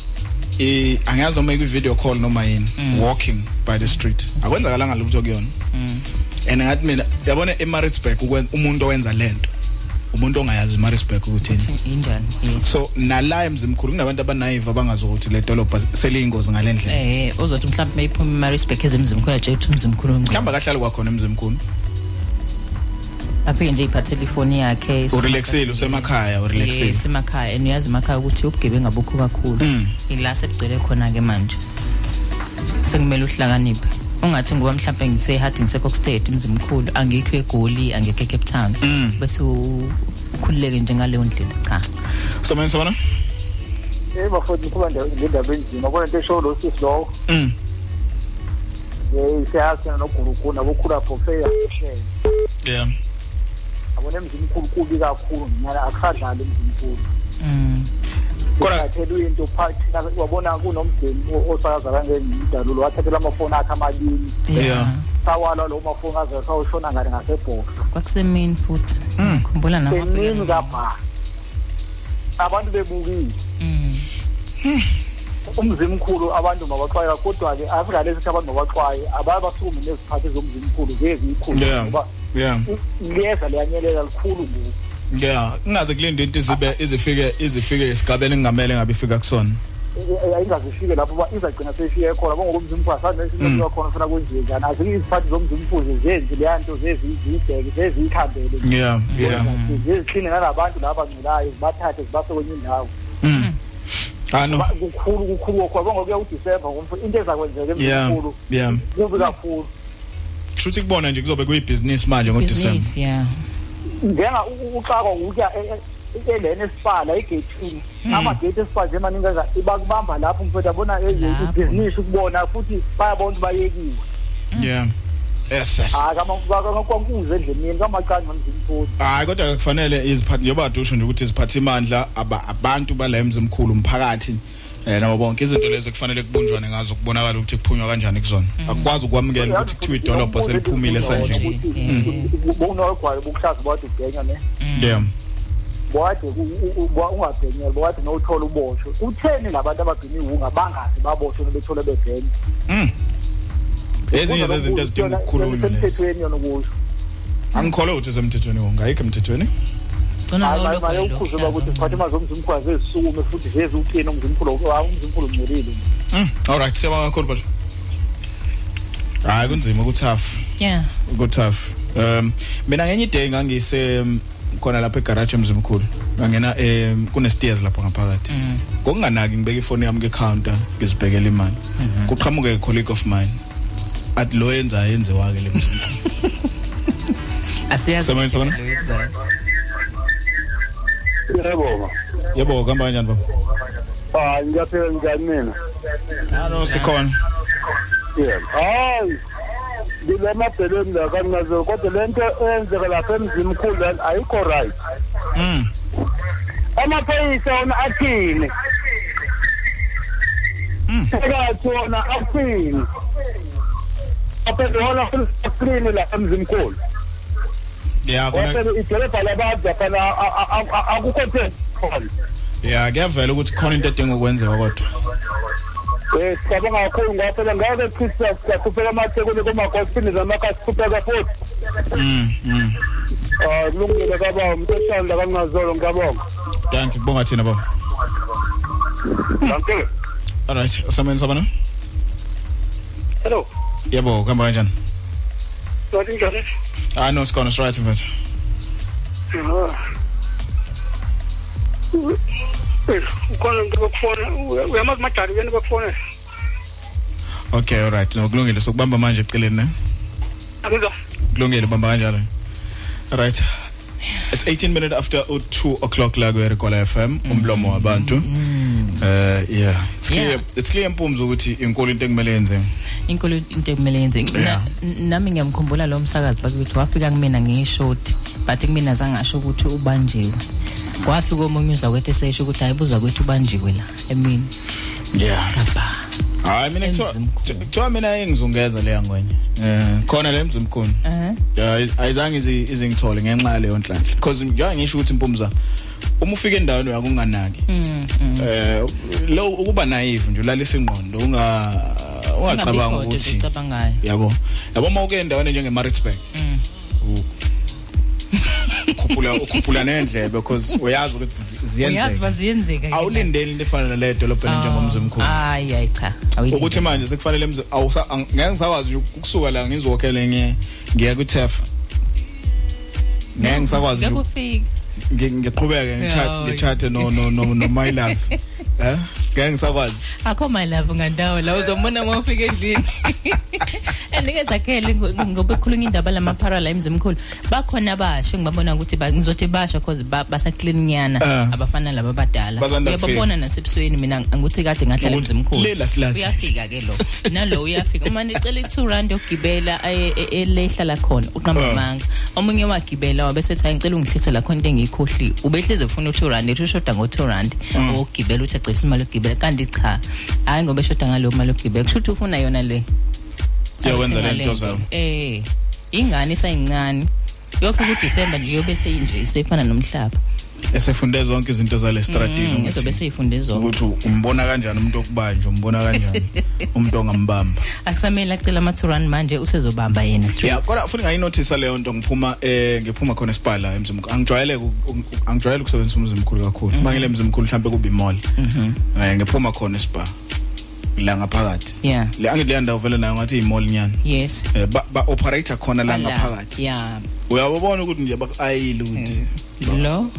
S1: eh angazi noma ikwi video call noma yini. Walking by the street. Akwenzakalanga lutho kuyona.
S2: Mm.
S1: And ngathi mina yabona eMaritzburg umuntu owenza lento umuntu ongayazi eMaritzburg ukuthini
S2: Injani?
S1: So nala emzimkhulu kunabantu abanaive abangazokuthi le dolobha seliyingozi ngalendlela
S2: Eh uzothi mhlambe mayiphuma eMaritzburg ezemzimkhulu yaje uthi umzimkhulu ongcono.
S1: mhlamba kahlali kwakhona emzimkhulu
S2: Aphike nje iphathele ifoni yakhe.
S1: urelaxile usemakhaya urelaxile
S2: Yes, emakhaya and uyazi emakhaya ukuthi ubugebengu abukho kakhulu.
S1: Mm.
S2: Ila sekugcwele khona ke manje. Sekumele uhlakaniphe. Ungathi ngoba mhlawumbe ngise hard ngise State imzimkhulu angikho eGoli angekho eCape Town.
S1: Mm.
S2: Bese u- ukhululeke nje ngaleyo ndlela cha.
S1: so manje sabona
S24: Eh bafowethu ngikhuluma nje ngendaba enzima bona into eshow lo sisi lowo
S1: mm
S24: eh siyazi noguruguru nabokhula profeya share
S1: yeah
S24: abona emzimkhulu kubi kakhulu nyala akusadlali emzimkhulu
S2: Mm.
S24: Kodwa athela into phathi wabona kunomdeni osakaza kangendalulo wathathela amafoni akhe amabili
S2: Yeah.
S24: sawala lo mafoni aze sawushona ngale ngasebhoxa
S2: Kwakusemini futhi. Khumbula nama
S24: emini kabha abantu bebukile
S2: Mm.
S24: umzimkhulu abantu mabaxwaye kodwa-ke akunalesi ukuthi abantu mabaxwaye abaye basukume neziphathi zomzimkhulu zezikhulu
S1: Yeah.
S24: ngoba
S1: yeah
S24: liyeza liyanyelela likhulu ngoku
S1: yeah ingaze kulinde into izibe izifike izifike esigabeni engamele ngabe ifika kusona.
S24: Ayingazifike lapho uba izagcina seyifike khona bongoba umzimkhulu asazi
S1: Mm.
S24: nesinto khona funa kwenziwe njani azike iziphathi zomzimkhulu zenzi leya nto zeziyibheke zeziyikhambele
S1: yeah yeah.
S24: Zizixhine nalabantu laba bangculayo zibathathe zibase kwenye indawo.
S1: Mm. Ah, no.
S24: Ngoba kukhulu kukhulu kokho ngokuya uDisemba ngomfo into ezakwenzeka
S1: yeah
S24: emkhulu
S1: yeah.
S24: kubi kakhulu.
S1: Shuthi kubona nje kuzobe kuyibusiness manje ngoDisember
S2: business yeah.
S24: Njenga uxakwa ukutya elene esipala egethini. Amagate esipala nje maningi bakubamba lapho mfethu abona ibhizinisi ukubona futhi bayabona ukuthi bayekiwe.
S1: Yeah. Yes yes.
S24: Hayi kamakwankuze endlemini kamacani mamzimfuni
S1: hayi kodwa kufanele iziphathi njengoba dusho nje ukuthi iziphatha imandla aba- abantu bala emzimkhulu umphakathi eh nabo bonke izinto lezi kufanele kubunjwane ngazo kubonakala ukuthi kuphunywa kanjani kuzona akukwazi ukwamukela ukuthi kuthiwa idolobho seliphumile esandleni
S24: bunogwayo bukuhlazi bode ubhenya ne
S1: yeah
S24: bode ungabhenyeli bode nowuthola uboshwe kutheni labantu abagcina iwunga bangazi baboshwe bethole bebhenye
S1: mm ezinye zezinto ezidinga ukukhulunywa lezi
S24: emthethweni yona kusho
S1: angikholwa ukuthi semthethweni ungayikho emthethweni
S24: maye ukhuzula ukuthi siphathe imali zomzimkhulu azezisukume futhi zeze uqine umzimkhulu umzimkhulu ungcolile
S1: Mm, all right siyabonga kakhulu bathi hayi kunzima kutough
S2: yeah.
S1: Kutough um mina ngenye day ngangise um, khona lapha egarage emzimkhulu. Ngangena um kune stairs lapha ngaphakathi. Ngokunganaki ngibeka ifoni yami ke counter ngizibhekela imali kuqhamuke a colleague of mine. Athi lo yenza yenziwa ke le mzimkhulu.
S2: Asiyazi
S1: Sabona, sabona.
S2: lo yenzayo.
S24: yebo.
S1: Yebo kuhamba kanjani baba?
S24: Hayi ngiyaphela njani mina?
S1: Hallo sikhona.
S24: Yebo hayi ngile mabheleni la kangazo kodwa lento eyenzeka lapha emzimkhulu lana ayikho right.
S1: Mm.
S24: Amaphoyisa wona athini? Phakathi wona athini? Aphela wona full lapha emzimkhulu
S1: yeah kona
S24: waphela idolobha labantu phela akukho theni khona
S1: yeah kuyavela ukuthi khona into edinga ukwenziwa kodwa.
S24: Eh sicabanga kakhulu ngoba phela ngeke Christmas siyakhuphela amathekweni kumagospel zamakhasi kupeka futhi.
S1: Mm mm.
S24: Ah kulungile kababa umuntu osanda kangazolo ngiyabonga.
S1: Thank you bonga thina baba.
S24: Danke
S1: all right usameni sabona?
S24: Hello.
S1: Yebo kuhamba kanjani?
S24: Ngathi njani
S1: ah no sikhona right mfethu
S24: ukhona umuntu bekufona uyamazi madali yena bekufona
S1: okay all right. No kulungile. Sokubamba manje eceleni ne?
S24: Akuzwa
S1: kulungile bamba kanjalo. All right. It's 18 minutes after 2 o'clock la ku Rigola FM umlomo wabantu. Uh yeah. It's clear
S2: Yeah.
S1: it's clear impumzo ukuthi inkolo into ekumele yenze.
S2: Inkulu into ekumele yenze. Na-
S1: Yeah.
S2: n- nami ngiyamkhumbula lo msakazi bakithi wafika kumina ngishoti but kumina zangasho ukuthi ubanjiwe. Wafika omunye uzakwethu esesho ukuthi hayibuza kwethu ubanjiwe la emini
S1: yeah.
S2: Kapha
S1: hayi mina kuthiwa mina engizungeza leya ngwenye eh khona le mzimkhulu.
S2: Eh
S1: ayizange izi- izingithole ngenxa yaleyo nhlanhla. Because njengoba ngisho ukuthi impumza uma ufika endaweni uyakunganaki
S2: mm mm.
S1: eh lo ukuba naive nje ulalisa ingqondo unga ungacabanga ukuthi yabo. Yabo uma uke endaweni njenge Maritzburg
S2: Mm.
S1: ukhuphula ukhuphula nendlebe because uyazi ukuthi zi-
S2: uyazi
S1: ziyenzeka
S2: baziyenzeka
S1: awulindeli into efana nale dolobheni njengomzimkhulu
S2: hayi hayi cha awuyilindeli.
S1: ukuthi manje sekufanele mzi awusa ang- ngeke ngisakwazi nje ukusuka la ngizokhele ngiye ngiya ku TEF ngeke ngisakwazi nje
S2: Ngekufika.
S1: ngi- ngiqhubeke ngichat
S2: Hawu.
S1: ngichathe no no no no my love eh? Ngeke ngisakwazi.
S2: Akho my love ngandawo la uzombona uma ufika endlini. Andike zakhele ngo- ngoba ekhulunywa indaba lamaphara la emzimkhulu bakhona abasha ngibabona ukuthi ba- ngizothi basha cause ba- basaklininyana
S1: Ah.
S2: abafana laba abadala.
S1: Basanda kufika.
S2: uyababona nasebusweni mina anguthi kade ngahlala
S1: Ukuthi
S2: emzimkhulu.
S1: le lasilazi.
S2: uyafika ke lo. Nalo uyafika. Uma nicela i-two rand yokugibela aye- e- elehlala khona uqamba
S1: Ah.
S2: amanga. Omunye wagibela wabesethi hayi ngicela ungihlithela khona into engiyikhohliwe ubehleze ufuna u-two rand ethi ushoda ngo-two rand.
S1: Mm.
S2: wokugibela uthi acebisa imali yokugibela kanti cha hayi ngoba eshoda ngaleyo mali yokugibela kusho ukuthi ufuna yona le
S1: Uyakwenza le
S2: Ayithenga
S1: nto
S2: nto.
S1: zayo.
S2: eh ingane isayincane yofika uDisember nje yobe seyinje isefana nomhlaba
S1: esefunde zonke izinto zale stratini
S2: Mm, izobe seyifunde zonke.
S1: ukuthi umbona kanjani umuntu okubanja umbona kanjani umuntu ongambamba.
S2: Akusamele acela ama-two manje usezobamba yena
S1: yeah
S2: straight
S1: kodwa futhi ngayinothisa leyo nto ngiphuma eh ngiphuma khona esipala emzimkhulu angijwayele ku- ku- angijwayele ukusebenzisa umzimkhulu kakhulu. Mangile mzimkhulu mhlambe kuba imall
S2: Mhm.
S1: eh ngiphuma khona espa la ngaphakathi.
S2: Yeah
S1: le angileya ndawo vele nayo ngathi imall nyana.
S2: Yes.
S1: Eh ba, ba operator khona la
S2: Ala,
S1: ngaphakathi.
S2: yeah
S1: uyabona ukuthi nje baku-ayile ukuthi
S2: lo?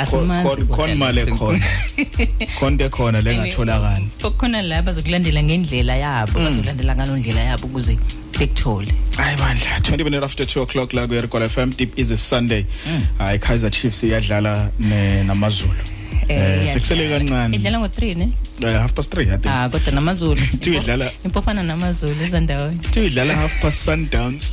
S2: Asimazi
S1: Khona- khona imali khona into ekhona lengatholakala
S2: kukhona la bazokulandela ngendlela yabo
S1: Mm.
S2: bazokulandela ngalondlela yabo ukuze bekuthole.
S1: Hayi bandla 20 minutes after 2 o'clock la kuyerikola FM deep is a Sunday.
S2: Mm.
S1: hayi Kaizer Chiefs iyadlala ne namazulu. Eh sekusele kancane.
S2: Idlala ngo-3 ne?
S1: Eh, half past 3 i think.
S2: Ah kodwa namazulu.
S1: Kuthiwa idlala-
S2: impofana namazulu ezandaweni.
S1: Kuthiwa idlala half past sundowns.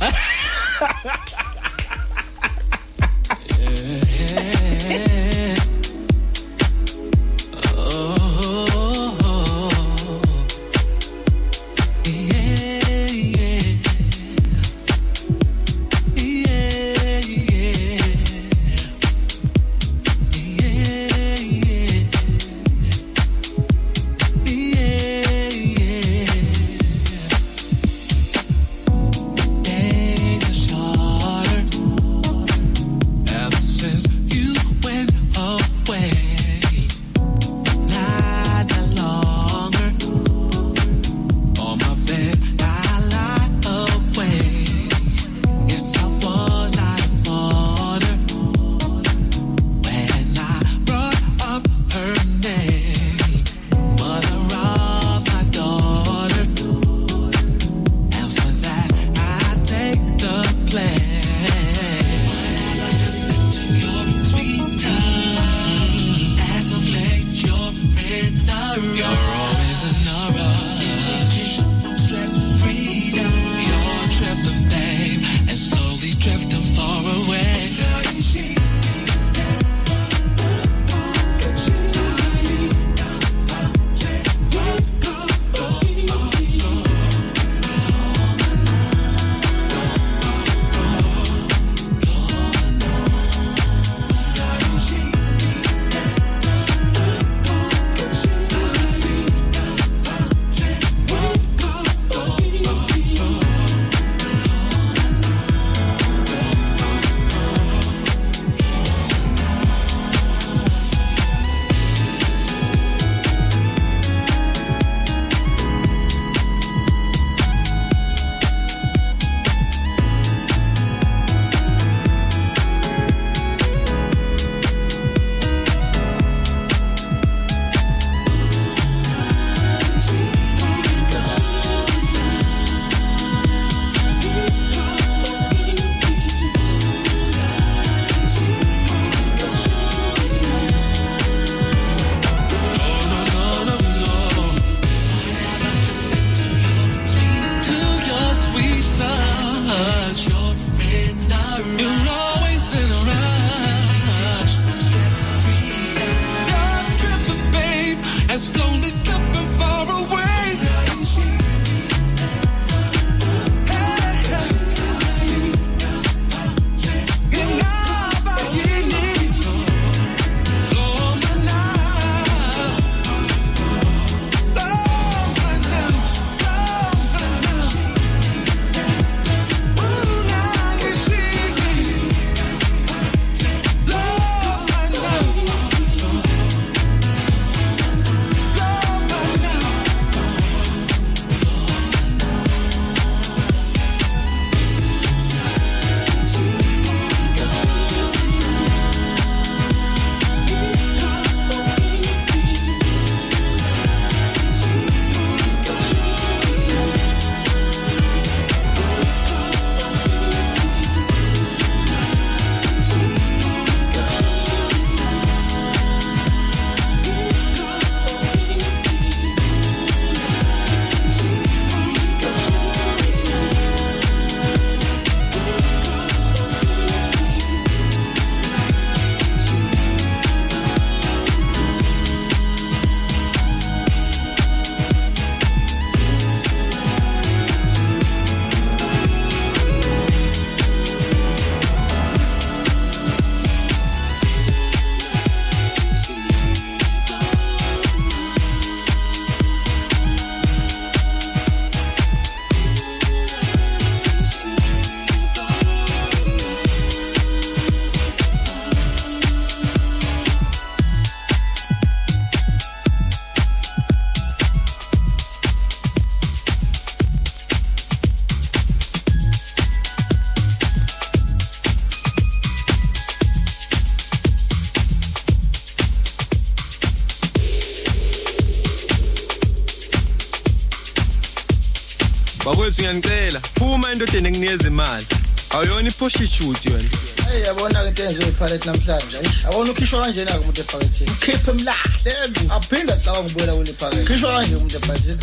S12: bakwethu ngiyanicela phuma endodeni ekunikeza imali awuyona iphoshichuti wena
S17: Hey yabona ke into enziwe iphalet namhlanje. Ayish, Awona ukhishwa kanjena ke umuntu ephaketheni. Ukhiphe emlahle. Aphinda acaba ngibuyela kule phakethe. Khishwa kanje umuntu ephaketheni.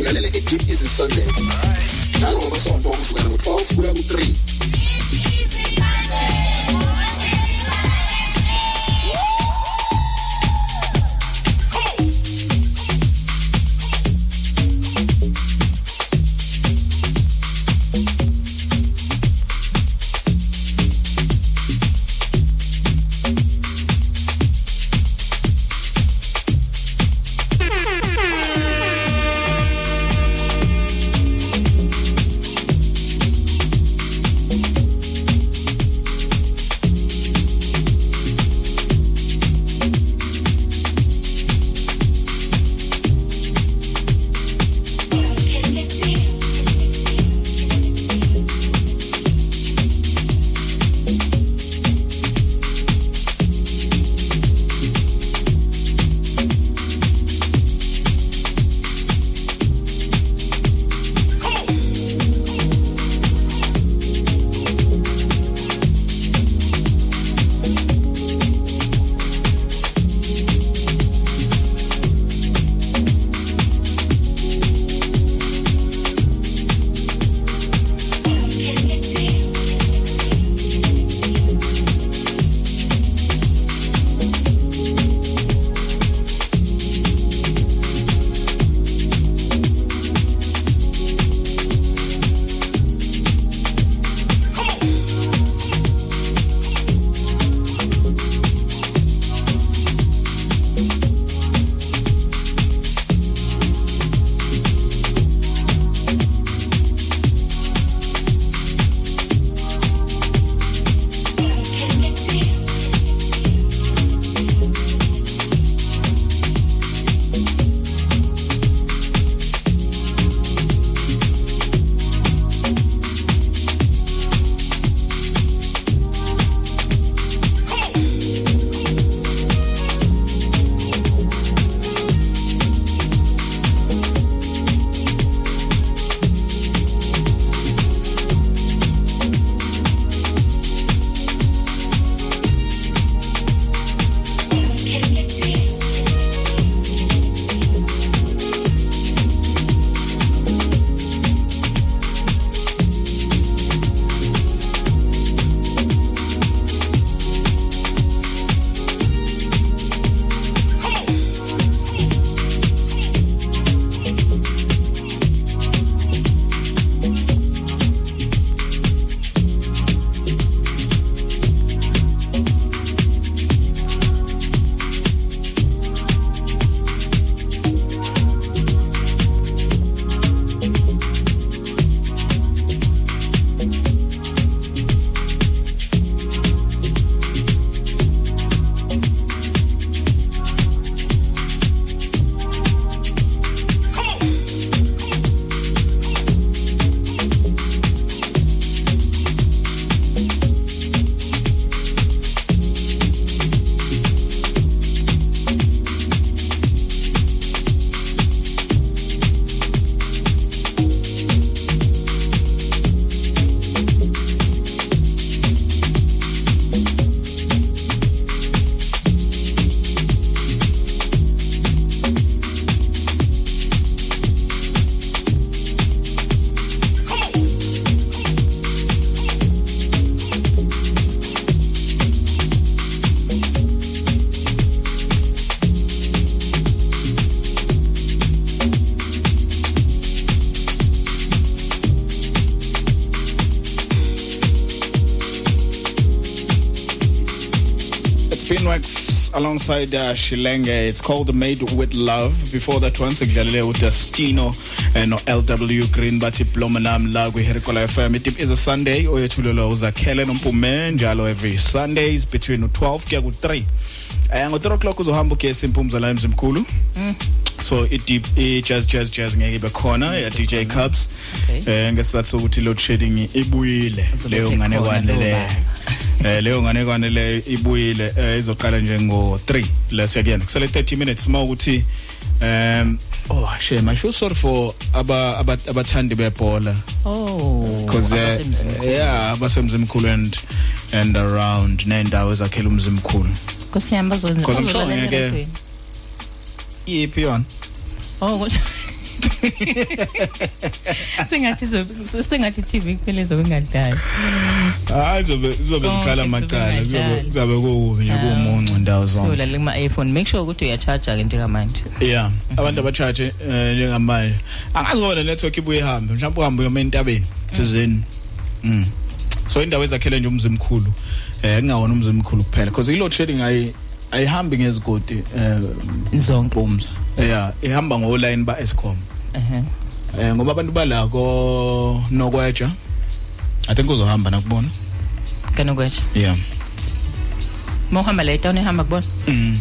S18: ulalela i-deep easy sunday njalo ngomasonto okusukela ngo-12 kuya ku-3 alongside uh, Shilenge. It's called Made with Love. Before that one, sekudlalele uDestino and LW Green bathi Bloma nam la kwi Herikola FM. It is a Sunday oyethulelwa uzakhele nompume njalo every Sundays between 12 kuya ku3. Eh ngo 3 o'clock uzohamba ugesi impumza la emzimkhulu.
S2: Mm.
S1: so i deep i jazz jazz jazz ngeke ibe khona ya DJ Cubs eh ngesizathu sokuthi load shedding ibuyile leyo nganekwane le eh leyo nganekwane le ibuyile eh, izoqala nje ngo 3 lesiyakuyena kusele 30 minutes uma ukuthi um oh shame i feel sorry for aba aba- abathandi bebhola
S2: oh
S1: because uh,
S2: abasemzimkhulu.
S1: yeah abasemzimkhulu and and around nendawo ezakhela umzimkhulu
S2: kusiyami bazokwenza
S1: Because I'm sure
S2: bazolalela
S1: ngeke-
S2: erekhweni.
S1: yiphi yona
S2: oh kodwa sengathi sengathi TV kuphela zobe ngadlali
S1: hayi zobe zobe zikhala
S2: kuzobe
S1: amaqala kuzobe kuzabe kubi nje kumuncu ndawo zonke.
S2: Ulalela kuma iPhone make sure ukuthi uyacharge ke njengamanje
S1: yeah abantu abacharge eh, njengamanje. Angazi ngoba le network ibuye ihambe mhlawumbe uhambe uyoma entabeni thizeni. Mm. So indawo ezakhele nje umzimkhulu eh kungawona umzimkhulu kuphela because i load shedding ayi ayihambi ngezigodi eh
S2: zonke.
S1: bombs yeah ihamba ngo line ba Eskom
S2: ehe.
S1: Eh ngoba abantu balako nokweja i think uzohamba nakubona.
S2: Kana kwethu
S1: yeah
S2: mohamba la town ehamba kubona?
S1: Mm.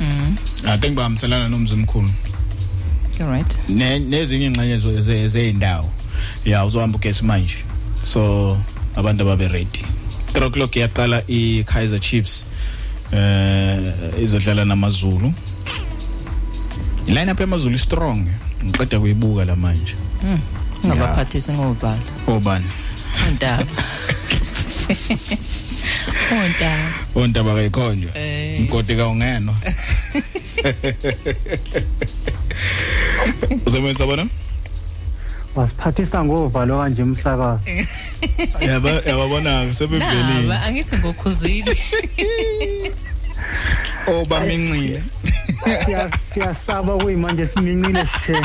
S2: Mhm
S1: i think bahamselana nomzimkhulu
S2: all right.
S1: Ne nezinye ingxenye zeindawo yeah uzohamba ugesi manje. So abantu ababe ready 3 o'clock yaqala i Kaizer Chiefs eh izodlala namaZulu. Line up yamaZulu strong. Ngiqeda kuyibuka la manje.
S2: Mhm ngabaphathisi ngobhala
S1: obani?
S2: Untaba untaba
S1: ontaba kayikhonjwa?
S2: Eh.
S1: mgodi kawungenwa. Uzomisa bona
S23: wasiphathisa ngovalo kanje umsakazi
S1: yaba yababona sebevelile
S2: naba angithi ngokhuzile.
S1: Obamincile
S23: Siya- siyasaba kuyimanje simincile sithe.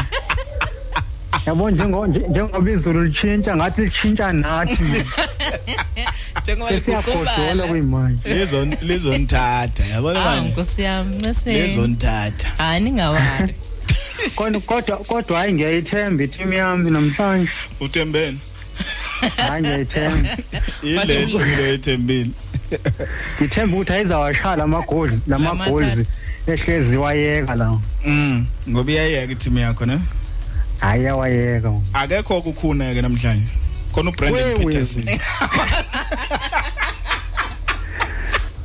S23: Yabo njengo- nje- njengoba izulu lishintsha ngathi lishintsha nathi.
S2: Njengoba
S23: sesiyagodola
S2: liguqubala
S23: kuyimanje
S1: lizon lizonithatha yabona
S2: ah
S1: manje?
S2: Nkosi yami nase
S1: lizonithatha.
S2: Hayi ningawali.
S23: Kodwa kodwa kodwa hayi ngiyayithemba iteam yami namhlanje.
S1: Uthembeni
S23: hayi ngiyayithemba.
S1: Yile shukile ethembile
S23: ngithemba ukuthi ayizawashala amagoli lamagoli ehlezi wayeka la.
S1: Mm ngoba iyayeka i-team yakho ne?
S23: Hayi yawayeka
S1: akekho ukukhuneke namhlanje. Khona uBrandon. Peterson.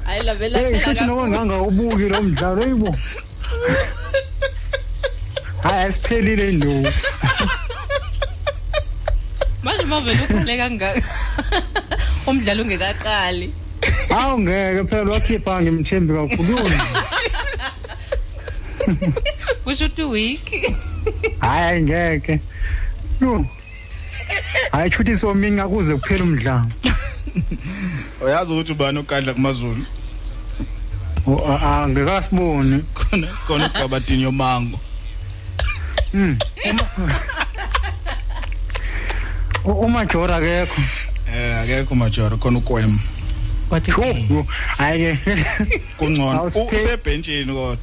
S2: Hayi lavela
S23: hey
S2: phela
S23: futhi noba ngangawubuki lo mdlalo yibo hayi asiphelile nduku
S2: manje mavela ukhale kangaka umdlalo ungekaqali.
S23: Awu ngeke phela wakhipha ngimthembi kakhulu.
S2: kusho ukuthi week
S23: hayi ngeke. Yo hayi futhi sominga kuze kuphela umdlalo.
S1: Uyazi ukuthi ubani ukadla kumaZulu?
S23: Angekasiboni
S1: khona khona uGabatinho Mango
S23: Mm. U- umajora akekho.
S1: Eh akekho majora khona ukwem
S2: wathi
S23: hayi ke
S1: kungcono.
S23: Awusiphe-
S1: usebhenchini kodwa.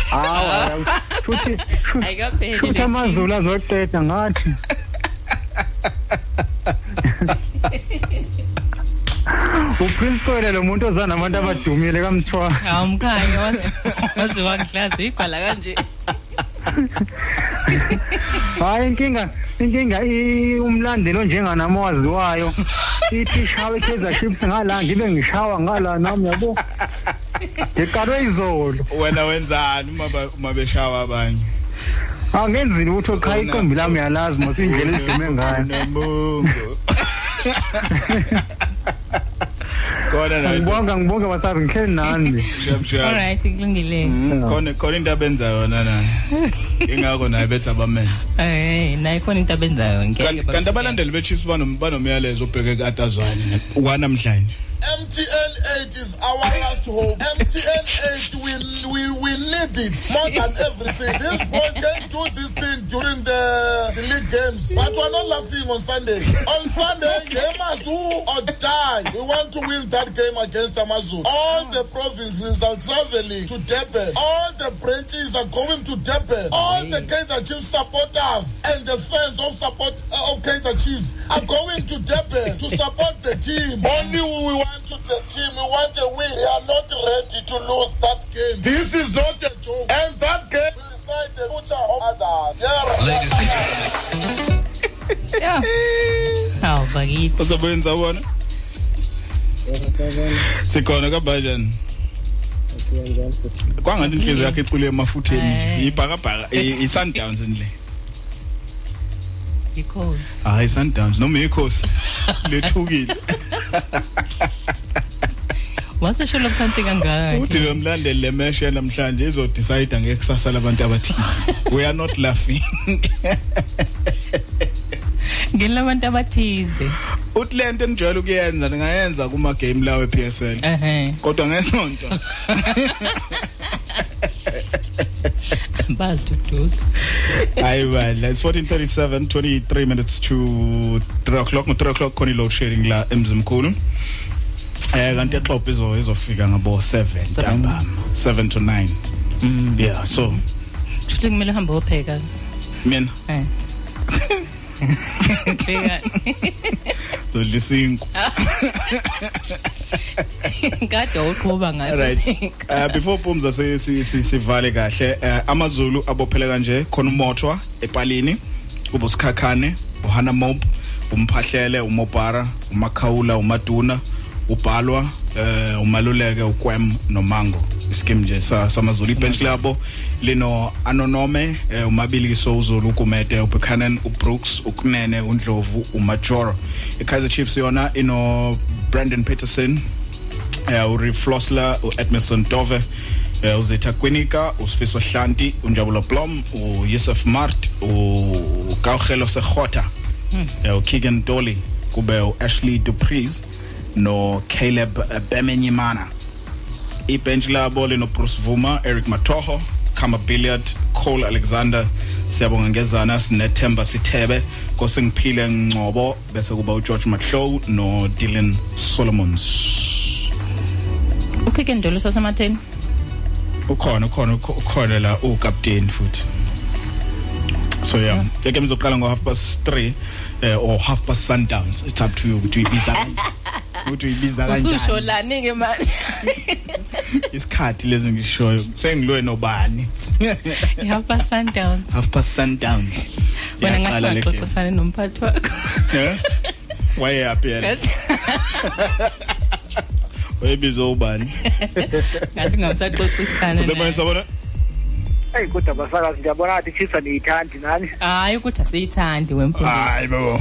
S23: hawu futhi
S2: ayikapheli
S23: futhi amazulu azoqeda ngathi. Uprince Kwele lo muntu ozana abantu abadumile kamthwa.
S2: Awumkhanye waze wangihlaza igwala kanje.
S23: Hayi inkinga inkinga i- umlandelo njenganami owaziwayo ithi shawe Kaizer Chiefs ngala ngibe ngishawa ngala nami yabo. Ngiqalwe izolo
S1: wena wenzani uma ba- uma beshawa abanye?
S23: Angenzini ukuthi okhaya iqembu lami yalazi masindlela elidume ngayo.
S1: Nembongo. khona la
S23: ngibonga ngibonga basazi ngihleli nani?
S1: Shap shap.
S2: All right kulungile.
S1: Mm, khona khona into abenza yona nani ingakho naye bethi abamenza
S2: eh nayi khona into abenzayo ngeke
S1: kanti kanti abalandeli beChiefs banom banomyalezo obheke katazwane wanamhlanje.
S8: MTN 8 is our last hope. MTN 8, we, we, we need it more than everything. These boys can do this thing during the, the league games, but we're not laughing on Sunday. On Sunday, they must do or die. We want to win that game against Amazon. All the provinces are traveling to Durban. All the branches are going to Durban. All the Kaiser Chiefs supporters and the fans of support uh, of Kaiser Chiefs are going to Durban to support the team. Only we want to the team. We want a win. We are not ready to lose that game. This is not a joke. And that game will decide the future of others. Yeah.
S2: yeah awu bakithi
S1: uzobenza bona sikhona kabajani kwangathi inhliziyo yakhe icule emafutheni
S2: Eh.
S1: ibhakabhaka i- i-Sundowns le
S2: Because
S1: hayi Sundowns noma ikhosi lethukile
S2: wasesho lokuphansi kangaka.
S1: uthi lo mlandeli le mesh namhlanje izo decide ngekusasa labantu abathile we are not laughing.
S2: Ngelabantu abathize.
S1: uthi lento enijwayele ukuyenza ningayenza kuma game lawe PSL
S2: ehe.
S1: Kodwa ngesonto
S2: baziduduza
S1: hayi bandla it's 1437 23 minutes to 3 o'clock. Ngo 3 o'clock khona load sharing la emzimkhulu. Eh kanti exhopha izo izofika ngabo 7 ntambama. 7 to 9 yeah so.
S2: Futhi kumele uhambe upheka.
S1: mina?
S2: Eh. Pheka.
S1: zodla isinko.
S2: Kade uqhuba
S1: right. uh, before Pumza si si- si- sivale kahle uh, amaZulu abophele kanje khona umothwa epalini kuba usikhakhane uhana mob umphahlele umobara umakhawula umaduna ubhalwa eh umaluleke ukwem nomango iskim nje sa samaZulu. Ibench labo lino anonome eh, umabili kisozulu ukumete ubuchanan ubrooks ukunene undlovu umajoro. Ikaizer chiefs yona ino Brandon Peterson eh uRick Flossler uEdmondson Dove eh uzitha Kwinika uSifiso Hlanti uNjabulo Blom uYusuf Mart uGawhelo Segota eh uKeegan Dolly kube uAshley Dupreez no Caleb Bemenyimana. Ibench labo lino Bruce Vuma Eric Matoho Kama Billiard Cole Alexander. Siyabonga ngezana sinethemba sithebe. Kose ngiphile ngcobo bese kuba uGeorge Mahlow no Dylan Solomons
S2: Ukhike ndolo sasematheni.
S1: ukhona ukhona ukho- ukhona la ukapteni futhi. So yeah. Ngeke mizoqala ngo half past 3 eh, or half past sundowns it's up to you ukuthi uyibiza ukuthi uyibiza kanjani
S2: lani ke manje.
S1: isikhathi lezi ngishoyo sengilwe nobani
S2: Ihapa Sundowns.
S1: half past sundowns
S2: Wena ngaxoxisana nomphathi wakho.
S1: Eh? waye yaphi yena wayebiza ubani
S2: Ngathi ngamsaxoxisana.
S1: usebona sabona
S24: Hey kodwa basakazi ngiyabona ukuthi chisa niyithandi nani.
S2: Hayi ukuthi asiyithandi wemfundisi.
S1: hayi babo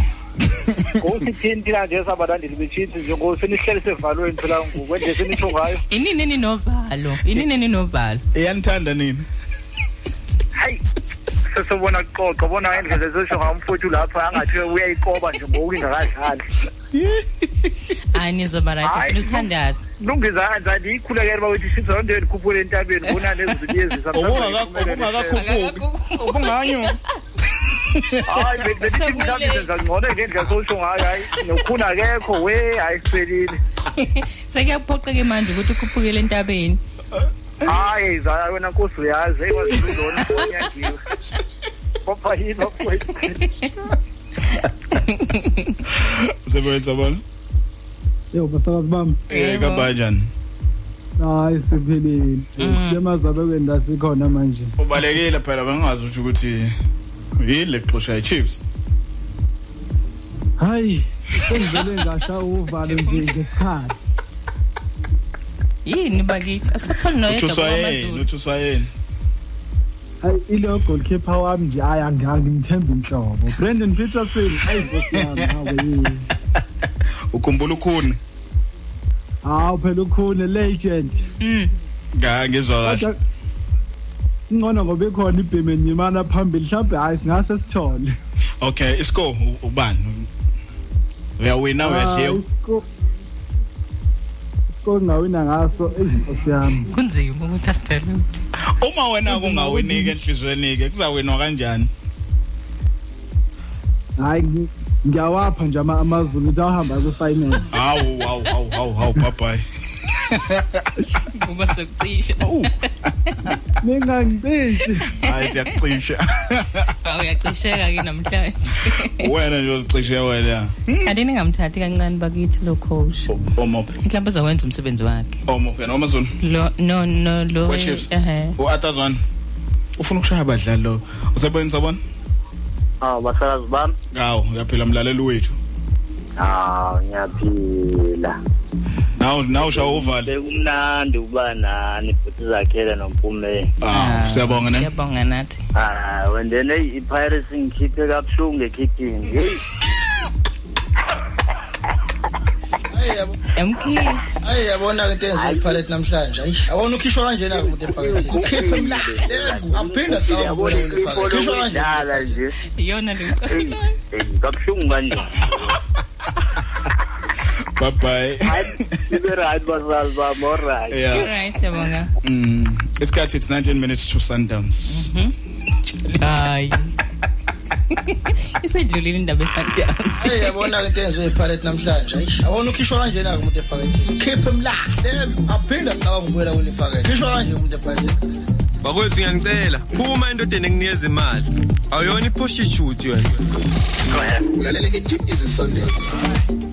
S24: Ngokuthi thini thina nje sabalandeli bechithi nje ngosenihlele sevalweni phela ngokwendle senisho ngayo.
S2: Inini ninovalo. Inini ninovalo.
S1: iyanithanda nini
S24: Hayi sesobona xoxo bona indlela ezosho ngamfuthu lapha angathi uyayikoba nje ngokungakadlali.
S2: Hayi nizoba right
S24: Hayi,
S2: ufuna uthandaza.
S24: Lungizanza ndiyikhulekela bawethi chisa onde ndikhuphule entabeni bona nezibiyezisa.
S1: ubungakakhuphuki ubunganyo
S24: Hayi besithi mhlawumbe senza ngcono ngendlela sosho ngayo hayi nokhuna akekho we hayi siphelile.
S2: Sekuyaphoqeka manje ukuthi ukhuphukele entabeni.
S24: hayi zaya wena nkosi uyazi ekwazilona onyandiwe papa yini
S1: usebona sabona
S27: Yo basakazi bami.
S1: eh kabanjani
S27: Hayi siphilile. Yemazabe kwenda sikhona manje.
S1: ubalekile phela bengazi ukuthi ukuthi yile xosha iChiefs
S27: Hayi, sengizele ngasha uvalo nje ngesikhathi.
S2: Yini bakithi? Asatholi noyedwa
S1: uthuswa yini
S2: kwamazulu.
S1: uthuswa yini
S27: ilo goalkeeper wami nje aya ngangimthemba inhlobo. Brandon Peterson ayizosiyami hawe yini.
S1: ukhumbula ukhuni
S27: Hawu phela ukhune legend.
S2: Mm.
S1: nga ngizwa kahle
S27: Kodwa Ngcono ngoba ikhona ibhemenyimana phambili mhlawumbe hayi singase sithole.
S1: okay iscore u- ubani uyawina uyadliwa
S27: Ko ngawina ngaso izinto siyami.
S2: Kunzima ukuthi asithele.
S1: uma wena kungawiniki enhlizweni ke kuzawinwa kanjani
S27: Hayi ngi- ngiyawapha nje ama- amazulu ukuthi ahamba ku final.
S1: hawu hawu hawu hawu hawu bye
S2: Kuba sekucisha.
S27: Ningangibishi.
S1: hayi siyakucisha
S2: Awu uyacisheka ke namhlanje.
S1: wena nje uzicishe wena
S2: Kanti ningamthathi kancane bakithi lo coach.
S1: omophe
S2: Mhlawumbe uzokwenza umsebenzi wakhe.
S1: omophe noma zona
S2: Lo no no lo.
S1: We-Chiefs?
S2: Eh.
S1: uAtazwan ufuna ukushaya abadlali lo usebona sabona
S24: Ah basakazi bami
S1: ngawo uyaphila mlaleli wethu
S24: ah ngiyaphila
S18: now now ushawa uvala
S28: bekumnandi ukuba nani futhi zakhele nompume.
S18: Ah siyabonga ne
S2: siyabonga nathi.
S28: Ah wendene i-piracy ngikhiphe kabuhlungu ekicking hey.
S2: MK
S17: Hayi yabona ke into enziwe iphalet namhlanje. Awona ukhishwa kanjena ke umuntu ephaketheni. Ukhiphe imlahle. Aphinda cha ubona uphaketheni. Khishwa kanjena.
S28: dala nje.
S2: Iyona lemcasilayo
S28: kabuhlungu kanje
S18: bye bye
S28: ibe right bazali bami all right.
S18: Yeah.
S2: right siyabonga
S18: mm. Isikhathi it's 19 minutes to sundowns
S2: hayi isedlulile indaba esandansi
S17: Hayi yabona into enziwe iphalet namhlanje. Ayi awona ukhishwa kanjena ke umuntu ephaketheni. Ukhiphe imlahle. Aphinda cha ubona uphaketheni. Khishwa kanje umuntu ephaketheni.
S12: bakwethu ngiyanicela phuma endodeni ekunikeza imali. Awuyona iprostitute wena?
S13: Ulalela i-deep is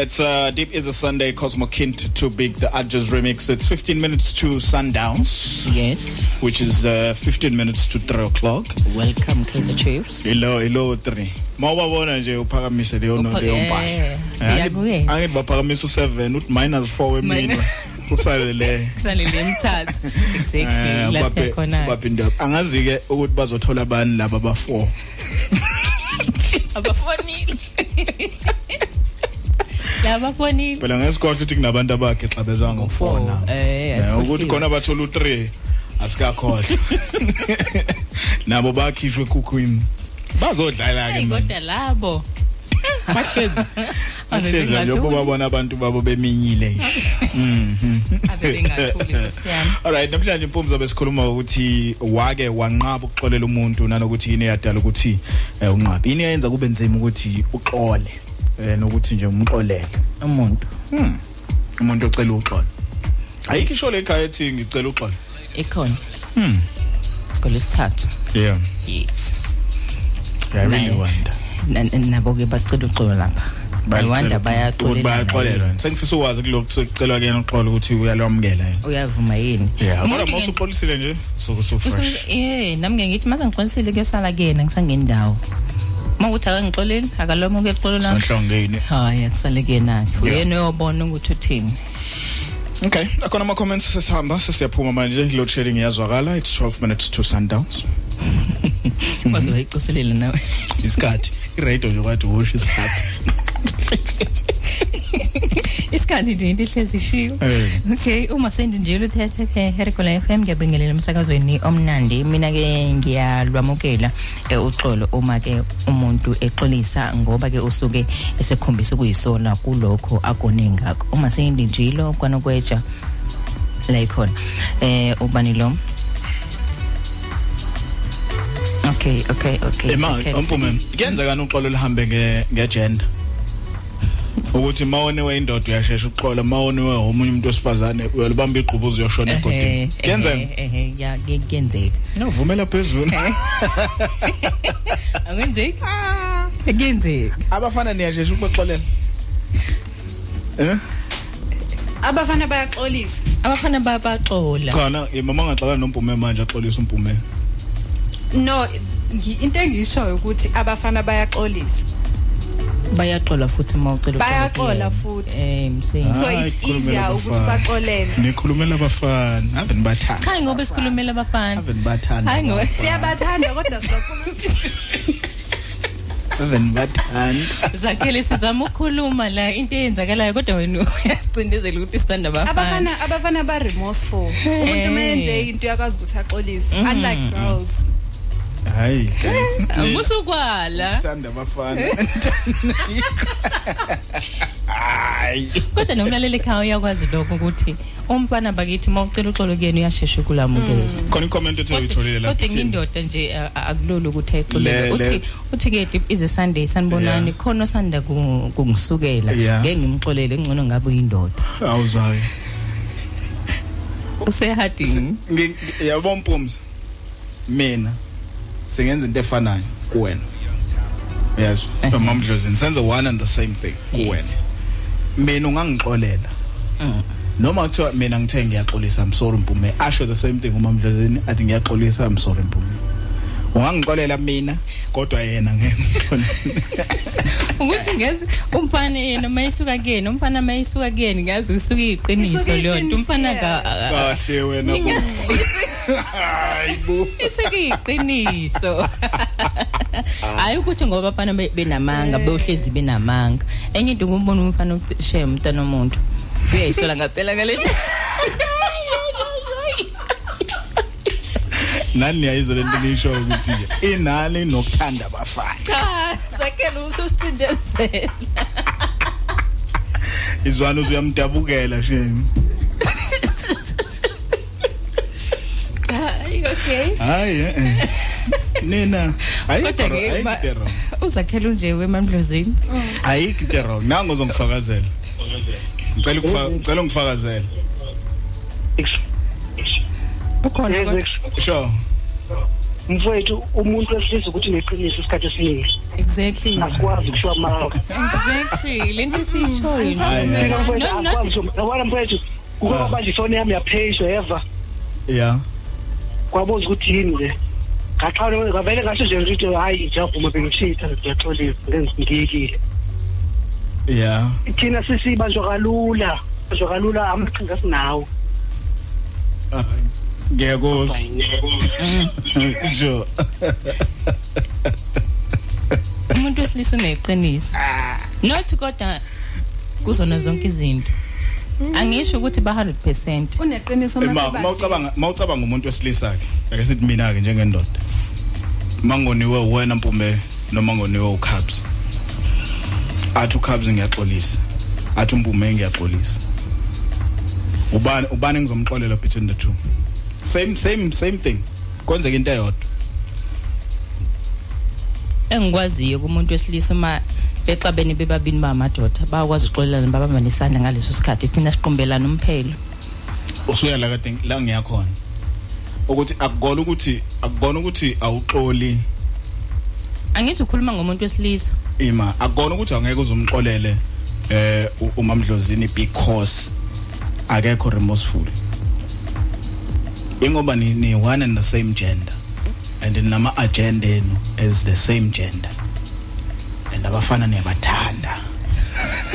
S7: It's
S1: uh Deep is a Sunday Cosmo Kint to Big the Adjust remix. It's 15 minutes to sundowns.
S2: Yes.
S1: Which is uh 15 minutes to 3 o'clock.
S2: Welcome Kaizer Chiefs.
S1: Hello, hello 3. Mawabona nje uphakamise leyo no leyo
S2: eh,
S1: mpahla.
S2: siyabuyela.
S1: Angithi baphakamisa u7 uthi minus 4 wemini. Usale le.
S2: Kusale le mthathu. Exactly.
S1: Eh,
S2: La siyakhona.
S1: babhinde angazi ke ukuthi bazothola abani laba ba 4
S2: Abafonile. Yabafonile.
S1: phela ngesikhohle ukuthi kunabantu abakhe xa bezwa ngofona
S2: Eh,
S1: Eh, ukuthi
S2: asikhohliwe.
S1: khona bathola u3 asikakhohle nabo bakhishwe ekhukhwini. Bazodlala ke
S2: kodwa labo.
S1: bahlezi. Bahlezi nje babona abantu babo beminyile. Mhm. Alright namhlanje impumza besikhuluma ukuthi wake wanqaba ukuxolela umuntu nanokuthi yini eyadala ukuthi eh, unqabe. Yini yenza kube nzima ukuthi uxole? Eh, nokuthi nje umxolele
S2: umuntu
S1: hmm umuntu ocela uxolo ayikho isho lekhaya ethi ngicela uxolo
S2: Ikhona.
S1: hmm
S2: Kolesithathu.
S1: yeah
S2: Yes.
S1: i really
S2: Naye-
S1: wonder
S2: Na- nabo ke bacela uxolo lapha. I wonder bayaxolela.
S1: bayaxolelwa sengifisa ukwazi kulokhu sokucelwa kuyena uxolo ukuthi uyalwamukela yena
S2: Uyavuma yini?
S1: yeah kodwa
S2: Umuntu ke-
S1: mawusuxolisile nje so so fresh
S2: Usuke eh nami ngeke ngithi mase ngixolisile kuyosala kuyena ngisangendawo. Mawuthi akangixoleli akaloma ukuyoxolela.
S1: Sanhlongeni.
S2: Hayi akusale kuyena.
S1: Yeah.
S2: Uyena uyobona ukuthi uthini.
S1: Okay, akhona ama comments sesihamba sesiyaphuma manje load shedding iyazwakala it's 12 minutes to sundowns.
S2: Waze wayicoselela nawe.
S1: Isikhathi iradio nje kwathi wash isikhathi.
S2: Isikhathi nje into ihlezi ishiyo.
S1: Eh.
S2: Okay, uma sendi nje uthethe ke Herikola FM ngiyabingelela emsakazweni omnandi. Mina ke ngiyalwamukela eh, uxolo uma ke umuntu exolisa ngoba ke usuke esekhombisa ukuyisona kulokho akone ngakho. Uma sendi njilo kwanokweja la ikhona. Eh ubani lo? Okay, okay, okay.
S1: Ema
S2: it's okay,
S1: umpume kuyenzeka uxolo lihambe nge ngegender. Ukuthi mawone weyindoda uyashesha ukuxola mawone omunye umuntu wesifazane uyalibamba iqhubuzo uyoshona egodini kuyenzeka
S2: eh ya kuyenzeka
S1: Navumela phezulu.
S2: Akwenzeki? Kuyenzeka.
S1: Abafana niyashesha ukubaxolela. Eh?
S29: abafana bayaxolisa
S2: abafana bayaxola
S1: Khona mama ngaxala nompume manje axolisa umpume.
S29: no ngi- into engiyishoyo ukuthi abafana bayaxolisa
S2: bayaxola futhi mawucela
S29: Bayaxola futhi.
S2: eh msini
S29: So it's easier ukuthi baxolele.
S1: Nikhulumela abafana ave nibathanda.
S2: Hayi ngoba sikhulumela abafana
S1: Ave nibathanda.
S2: Hayi ngoba
S29: siyabathanda kodwa sibakhuluma
S1: Ave nibathanda.
S2: zakhele sizama ukukhuluma la into eyenzakalayo kodwa wena uyasicindezela ukuthi sithanda abafana
S29: abafana abafana ba remorseful
S2: Hey.
S29: umuntu mayenze into yakwazi ukuthi axolise
S2: Mhm.
S29: unlike girls
S1: Hayi guys.
S2: Musukwala
S1: Thanda abafana. Hayi.
S2: kodwa nomlaleli ekhaya uyakwazi lokho ukuthi umfana bakithi mawucela uxolo kuyena uyashesha ukulamukela
S1: Khona icomment ethi uyitholile lapha.
S2: kodwa ngindoda nje a- a- akulula ukuthi ayixolele
S1: Le- le-
S2: uthi uthi ke deep is a sunday sanibonani khona osanda ku- kungisukela
S1: Yeah.
S2: ngeke ngimxolele ngcono ngabe uyindoda
S1: Awuzayo.
S2: usehadini
S1: Yabo mpumza. Mina singenza into efanayo kuwena. Yes. Mamdlozini senza one and the same thing kuwena. Mina ungangixolela. Noma kuthiwa mina ngithe ngiyaxolisa I'm sorry Mpume. Asho the same thing umamdlozini athi ngiyaxolisa I'm sorry Mpume. Ungangixolela mina kodwa yena ngeke
S2: ukuthi ngezi umfana yena mayisuka kuyena umfana mayisuka kuyena ngazi usuka iqiniso
S29: Isuke
S2: leyo nto umfana ka
S1: kahle wena bo. Hayibo.
S2: isuke iqiniso hayi ukuthi ngoba abafana be- benamanga beyohlezi benamanga. Enye into kumbona umfana ushe umntana omuntu. Uyayisola ngaphela ngale
S1: Nani yayizwa lento nisho ukuthi inani nokuthanda abafana.
S2: cha sakhela ususicindezela
S1: Izwana uzuyamdabukela shame.
S2: hayi okay.
S1: Hayi eh. Nina ayikho
S2: uzakhela nje wemamdlozini
S1: ayikho into wrong. Nangu uzongifakazela ngicela ukufaka ngicela ungifakazela
S2: ukhona
S1: sure.
S23: Mfowethu umuntu wesilisa ukuthi uneqiniso isikhathi esiningi.
S2: Exactly.
S23: Akwazi ukushiwa amanga.
S2: Exactly. Esiyishoyo not-
S23: akwazi ukushiwa- yabona mfowethu kuba manje ifoni yami yapheyishwa eva
S1: yeah
S23: kwabuza ukuthi yini le ngaxana ngavele ngasho nje ngithi hayi ngiyavuma bengishitha ngiyaxolisa ngengiyekile
S1: yeah
S23: thina sisibanjwa kalula banjwa kalula amaqhinga asinawo.
S1: Ngiyakuzwa jo.
S2: Umuntu wesilisa uneqiniso. Not kodwa kuzona zonke izinto. Angisho ukuthi ba 100%
S29: uneqiniso
S1: Ma mawucabanga mawucabanga umuntu wesilisa ke ake sithi mina ke njengendoda mangoniwe wena mpume noma ngoniwe uCubs. Athi uCubs ngiyaxolisa. Athi umpume ngiyaxolisa. Ubani ubani ngizomxolela between the two? Same same same thing. Kwenzeka into eyodwa.
S2: Engikwaziyo kumuntu wesilisa uma bexabene bebabini bamadoda bayakwazi ukuxolelana babambanisana ngaleso sikhathi. Thina siqumbelana umphelo.
S1: Usuya la kade la ngiyakhona ukuthi akugona ukuthi akugona ukuthi awuxoli.
S2: Angithi ukhuluma ngomuntu wesilisa.
S1: Ima akugona ukuthi angeke uzumxolele eh umamdlozini because akekho remorseful. Ingoba ni, ni one and the same gender. And nama agenda enu as the same gender. And abafana niyabathanda.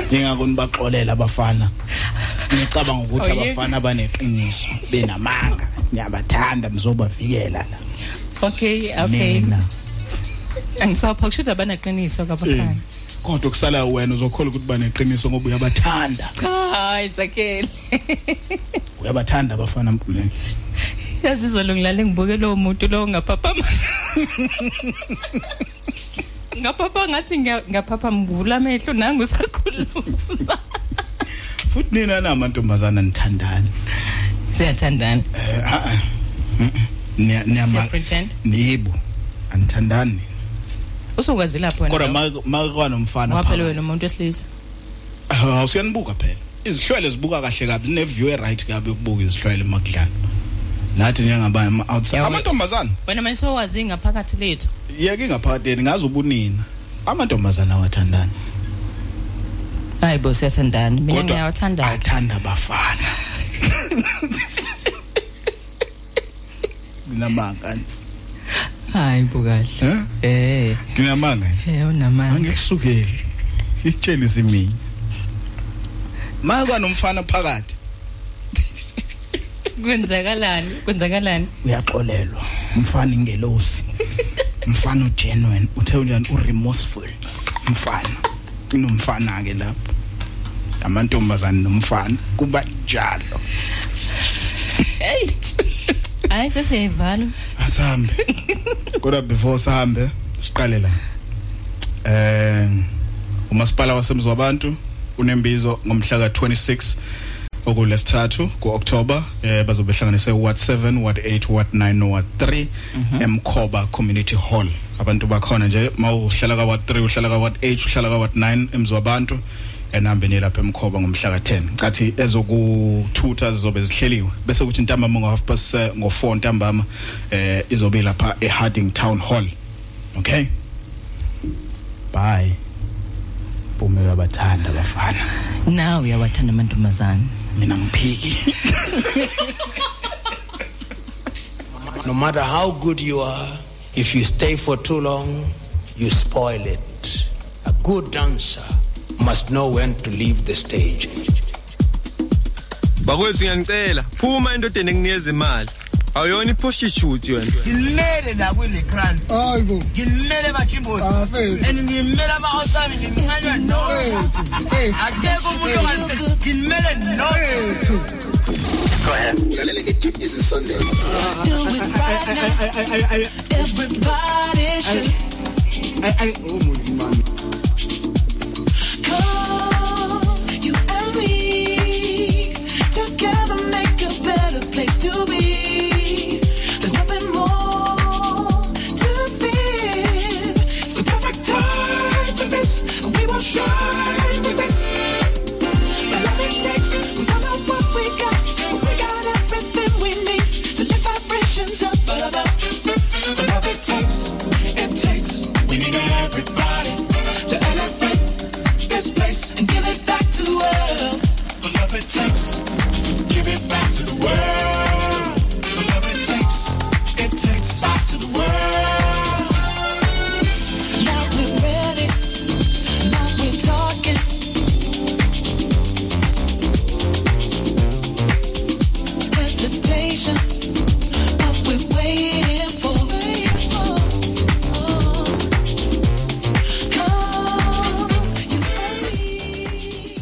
S1: Ingakho nibaxolela abafana. Ngicabanga ukuthi
S2: Oh, yeah.
S1: abafana baneqiniso benamanga. Niyabathanda nizobavikela la.
S2: Okay okay.
S1: Mina
S2: angisapha kusho ukuthi abanaqiniso kabafana.
S1: Kodwa kusala wena uzokhola ukuthi baneqiniso ngoba uyabathanda.
S2: Hayi zakele
S1: uyabathanda abafana mpumela
S2: yazizwa lo ngilale ngibuke lo muntu lo ngaphapha ngaphapha ngathi ngiya- ngaphapha ngivula amehlo nangu sakhuluma.
S1: Futhi nina namantombazana nithandani
S2: siyathandana?
S1: Eh a a niyama
S2: pretend
S1: nibo anithandani.
S2: Usukwazi lapho
S1: kodwa
S2: wena
S1: ma- makwa nomfana
S2: waphela wena umuntu wesilisa.
S1: Ah, usuyanibuka phela. Izihlwele zibuka kahle kabi zine view e right kabi ukubuka izihlwele makudlala nathi njengabanye ama outside
S2: Yawe-
S1: amantombazana
S2: wena manje sowazi ngaphakathi lethu.
S1: Yeke ngaphakathi ngazi ubunina. Amantombazana awathandani.
S2: Hayi bo siyathandana. Mina
S1: Kodwa
S2: ngiyawathanda
S1: athanda abafana. Nginamanga
S2: hayi bo kahle. Eh
S1: nginamanga
S2: eh unamanga.
S1: Angikusukeli. Itshela izimini makwa nomfana phakathi.
S2: Kwenzakalani? Kwenzakalani?
S1: Uyaxolelwa. Umfana ingelosi. Umfana ugenuine. Uthe unjani? Uremorseful. Umfana. Inomfana ke lapho. Amantombazane nomfana. Kuba njalo.
S2: Hey! Hayi sesiyayivala
S1: asambe. Kodwa before sihambe siqale la. Eh umasipala wasemzwabantu. Unembizo ngomhla ka26 okulesithathu kuOctober eh bazobe hlanganise Ward 7 Ward 8 Ward 9 no Ward 3 eMkhoba Community Hall. Abantu bakhona nje mawuhlala ka Ward 3 uhlala ka Ward 8 uhlala ka Ward 9 emzwabantu enambeni lapha eMkhoba ngomhla ka10 kathi ezokuthutha zizobe zihleliwe. Bese kuthi ntambama ngo half past eh, ngo 4 ntambama eh izobe lapha eHarding Town Hall. Okay? Bye. Bume uyabathanda abafana
S2: nawe uyawathanda amantombazane
S1: mina ngiphiki
S30: No matter how good you are, if you stay for too long, you spoil it. A good dancer must know when to leave the stage.
S12: bakwethu ngiyanicela phuma endodeni enginikeza imali awuyona iprostitute wena
S31: ngimele la kule grant hayibo ngimele bajimbozi and ngimele ama-outsami ngimhanywa no akekho umuntu ongazi ngimele no
S13: ulalela ke-deep is sunday.
S7: Do it right now. Everybody should.